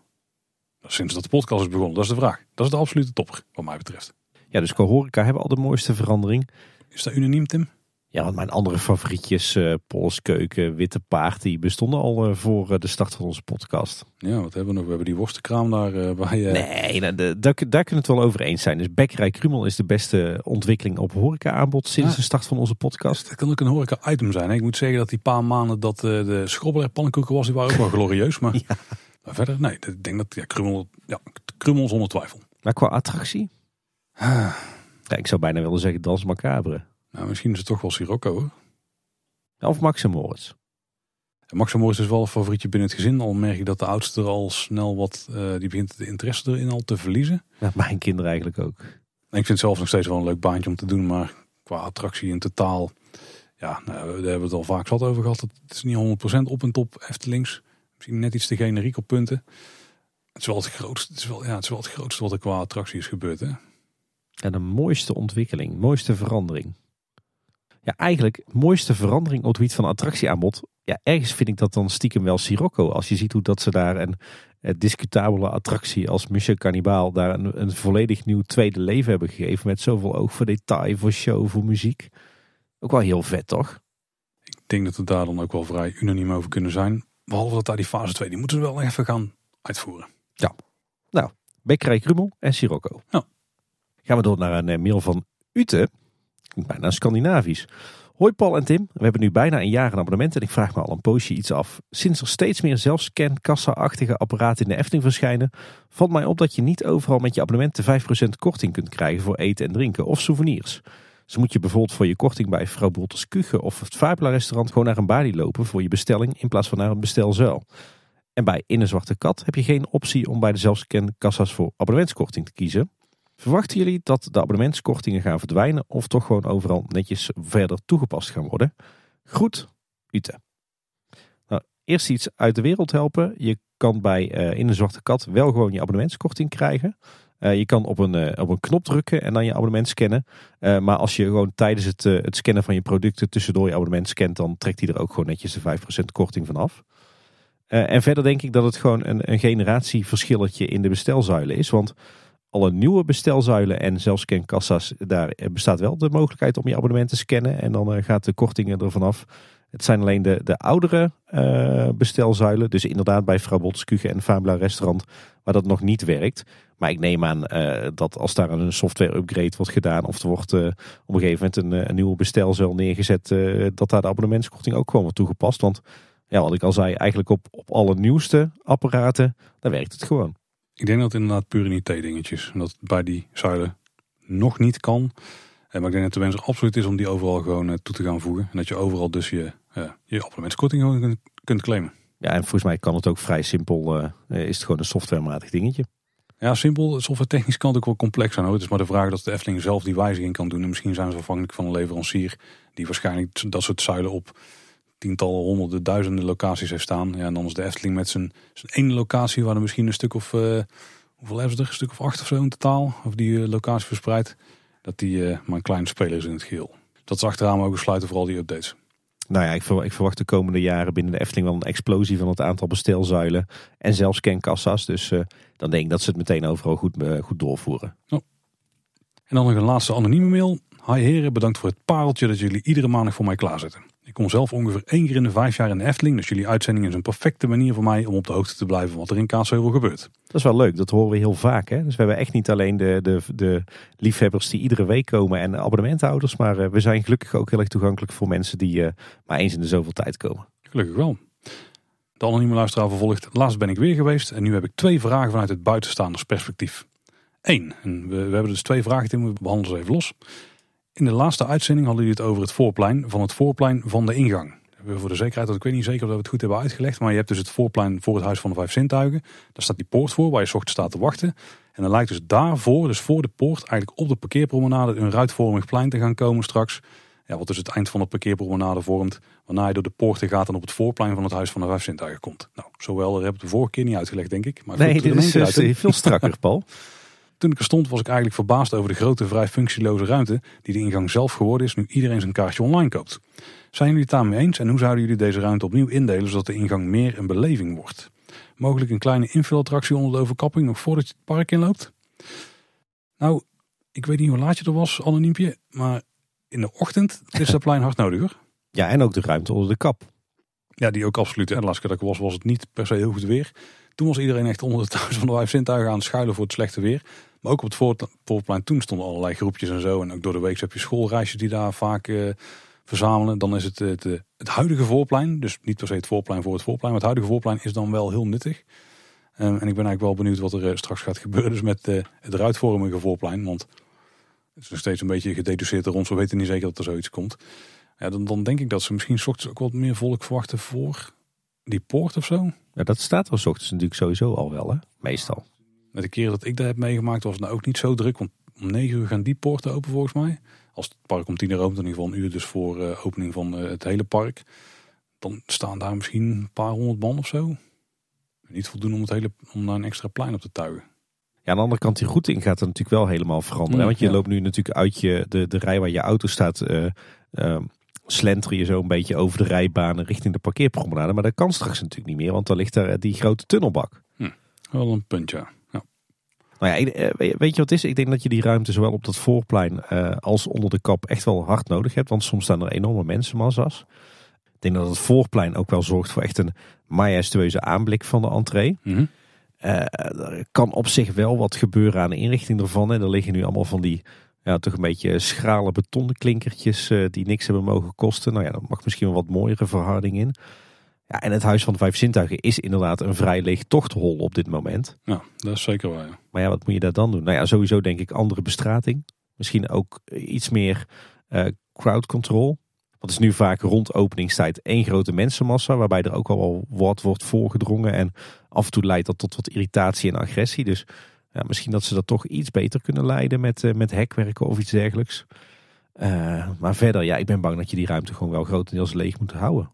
Sinds dat de podcast is begonnen, dat is de vraag. Dat is de absolute topper, wat mij betreft. Ja, dus qua horeca hebben we al de mooiste verandering. Is dat unaniem, Tim? Ja, want mijn andere favorietjes, uh, Polskeuken, Witte Paard, die bestonden al uh, voor uh, de start van onze podcast. Ja, wat hebben we nog? We hebben die worstenkraam daar bij... Nee, nou, de, daar, daar kunnen we het wel over eens zijn. Dus Bekkerij Krumel is de beste ontwikkeling op horeca aanbod sinds ja. de start van onze podcast. Dat kan ook een horeca item zijn. Hè? Ik moet zeggen dat die paar maanden dat de schrobbeler pannenkoeken was, die waren ook wel glorieus. Maar, *laughs* ja. maar verder, nee, ik denk dat ja, Krumel, ja, Krumel zonder twijfel. Maar qua attractie? Ah. Ja, ik zou bijna willen zeggen Dans Macabre. Nou, misschien is het toch wel Sirocco hoor. Of Max Moritz. Max is wel een favorietje binnen het gezin. Al merk ik dat de oudste er al snel wat, uh, die begint de interesse erin al te verliezen. Ja, mijn kinderen eigenlijk ook. En ik vind het zelf nog steeds wel een leuk baantje om te doen. Maar qua attractie in totaal, ja, nou, daar hebben we het al vaak zat over gehad. Het is niet 100% op en top Eftelings. Misschien net iets te generiek op punten. Het is wel het grootste, het is wel, ja, het is wel het grootste wat er qua attractie is gebeurd. Hè? En de mooiste ontwikkeling, mooiste verandering. Ja, eigenlijk mooiste verandering op het gebied van attractieaanbod. Ja, ergens vind ik dat dan stiekem wel Sirocco. Als je ziet hoe dat ze daar een, een discutabele attractie als Monsieur Cannibal daar een, een, volledig nieuw tweede leven hebben gegeven. Met zoveel oog voor detail, voor show, voor muziek. Ook wel heel vet, toch? Ik denk dat we daar dan ook wel vrij unaniem over kunnen zijn. Behalve dat daar die fase 2, die moeten we wel even gaan uitvoeren. Ja, nou, Bekkerij Krummel en Sirocco. Ja. Gaan we door naar een eh, mail van Ute. Bijna Scandinavisch. Hoi Paul en Tim, we hebben nu bijna een jaar een abonnement en ik vraag me al een poosje iets af. Sinds er steeds meer zelfscan kassa-achtige apparaten in de Efteling verschijnen, valt mij op dat je niet overal met je abonnement de 5% korting kunt krijgen voor eten en drinken of souvenirs. Dus moet je bijvoorbeeld voor je korting bij Vrouw Bolters Kuchen of het Fabula restaurant gewoon naar een balie lopen voor je bestelling in plaats van naar een bestelzuil. En bij In een Zwarte Kat heb je geen optie om bij de zelfscan kassa's voor abonnementskorting te kiezen. Verwachten jullie dat de abonnementskortingen gaan verdwijnen of toch gewoon overal netjes verder toegepast gaan worden? Goed, Ute. Nou, eerst iets uit de wereld helpen. Je kan bij uh, In een Zwarte Kat wel gewoon je abonnementskorting krijgen. Uh, je kan op een, uh, op een knop drukken en dan je abonnement scannen. maar als je gewoon tijdens het, het scannen van je producten tussendoor je abonnement scant, dan trekt hij er ook gewoon netjes de 5% korting vanaf. en verder denk ik dat het gewoon een, een generatieverschilletje in de bestelzuilen is. Want alle nieuwe bestelzuilen en zelfscankassa's, daar bestaat wel de mogelijkheid om je abonnement te scannen. En dan uh, gaat de kortingen er vanaf. Het zijn alleen de, de oudere uh, bestelzuilen. Dus inderdaad bij Vrouw Botskuge en Fabula restaurant waar dat nog niet werkt. Maar ik neem aan uh, dat als daar een software upgrade wordt gedaan. Of er wordt op een gegeven moment een, een nieuwe bestelzuil neergezet. dat daar de abonnementskorting ook gewoon wordt toegepast. Want ja, wat ik al zei, eigenlijk op, op alle nieuwste apparaten, daar werkt het gewoon. Ik denk dat het inderdaad puur een IT-dingetje is. En dat het bij die zuilen nog niet kan. Eh, maar ik denk dat de wens er absoluut is om die overal gewoon eh, toe te gaan voegen. En dat je overal dus je, uh, je abonnementskorting gewoon kunt claimen. Ja, en volgens mij kan het ook vrij simpel. Uh, is het gewoon een softwarematig dingetje. Ja, simpel. Software technisch kan het ook wel complex zijn. Hoor. Het is maar de vraag dat de Efteling zelf die wijziging kan doen. En misschien zijn ze afhankelijk van een leverancier die waarschijnlijk dat soort zuilen op tientallen, honderden, duizenden locaties heeft staan. Ja, en dan is de Efteling met zijn, zijn ene locatie waar er misschien een stuk of, uh, hoeveel hebben ze er? Een stuk of acht of zo in totaal. Of die uh, locatie verspreid. Dat die uh, maar een kleine speler is in het geheel. Dat is achteraan ook besluiten voor al die updates. Nou ja, ik verwacht, ik verwacht de komende jaren binnen de Efteling wel een explosie van het aantal bestelzuilen. En zelfs scankassa's. Dus dan denk ik dat ze het meteen overal goed, goed doorvoeren. Oh. En dan nog een laatste anonieme mail. Hi heren, bedankt voor het pareltje dat jullie iedere maandag voor mij klaarzetten. Ik kom zelf ongeveer één keer in de vijf jaar in de Efteling. Dus jullie uitzending is een perfecte manier voor mij om op de hoogte te blijven wat er in Kaatsheuvel gebeurt. Dat is wel leuk, dat horen we heel vaak. Hè? Dus we hebben echt niet alleen de, de, de liefhebbers die iedere week komen en abonnementhouders. Maar eh, we zijn gelukkig ook heel erg toegankelijk voor mensen die uh, maar eens in de zoveel tijd komen. Gelukkig wel. De anonieme luisteraar vervolgt. Laatst ben ik weer geweest en nu heb ik twee vragen vanuit het buitenstaanders perspectief. Eén, en we, we hebben dus twee vragen, we behandelen ze even los. In de laatste uitzending hadden jullie het over het voorplein van het voorplein van de ingang. Voor de zekerheid, dat ik weet niet zeker of we het goed hebben uitgelegd. Maar je hebt dus het voorplein voor het Huis van de Vijf Zintuigen. Daar staat die poort voor waar je ochtends staat te wachten. En dan lijkt dus daarvoor, dus voor de poort, eigenlijk op de parkeerpromenade een ruitvormig plein te gaan komen straks. Ja, wat dus het eind van de parkeerpromenade vormt. Waarna je door de poorten gaat en op het voorplein van het Huis van de Vijf Zintuigen komt. Nou, zowel, dat heb ik de vorige keer niet uitgelegd denk ik. Maar nee, dit is, is veel strakker *laughs* Paul. Toen ik er stond was ik eigenlijk verbaasd over de grote vrij functieloze ruimte die de ingang zelf geworden is nu iedereen zijn kaartje online koopt. Zijn jullie het daarmee eens en hoe zouden jullie deze ruimte opnieuw indelen zodat de ingang meer een beleving wordt? Mogelijk een kleine invulattractie onder de overkapping nog voordat je het park inloopt? Nou, ik weet niet hoe laat je er was, anoniempje, maar in de ochtend is dat plein hard nodig hoor. *laughs* Ja, en ook de ruimte onder de kap. Ja, die ook absoluut. En keer dat ik was, was het niet per se heel goed weer. Toen was iedereen echt onder de thuis van de vijf zintuigen aan het schuilen voor het slechte weer. Maar ook op het voorplein toen stonden allerlei groepjes en zo. En ook door de week heb je schoolreisjes die daar vaak uh, verzamelen. Dan is het het, eh, het huidige voorplein. Dus niet per se het voorplein voor het voorplein. Maar het huidige voorplein is dan wel heel nuttig. Um, en ik ben eigenlijk wel benieuwd wat er straks gaat gebeuren dus met het ruitvormige voorplein. Want het is nog steeds een beetje gededuceerd rond. We weten niet zeker dat er zoiets komt. Ja, dan, dan denk ik dat ze misschien ochtends ook wat meer volk verwachten voor die poort of zo. Ja, dat staat er ochtends natuurlijk sowieso al wel, hè? meestal. Met de keer dat ik dat heb meegemaakt was het nou ook niet zo druk. Want om negen uur gaan die poorten open volgens mij. Als het park om tien uur opent, in ieder geval een uur dus voor uh, opening van uh, het hele park. Dan staan daar misschien een paar honderd man of zo. Niet voldoende om, het hele, om daar een extra plein op te tuigen. Ja, aan de andere kant, die routing gaat er natuurlijk wel helemaal veranderen. Mm, want je loopt nu natuurlijk uit je, de, de rij waar je auto staat, uh, uh, slenter je zo een beetje over de rijbanen richting de parkeerpromenade. Maar dat kan straks natuurlijk niet meer, want dan ligt daar die grote tunnelbak. Hm, wel een punt, ja. Nou ja, eh, weet je wat het is? Ik denk dat je die ruimte zowel op dat voorplein uh, als onder de kap echt wel hard nodig hebt. Want soms staan er enorme mensenmassa's. Ik denk dat het voorplein ook wel zorgt voor echt een majestueuze aanblik van de entree. Mm er kan op zich wel wat gebeuren aan de inrichting ervan. En er liggen nu allemaal van die ja, toch een beetje schrale betonnen klinkertjes die niks hebben mogen kosten. Nou ja, dan mag misschien wel wat mooiere verharding in. Ja, en het Huis van de Vijf Zintuigen is inderdaad een vrij leeg tochthol op dit moment. Ja, dat is zeker waar. Ja. Maar ja, wat moet je daar dan doen? Nou ja, sowieso denk ik andere bestrating. Misschien ook iets meer uh, crowd control. Want het is nu vaak rond openingstijd één grote mensenmassa. Waarbij er ook al wel wat wordt voorgedrongen. En af en toe leidt dat tot wat irritatie en agressie. Dus ja, misschien dat ze dat toch iets beter kunnen leiden met, uh, met hekwerken of iets dergelijks. Uh, maar verder, ja, ik ben bang dat je die ruimte gewoon wel grotendeels leeg moet houden.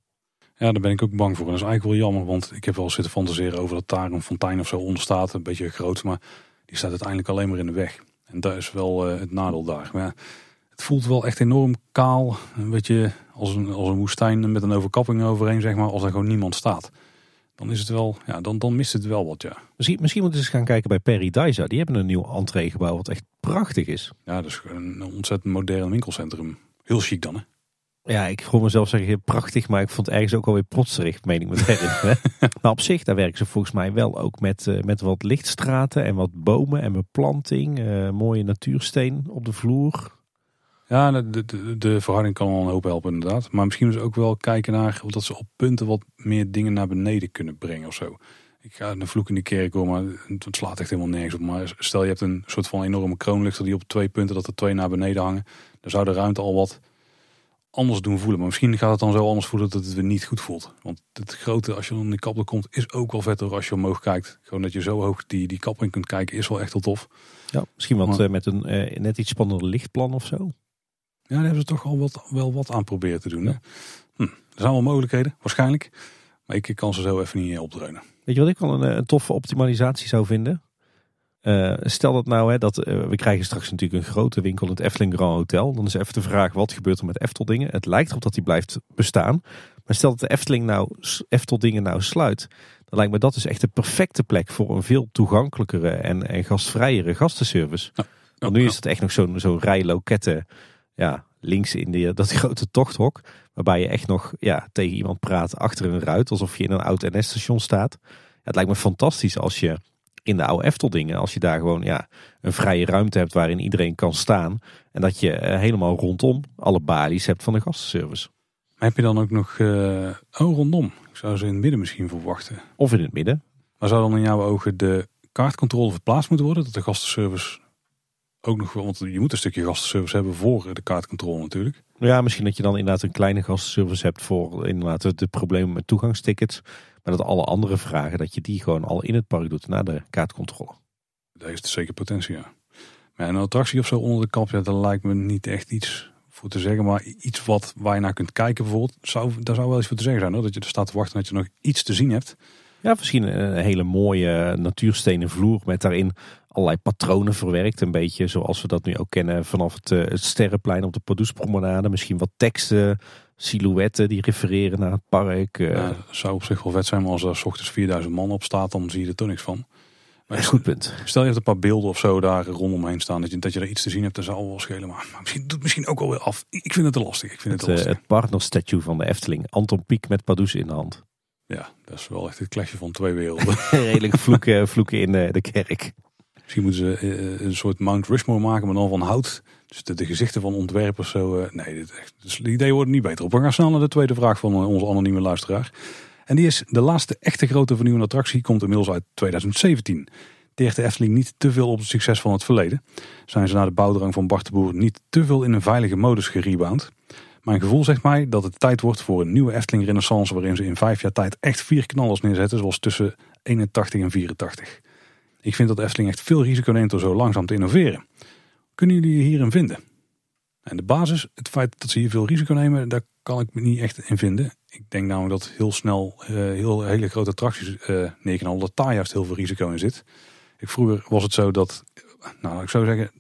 Ja, daar ben ik ook bang voor. En dat is eigenlijk wel jammer, want ik heb wel zitten fantaseren over dat daar een fontein of zo onder staat. Een beetje groot, maar die staat uiteindelijk alleen maar in de weg. En daar is wel uh, het nadeel daar. Maar ja, het voelt wel echt enorm kaal. Een beetje als een, als een woestijn met een overkapping overheen, zeg maar. Als er gewoon niemand staat. Dan is het wel, ja, dan, dan mist het wel wat, ja. Misschien, misschien moeten we eens gaan kijken bij Paradise. Die hebben een nieuw entreegebouw wat echt prachtig is. Ja, dat is een ontzettend modern winkelcentrum. Heel chic dan, hè? Ja, ik hoor mezelf zeggen prachtig, maar ik vond het ergens ook alweer protserig, meen ik me *laughs* herinneren. maar op zich, daar werken ze volgens mij wel ook met, uh, met wat lichtstraten en wat bomen en beplanting. Uh, mooie natuursteen op de vloer. Ja, de, de, de verharding kan wel een hoop helpen inderdaad. Maar misschien dus ook wel kijken naar of dat ze op punten wat meer dingen naar beneden kunnen brengen of zo. Ik ga een vloek in die kerk hoor, maar het slaat echt helemaal nergens op. Maar stel je hebt een soort van enorme kroonluchter die op twee punten, dat er twee naar beneden hangen. Dan zou de ruimte al wat anders doen voelen. Maar misschien gaat het dan zo anders voelen dat het weer niet goed voelt. Want het grote, als je dan in de kapel komt, is ook wel vetter als je omhoog kijkt. Gewoon dat je zo hoog die, die kap in kunt kijken, is wel echt wel tof. Ja, misschien wat uh, met een uh, net iets spannender lichtplan of zo. Ja, daar hebben ze toch al wat, wel wat aan proberen te doen. Hè? Hm, er zijn wel mogelijkheden, waarschijnlijk. Maar ik kan ze zo even niet eh, opdreunen. Weet je wat ik wel een, een toffe optimalisatie zou vinden? Uh, stel dat nou, hè, dat, uh, we krijgen straks natuurlijk een grote winkel in het Efteling Grand Hotel. Dan is even de vraag, wat gebeurt er met Efteldingen? Het lijkt erop dat die blijft bestaan. Maar stel dat de Efteling nou, Efteldingen nou sluit. Dan lijkt me dat dus echt de perfecte plek voor een veel toegankelijkere en, en gastvrijere gastenservice. Ja, Want nu is het echt nog zo'n zo'n rij loketten ja, links in die, dat grote tochthok. Waarbij je echt nog ja, tegen iemand praat achter een ruit. Alsof je in een oud NS-station staat. Ja, het lijkt me fantastisch als je in de oude Efteldingen. Als je daar gewoon ja, een vrije ruimte hebt waarin iedereen kan staan. En dat je uh, helemaal rondom alle balies hebt van de gastenservice. Maar heb je dan ook nog, uh, oh rondom. Ik zou ze in het midden misschien verwachten. Of in het midden. Maar zou dan in jouw ogen de kaartcontrole verplaatst moeten worden? Dat de gastenservice ook nog, want je moet een stukje gastenservice hebben voor de kaartcontrole natuurlijk. Ja, misschien dat je dan inderdaad een kleine gastenservice hebt voor inderdaad de problemen met toegangstickets. Maar dat alle andere vragen, dat je die gewoon al in het park doet na de kaartcontrole. Dat heeft zeker potentie, ja. Maar een attractie of zo onder de kap, ja, dat lijkt me niet echt iets voor te zeggen. Maar iets wat, waar je naar kunt kijken bijvoorbeeld, zou, daar zou wel iets voor te zeggen zijn. Hoor. Dat je er staat te wachten dat je nog iets te zien hebt. Ja, misschien een hele mooie natuurstenen vloer met daarin allerlei patronen verwerkt. Een beetje zoals we dat nu ook kennen vanaf het, eh, het Sterrenplein op de Pardoespromenade. Misschien wat teksten, silhouetten die refereren naar het park. Eh. Ja, zou op zich wel vet zijn, maar als er s ochtends 4000 man op staat, dan zie je er toch niks van. Maar goed punt. Stel je hebt een paar beelden of zo daar rondomheen staan, dat je, dat je er iets te zien hebt, dan zou wel schelen. Maar, maar *laughs* misschien doet misschien ook wel weer af. Ik vind het te lastig. Ik vind het, het, lastig. het partnerstatue van de Efteling, Anton Pieck met Pardoes in de hand. Ja, dat is wel echt het klasje van twee werelden. *laughs* Redelijk vloeken, vloeken in de, kerk. Misschien moeten ze een soort Mount Rushmore maken, maar dan van hout. Dus de, gezichten van ontwerpers zo. Uh, nee, dit dus worden niet beter op. We gaan snel naar de tweede vraag van uh, onze anonieme luisteraar. En die is, de laatste echte grote vernieuwende attractie komt inmiddels uit 2017. Deert de Efteling niet te veel op het succes van het verleden? Zijn ze na de bouwdrang van Bart de Boer niet te veel in een veilige modus gerebound? Mijn gevoel zegt mij dat het tijd wordt voor een nieuwe Efteling Renaissance... waarin ze in vijf jaar tijd echt vier knallers neerzetten... zoals tussen 81 en 84. Ik vind dat Efteling echt veel risico neemt door zo langzaam te innoveren. Kunnen jullie je hierin vinden? En de basis, het feit dat ze hier veel risico nemen, daar kan ik me niet echt in vinden. Ik denk namelijk dat heel snel uh, heel hele grote attracties uh, neerknallen, dat daar juist heel veel risico in zit. Ik, vroeger was het zo dat, nou ik zou zeggen,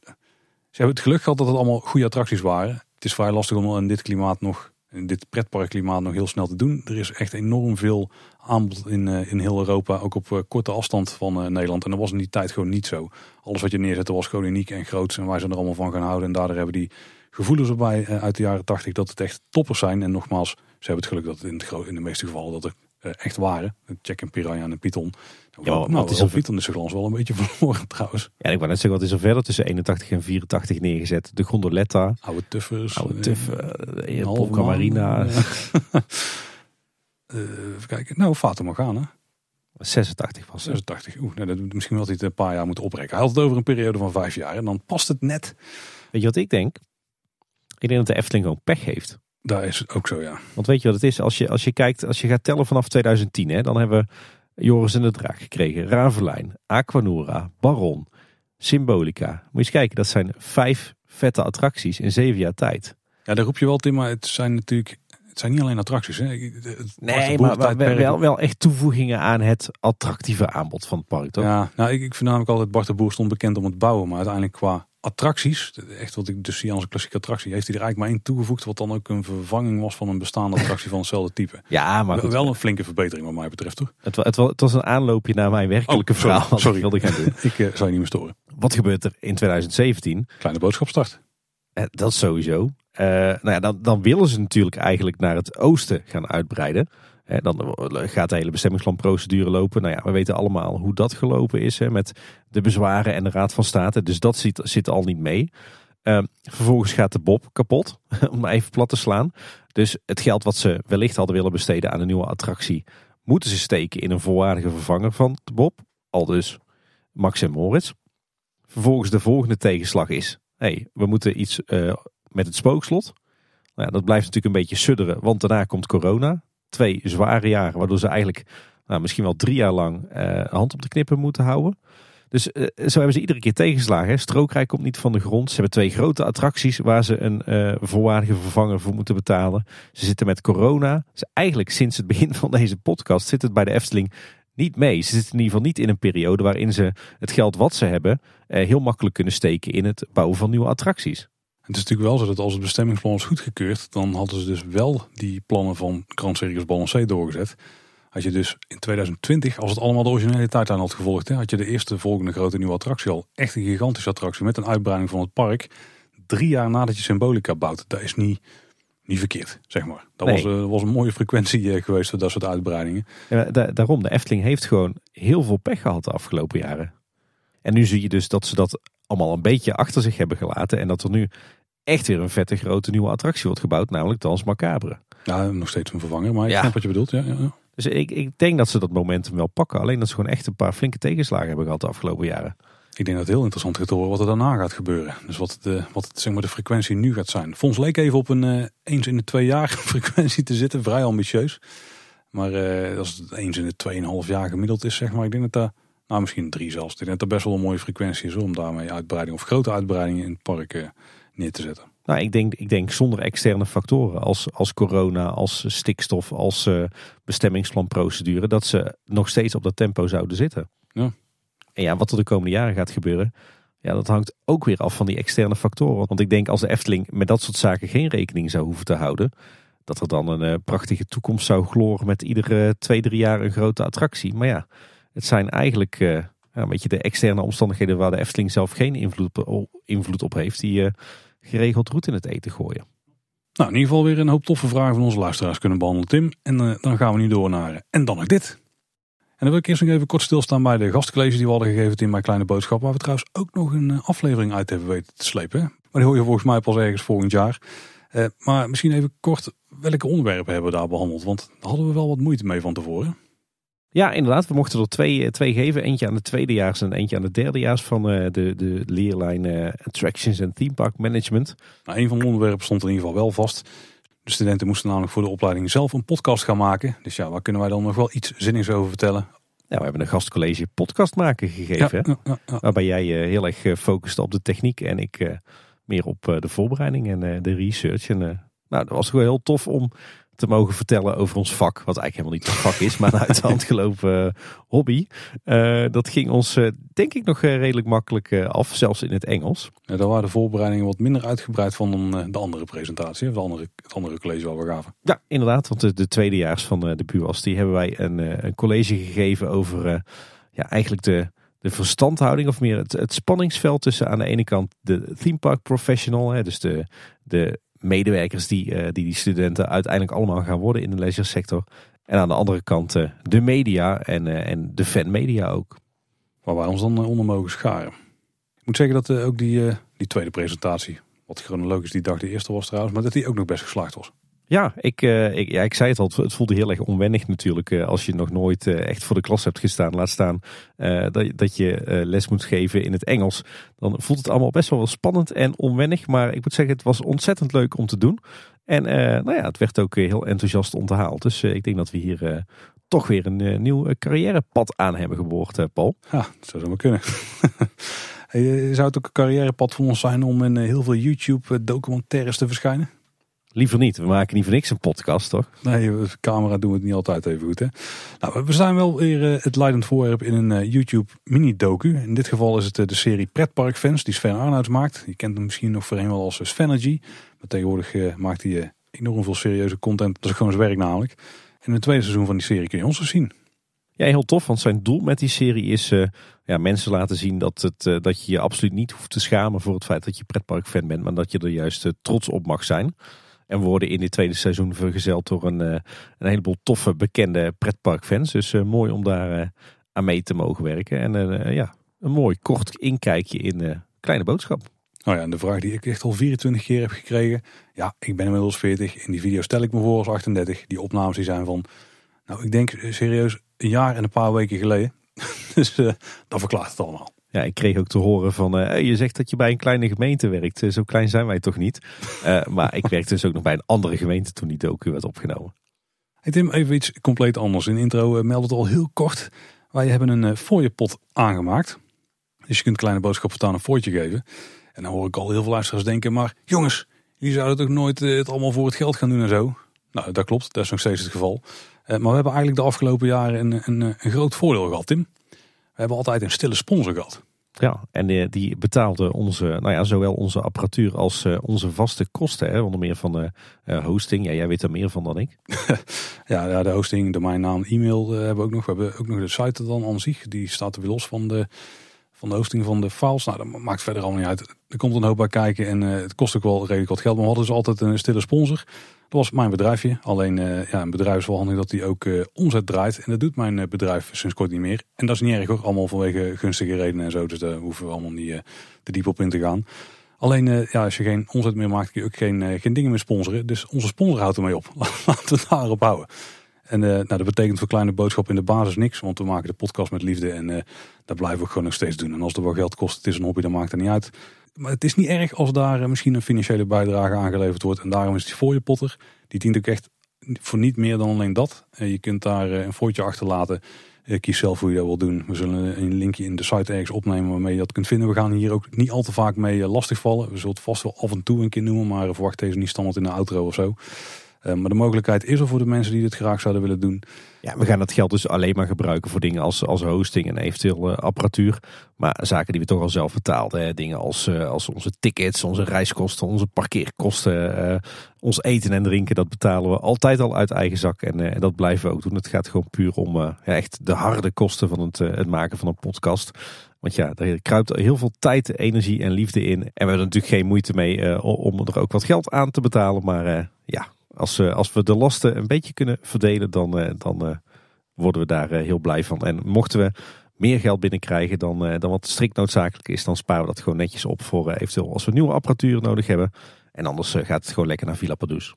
ze hebben het geluk gehad dat het allemaal goede attracties waren. Het is vrij lastig om in dit klimaat nog in dit pretparkklimaat nog heel snel te doen. Er is echt enorm veel aanbod in, uh, in heel Europa, ook op uh, korte afstand van uh, Nederland. En dat was in die tijd gewoon niet zo. Alles wat je neerzette was gewoon uniek en groot en wij zijn er allemaal van gaan houden. En daardoor hebben die gevoelens erbij uit de jaren 80 dat het echt toppers zijn. En nogmaals, ze hebben het geluk dat het in, het in de meeste gevallen dat er eh, echt waren. Check een piranha en een python. Ja, nou, maar nou, het is een- python is de glans wel een beetje *laughs* verloren trouwens. Ja, ik wou net zeggen, wat is er verder tussen 81 en 84 neergezet? De gondoletta, Oude tuffers. oude eh, Tuff, een uh, halve Polka Marina, eh. *laughs* Eh, even kijken. Nou, Fata Morgana. 86 was het. 86. Oeh, nou, dat, misschien had hij het een paar jaar moeten oprekken. Hij had het over een periode van vijf jaar. En dan past het net. Weet je wat ik denk? Ik denk dat de Efteling gewoon pech heeft. Daar is het ook zo, ja. Want weet je wat het is? Als je, als je kijkt, als je gaat tellen vanaf 2010, hè, dan hebben we Joris en de Draak gekregen. Ravelijn, Aquanura, Baron, Symbolica. Moet je eens kijken, dat zijn vijf vette attracties in zeven jaar tijd. Ja, daar roep je wel Tim, maar het zijn natuurlijk... Het zijn niet alleen attracties. Hè. Het- Nee, maar, maar wel, wel echt toevoegingen aan het attractieve aanbod van het park, toch? Ja, nou, ik, ik vind namelijk altijd Bart de Boer stond bekend om het bouwen. Maar uiteindelijk qua attracties, echt wat ik dus zie als een klassieke attractie, heeft hij er eigenlijk maar één toegevoegd. Wat dan ook een vervanging was van een bestaande attractie van hetzelfde type. *laughs* Ja, maar Wel- goed, wel een flinke verbetering wat mij betreft, toch? het, het, het was een aanloopje naar mijn werkelijke Oh, sorry, verhaal. Sorry. ik wilde gaan doen. *laughs* Ik eh, zou je niet meer storen. Wat gebeurt er in 2017? Kleine boodschap start. Eh, dat sowieso. Eh, nou ja, dan, dan willen ze natuurlijk eigenlijk naar het oosten gaan uitbreiden. Dan gaat de hele bestemmingsplanprocedure lopen. Nou ja, we weten allemaal hoe dat gelopen is met de bezwaren en de Raad van State. Dus dat zit, al niet mee. Eh, vervolgens gaat de Bob kapot, *laughs* om even plat te slaan. Dus het geld wat ze wellicht hadden willen besteden aan een nieuwe attractie, moeten ze steken in een volwaardige vervanger van de Bob. Al dus Max en Moritz. Vervolgens de volgende tegenslag is, hey, we moeten iets eh, met het spookslot. Nou ja, dat blijft natuurlijk een beetje sudderen, want daarna komt corona. Twee zware jaren, waardoor ze eigenlijk nou, misschien wel drie jaar lang eh, hand op de knippen moeten houden. Dus eh, zo hebben ze iedere keer tegengeslagen. Hè. Strookrijk komt niet van de grond. Ze hebben twee grote attracties waar ze een eh, volwaardige vervanger voor moeten betalen. Ze zitten met corona. Dus eigenlijk sinds het begin van deze podcast zit het bij de Efteling niet mee. Ze zitten in ieder geval niet in een periode waarin ze het geld wat ze hebben heel makkelijk kunnen steken in het bouwen van nieuwe attracties. Het is natuurlijk wel zo dat als het bestemmingsplan was goedgekeurd, dan hadden ze dus wel die plannen van Grand Circus Balancé doorgezet. Had je dus in 2020, als het allemaal de originele tijdlijn had gevolgd, hè, had je de eerste volgende grote nieuwe attractie al. Echt een gigantische attractie met een uitbreiding van het park. Drie jaar nadat je Symbolica bouwt. Dat is niet, niet verkeerd, zeg maar. Dat Nee. was, eh, was een mooie frequentie eh, geweest voor dat soort uitbreidingen. Ja, da- daarom, de Efteling heeft gewoon heel veel pech gehad de afgelopen jaren. En nu zie je dus dat ze dat allemaal een beetje achter zich hebben gelaten. En dat er nu echt weer een vette grote nieuwe attractie wordt gebouwd, namelijk Dans Macabre. Ja, nog steeds een vervanger, maar ik Ja. snap wat je bedoelt. Ja, ja, ja. Dus ik, ik denk dat ze dat momentum wel pakken. Alleen dat ze gewoon echt een paar flinke tegenslagen hebben gehad de afgelopen jaren. Ik denk dat het heel interessant gaat horen wat er daarna gaat gebeuren. Dus wat de, wat het, zeg maar, de frequentie nu gaat zijn. Fons leek even op een eh, eens in de twee jaar *laughs* frequentie te zitten. Vrij ambitieus. Maar eh, als het eens in de tweeënhalf jaar gemiddeld is, zeg maar. Ik denk dat daar, nou misschien drie zelfs. Ik denk dat best wel een mooie frequentie is om daarmee uitbreiding of grote uitbreidingen in het park eh, neer te zetten. Nou, ik denk, ik denk zonder externe factoren als, als corona, als stikstof, als eh, bestemmingsplanprocedure, dat ze nog steeds op dat tempo zouden zitten. Ja. En ja, wat er de komende jaren gaat gebeuren, ja, dat hangt ook weer af van die externe factoren. Want ik denk als de Efteling met dat soort zaken geen rekening zou hoeven te houden, dat er dan een eh, prachtige toekomst zou gloren met iedere twee, drie jaar een grote attractie. Maar ja, het zijn eigenlijk eh, een beetje de externe omstandigheden waar de Efteling zelf geen invloed, op- invloed op heeft, die eh, geregeld roet in het eten gooien. Nou, in ieder geval weer een hoop toffe vragen van onze luisteraars kunnen behandelen, Tim. En eh, dan gaan we nu door naar en dan nog dit. En dan wil ik eerst nog even kort stilstaan bij de gastcolleges die we hadden gegeven in mijn kleine boodschap. Waar we trouwens ook nog een aflevering uit hebben weten te slepen. Maar die hoor je volgens mij pas ergens volgend jaar. Maar misschien even kort, welke onderwerpen hebben we daar behandeld? Want daar hadden we wel wat moeite mee van tevoren. Ja, inderdaad. We mochten er twee, eh, twee geven. Eentje aan de tweedejaars en eentje aan de derdejaars van eh, de, de leerlijn eh, Attractions en Theme Park Management. Nou, een van de onderwerpen stond in ieder geval wel vast. De studenten moesten namelijk voor de opleiding zelf een podcast gaan maken. Dus ja, waar kunnen wij dan nog wel iets zinnigs over vertellen? Ja, we hebben een gastcollege podcast maken gegeven. ja, ja, ja. Waarbij jij heel erg focuste op de techniek en ik meer op de voorbereiding en de research. En, nou, dat was gewoon heel tof om te mogen vertellen over ons vak. Wat eigenlijk helemaal niet ons vak is, maar een uit de hand *laughs* gelopen eh, hobby. Eh, dat ging ons eh, denk ik nog redelijk makkelijk af, zelfs in het Engels. Ja, daar waren de voorbereidingen wat minder uitgebreid van dan de andere presentatie. Of de andere, het andere college waar we gaven. Ja, inderdaad. Want de, de tweedejaars van de BUAS, die hebben wij een, een college gegeven over ja, eigenlijk de, de verstandhouding. Of meer het, het spanningsveld tussen aan de ene kant de theme park professional. Hè, dus de, de medewerkers die, eh, die die studenten uiteindelijk allemaal gaan worden in de leisure sector. En aan de andere kant de media en, en de fanmedia ook. Waar wij ons dan onder mogen scharen. Ik moet zeggen dat ook die, die tweede presentatie, wat chronologisch die dag de eerste was trouwens, maar dat die ook nog best geslaagd was. Ja ik, uh, ik, ja, ik zei het al, het voelde heel erg onwennig natuurlijk uh, als je nog nooit uh, echt voor de klas hebt gestaan. Laat staan dat, dat je les moet geven in het Engels. Dan voelt het allemaal best wel spannend en onwennig. Maar ik moet zeggen, het was ontzettend leuk om te doen. En nou ja, het werd ook heel enthousiast onthaald. Dus ik denk dat we hier toch weer een nieuw carrièrepad aan hebben geboord, Paul. Ja, dat zou zo maar kunnen. *laughs* zou het ook een carrièrepad voor ons zijn om in heel veel YouTube documentaires te verschijnen? Liever niet. We maken niet voor niks een podcast, toch? Nee, de camera doen we het niet altijd even goed. Hè? Nou, we zijn wel weer uh, het leidend voorwerp in een uh, YouTube mini-docu. In dit geval is het uh, de serie Pretparkfans die Sven Arnouds maakt. Je kent hem misschien nog voorheen wel als Svenergy. Maar tegenwoordig maakt hij enorm veel serieuze content. Dat is gewoon zijn werk namelijk. In het tweede seizoen van die serie kun je ons dus zien. Ja, heel tof. Want zijn doel met die serie is ja, mensen laten zien dat, het, dat je je absoluut niet hoeft te schamen voor het feit dat je pretparkfan bent. Maar dat je er juist trots op mag zijn. En worden in dit tweede seizoen vergezeld door een, eh, een heleboel toffe bekende pretparkfans. Dus eh, mooi om daar eh, aan mee te mogen werken. En ja, een mooi kort inkijkje in Kleine Boodschap. Nou ja, en de vraag die ik echt al 24 keer heb gekregen. Ja, ik ben inmiddels 40. In die video stel ik me voor als 38. Die opnames die zijn van, nou ik denk serieus een jaar en een paar weken geleden. *laughs* dus uh, dat verklaart het allemaal. Ja, ik kreeg ook te horen van, uh, je zegt dat je bij een kleine gemeente werkt. Eh, zo klein zijn wij toch niet? Uh, *laughs* maar ik werkte dus ook nog bij een andere gemeente toen die docu werd opgenomen. Hey Tim, even iets compleet anders. In de intro meldt het al heel kort. Wij hebben een fooiepot aangemaakt. Dus je kunt kleine boodschap vertaan een fooitje geven. En dan hoor ik al heel veel luisteraars denken, maar jongens, jullie zouden toch nooit het allemaal voor het geld gaan doen en zo? Nou, dat klopt. Dat is nog steeds het geval. maar we hebben eigenlijk de afgelopen jaren een, een, een groot voordeel gehad, Tim. We hebben altijd een stille sponsor gehad. Ja, en die, die betaalde onze, nou ja, zowel onze apparatuur als uh, onze vaste kosten. Hè, onder meer van de uh, hosting. Ja, jij weet er meer van dan ik. *laughs* ja, de hosting, domeinnaam, e-mail hebben we ook nog. We hebben ook nog de site dan aan zich. Die staat er weer los van de, van de hosting van de files. Nou, dat maakt verder allemaal niet uit. Er komt een hoop bij kijken en het kost ook wel redelijk wat geld. Maar we hadden dus altijd een stille sponsor. Dat was mijn bedrijfje. Alleen uh, ja, een bedrijf is dat die ook uh, omzet draait. En dat doet mijn bedrijf sinds kort niet meer. En dat is niet erg hoor. Allemaal vanwege gunstige redenen en zo. Dus daar hoeven we allemaal niet te diep op in te gaan. Alleen ja, als je geen omzet meer maakt, kun je ook geen, geen dingen meer sponsoren. Dus onze sponsor houdt ermee op. *laughs* Laten we daarop houden. En nou, dat betekent voor kleine boodschap in de basis niks. Want we maken de podcast met liefde. En dat blijven we gewoon nog steeds doen. En als het wel geld kost, het is een hobby, dan maakt het niet uit. Maar het is niet erg als daar eh, misschien een financiële bijdrage aangeleverd wordt. En daarom is die voor je potter. Die dient ook echt voor niet meer dan alleen dat. Je kunt daar eh, een foutje achterlaten. Kies zelf hoe je dat wil doen. We zullen een linkje in de site ergens opnemen waarmee je dat kunt vinden. We gaan hier ook niet al te vaak mee eh, lastigvallen. We zullen het vast wel af en toe een keer noemen. Maar verwacht deze niet standaard in de outro of zo. Eh, maar de mogelijkheid is er voor de mensen die dit graag zouden willen doen. Ja, we gaan dat geld dus alleen maar gebruiken voor dingen als, als hosting en eventueel uh, apparatuur. Maar zaken die we toch al zelf betaalden. Hè. Dingen als, uh, als onze tickets, onze reiskosten, onze parkeerkosten, ons eten en drinken. Dat betalen we altijd al uit eigen zak. En, dat blijven we ook doen. Het gaat gewoon puur om ja, echt de harde kosten van het, het maken van een podcast. Want ja, er kruipt heel veel tijd, energie en liefde in. En we hebben er natuurlijk geen moeite mee om er ook wat geld aan te betalen. Maar ja, als, uh, als we de lasten een beetje kunnen verdelen, dan, uh, dan uh, worden we daar heel blij van. En mochten we meer geld binnenkrijgen dan, dan wat strikt noodzakelijk is, dan sparen we dat gewoon netjes op voor eventueel als we nieuwe apparatuur nodig hebben. En anders gaat het gewoon lekker naar Villa Padus.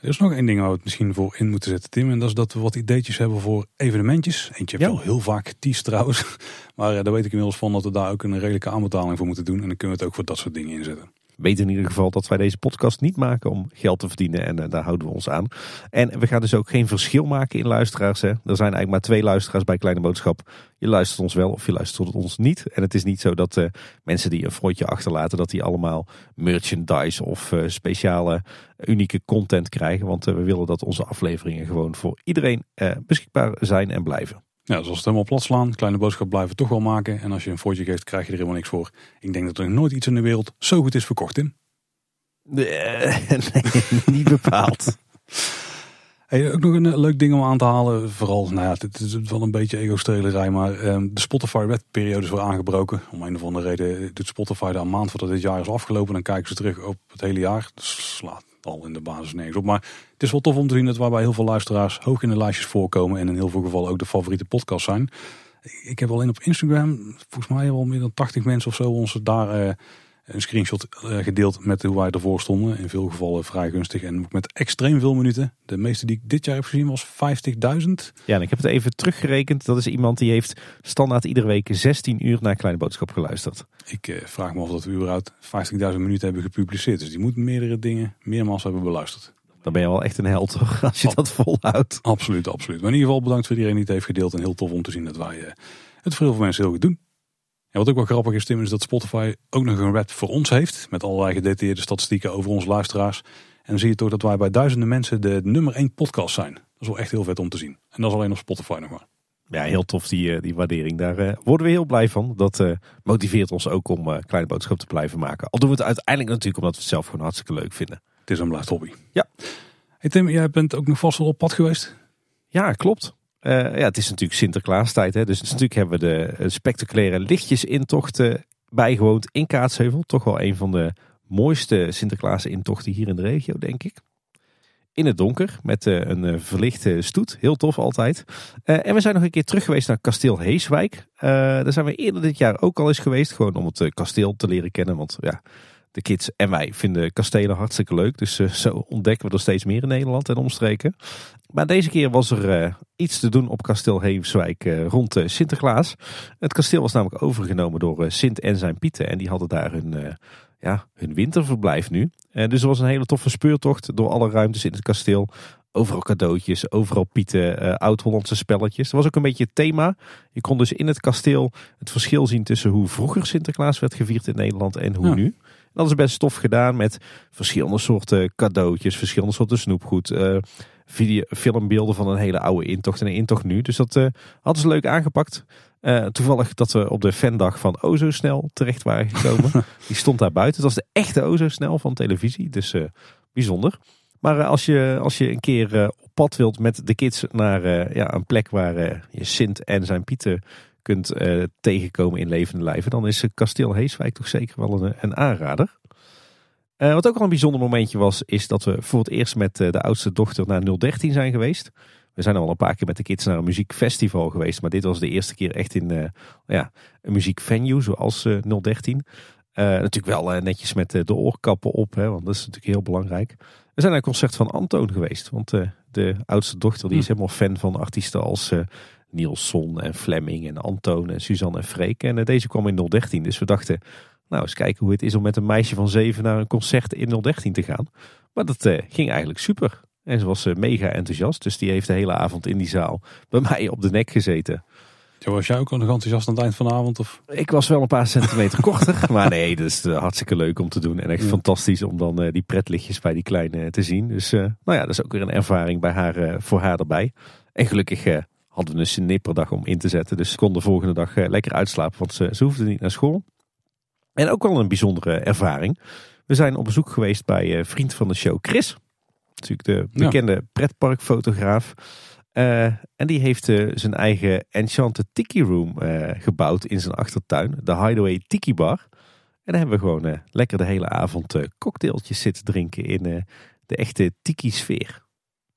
Er is nog één ding waar we het misschien voor in moeten zetten, Tim. En dat is dat we wat ideetjes hebben voor evenementjes. Eentje heb je al heel vaak geteased trouwens. *laughs* Maar daar weet ik inmiddels van dat we daar ook een redelijke aanbetaling voor moeten doen. En dan kunnen we het ook voor dat soort dingen inzetten weet in ieder geval dat wij deze podcast niet maken om geld te verdienen. En uh, daar houden we ons aan. En we gaan dus ook geen verschil maken in luisteraars. Hè. Er zijn eigenlijk maar twee luisteraars bij Kleine Boodschap. Je luistert ons wel of je luistert ons niet. En het is niet zo dat uh, mensen die een frontje achterlaten, dat die allemaal merchandise of uh, speciale unieke content krijgen. Want we willen dat onze afleveringen gewoon voor iedereen beschikbaar zijn en blijven. Ja, zoals het helemaal plat slaan. Kleine boodschap blijven toch wel maken. En als je een voortje geeft, krijg je er helemaal niks voor. Ik denk dat er nooit iets in de wereld zo goed is verkocht, in. *laughs* Nee, niet bepaald. *laughs* Hey, ook nog een leuk ding om aan te halen. Vooral, nou ja, het is wel een beetje ego-strelerij. Maar ehm, de Spotify-wetperiode is weer aangebroken. Om een of andere reden doet Spotify daar een maand voordat dit jaar is afgelopen. Dan kijken ze terug op het hele jaar. Dus slaat al in de basis nergens op. Maar het is wel tof om te zien dat waarbij heel veel luisteraars hoog in de lijstjes voorkomen. En in heel veel gevallen ook de favoriete podcast zijn. Ik heb alleen op Instagram, volgens mij wel meer dan 80 mensen of zo ons daar... Een screenshot eh, gedeeld met hoe wij ervoor stonden. In veel gevallen vrij gunstig en met extreem veel minuten. De meeste die ik dit jaar heb gezien was 50.000. Ja, en ik heb het even teruggerekend. Dat is iemand die heeft standaard iedere week 16 uur naar Kleine Boodschap geluisterd. Ik eh, vraag me af dat we überhaupt 50.000 minuten hebben gepubliceerd. Dus die moeten meerdere dingen meermaals hebben beluisterd. Dan ben je wel echt een held toch, als je dat volhoudt. Absoluut, absoluut. Maar in ieder geval bedankt voor iedereen die het heeft gedeeld. En heel tof om te zien dat wij uh, het voor heel veel mensen heel goed doen. En wat ook wel grappig is, Tim, is dat Spotify ook nog een red voor ons heeft. Met allerlei gedetailleerde statistieken over onze luisteraars. En dan zie je toch dat wij bij duizenden mensen de nummer één podcast zijn. Dat is wel echt heel vet om te zien. En dat is alleen op Spotify nog maar. Ja, heel tof die, eh, die waardering. Daar uh, worden we heel blij van. Dat uh, motiveert ons ook om uh, kleine boodschap te blijven maken. Al doen we het uiteindelijk natuurlijk omdat we het zelf gewoon hartstikke leuk vinden. Het is een blijft hobby. Ja. Hey Tim, jij bent ook nog vast wel op pad geweest? Ja, klopt. Uh, ja, het is natuurlijk Sinterklaastijd. Hè? Dus natuurlijk hebben we de spectaculaire lichtjesintochten bijgewoond in Kaatsheuvel. Toch wel een van de mooiste Sinterklaas-intochten hier in de regio, denk ik. In het donker, met uh, een verlichte stoet. Heel tof altijd. En we zijn nog een keer terug geweest naar kasteel Heeswijk. daar zijn we eerder dit jaar ook al eens geweest. Gewoon om het kasteel te leren kennen. Want ja, de kids en wij vinden kastelen hartstikke leuk. Dus uh, zo ontdekken we er steeds meer in Nederland en omstreken. Maar deze keer was er uh, iets te doen op kasteel Heemswijk uh, rond Sinterklaas. Het kasteel was namelijk overgenomen door Sint en zijn Pieten. En die hadden daar hun, ja, hun winterverblijf nu. dus er was een hele toffe speurtocht door alle ruimtes in het kasteel. Overal cadeautjes, overal pieten, oud-Hollandse spelletjes. Dat was ook een beetje het thema. Je kon dus in het kasteel het verschil zien tussen hoe vroeger Sinterklaas werd gevierd in Nederland en hoe ja. nu. Dat is best tof gedaan met verschillende soorten cadeautjes, verschillende soorten snoepgoed. Uh, video, filmbeelden van een hele oude intocht en een intocht nu. Dus dat uh, hadden ze leuk aangepakt. Uh, toevallig dat we op de fandag van Ozo Snel terecht waren gekomen. *laughs* Die stond daar buiten. Dat was de echte Ozo Snel van televisie. Dus bijzonder. Maar als, je, als je een keer op pad wilt met de kids naar ja, een plek waar je Sint en zijn Pieten kunt uh, tegenkomen in levende lijven, dan is kasteel Heeswijk toch zeker wel een, een aanrader. Uh, wat ook al een bijzonder momentje was, is dat we voor het eerst met uh, de oudste dochter naar 013 zijn geweest. We zijn al een paar keer met de kids naar een muziekfestival geweest, maar dit was de eerste keer echt in ja, een muziekvenue zoals 013. natuurlijk wel netjes met de oorkappen op, hè, want dat is natuurlijk heel belangrijk. We zijn naar een concert van Antoon geweest, want de oudste dochter die is hm. helemaal fan van artiesten als Nielson en Fleming en Antoon en Suzanne en Freek. En eh, deze kwam in 013. Dus we dachten, nou eens kijken hoe het is om met een meisje van zeven naar een concert in 013 te gaan. Maar dat uh, ging eigenlijk super. En ze was uh, mega enthousiast. Dus die heeft de hele avond in die zaal bij *laughs* mij op de nek gezeten. Ja, was jij ook nog enthousiast aan het eind van de avond? Of? Ik was wel een paar centimeter *laughs* korter. Maar nee, dat is hartstikke leuk om te doen. En echt fantastisch om dan die pretlichtjes bij die kleine te zien. Dus nou ja, dat is ook weer een ervaring bij haar, voor haar erbij. En gelukkig hadden we een snipperdag om in te zetten. Dus ze kon de volgende dag eh, lekker uitslapen, want ze, ze hoefde niet naar school. En ook wel een bijzondere ervaring. We zijn op bezoek geweest bij uh, vriend van de show Chris. Natuurlijk de bekende ja. pretparkfotograaf. Uh, en die heeft uh, zijn eigen Enchanted Tiki Room uh, gebouwd in zijn achtertuin. De Hideaway Tiki Bar. En daar hebben we gewoon lekker de hele avond cocktailtjes zitten drinken in de echte tiki sfeer.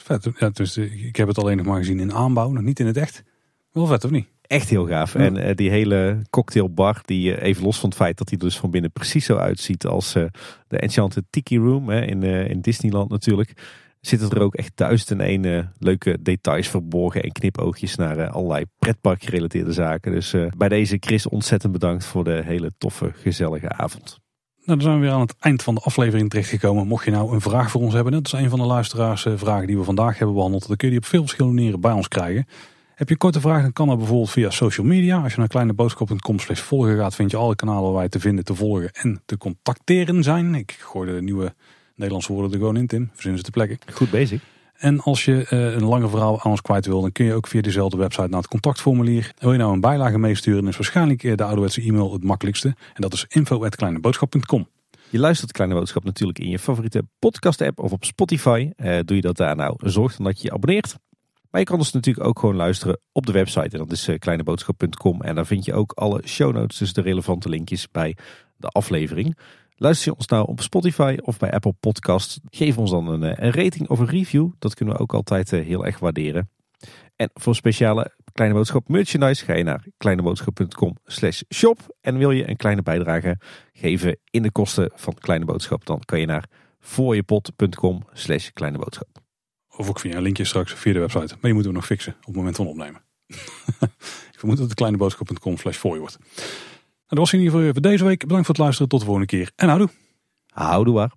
Vet. Ja, dus ik heb het alleen nog maar gezien in aanbouw, nog niet in het echt. Wel vet of niet? Echt heel gaaf. Ja. En uh, die hele cocktailbar, die uh, even los van het feit dat hij dus van binnen precies zo uitziet als uh, de Enchanted Tiki Room hè, in, in Disneyland natuurlijk. Zitten er ook echt duizend en één leuke details verborgen en knipoogjes naar allerlei pretpark gerelateerde zaken. Dus bij deze Chris ontzettend bedankt voor de hele toffe, gezellige avond. Nou, dan zijn we weer aan het eind van de aflevering terechtgekomen. Mocht je nou een vraag voor ons hebben, dat is een van de luisteraars vragen die we vandaag hebben behandeld. Dan kun je die op veel verschillende manieren bij ons krijgen. Heb je korte vraag, dan kan dat bijvoorbeeld via social media. Als je naar kleineboodschap.com slash volgen gaat, vind je alle kanalen waar wij te vinden, te volgen en te contacteren zijn. Ik gooi de nieuwe Nederlandse woorden er gewoon in, Tim. Verzinnen ze te plekken. Goed bezig. En als je uh, een langer verhaal aan ons kwijt wil, dan kun je ook via dezelfde website naar het contactformulier. Wil je nou een bijlage meesturen, is waarschijnlijk de ouderwetse e-mail het makkelijkste. En dat is info.kleineboodschap.com. Je luistert Kleine Boodschap natuurlijk in je favoriete podcast app of op Spotify. Eh, doe je dat daar nou, zorg dan dat je je abonneert. Maar je kan ons natuurlijk ook gewoon luisteren op de website. En dat is eh, kleineboodschap.com. En daar vind je ook alle show notes, dus de relevante linkjes bij de aflevering. Luister je ons nou op Spotify of bij Apple Podcasts, geef ons dan een, eh, een rating of een review. Dat kunnen we ook altijd eh, heel erg waarderen. En voor speciale Kleine Boodschap merchandise ga je naar kleineboodschap.com slash shop. En wil je een kleine bijdrage geven in de kosten van Kleine Boodschap, dan kan je naar voorjepot.com slash kleine boodschap. Of ook via een linkje straks via de website. Maar die moeten we nog fixen op het moment van opnemen. Ik vermoed dat het kleineboodschap.com slash voor je wordt. Dat was in ieder geval voor deze week. Bedankt voor het luisteren. Tot de volgende keer. En houdoe. Houdoe waar.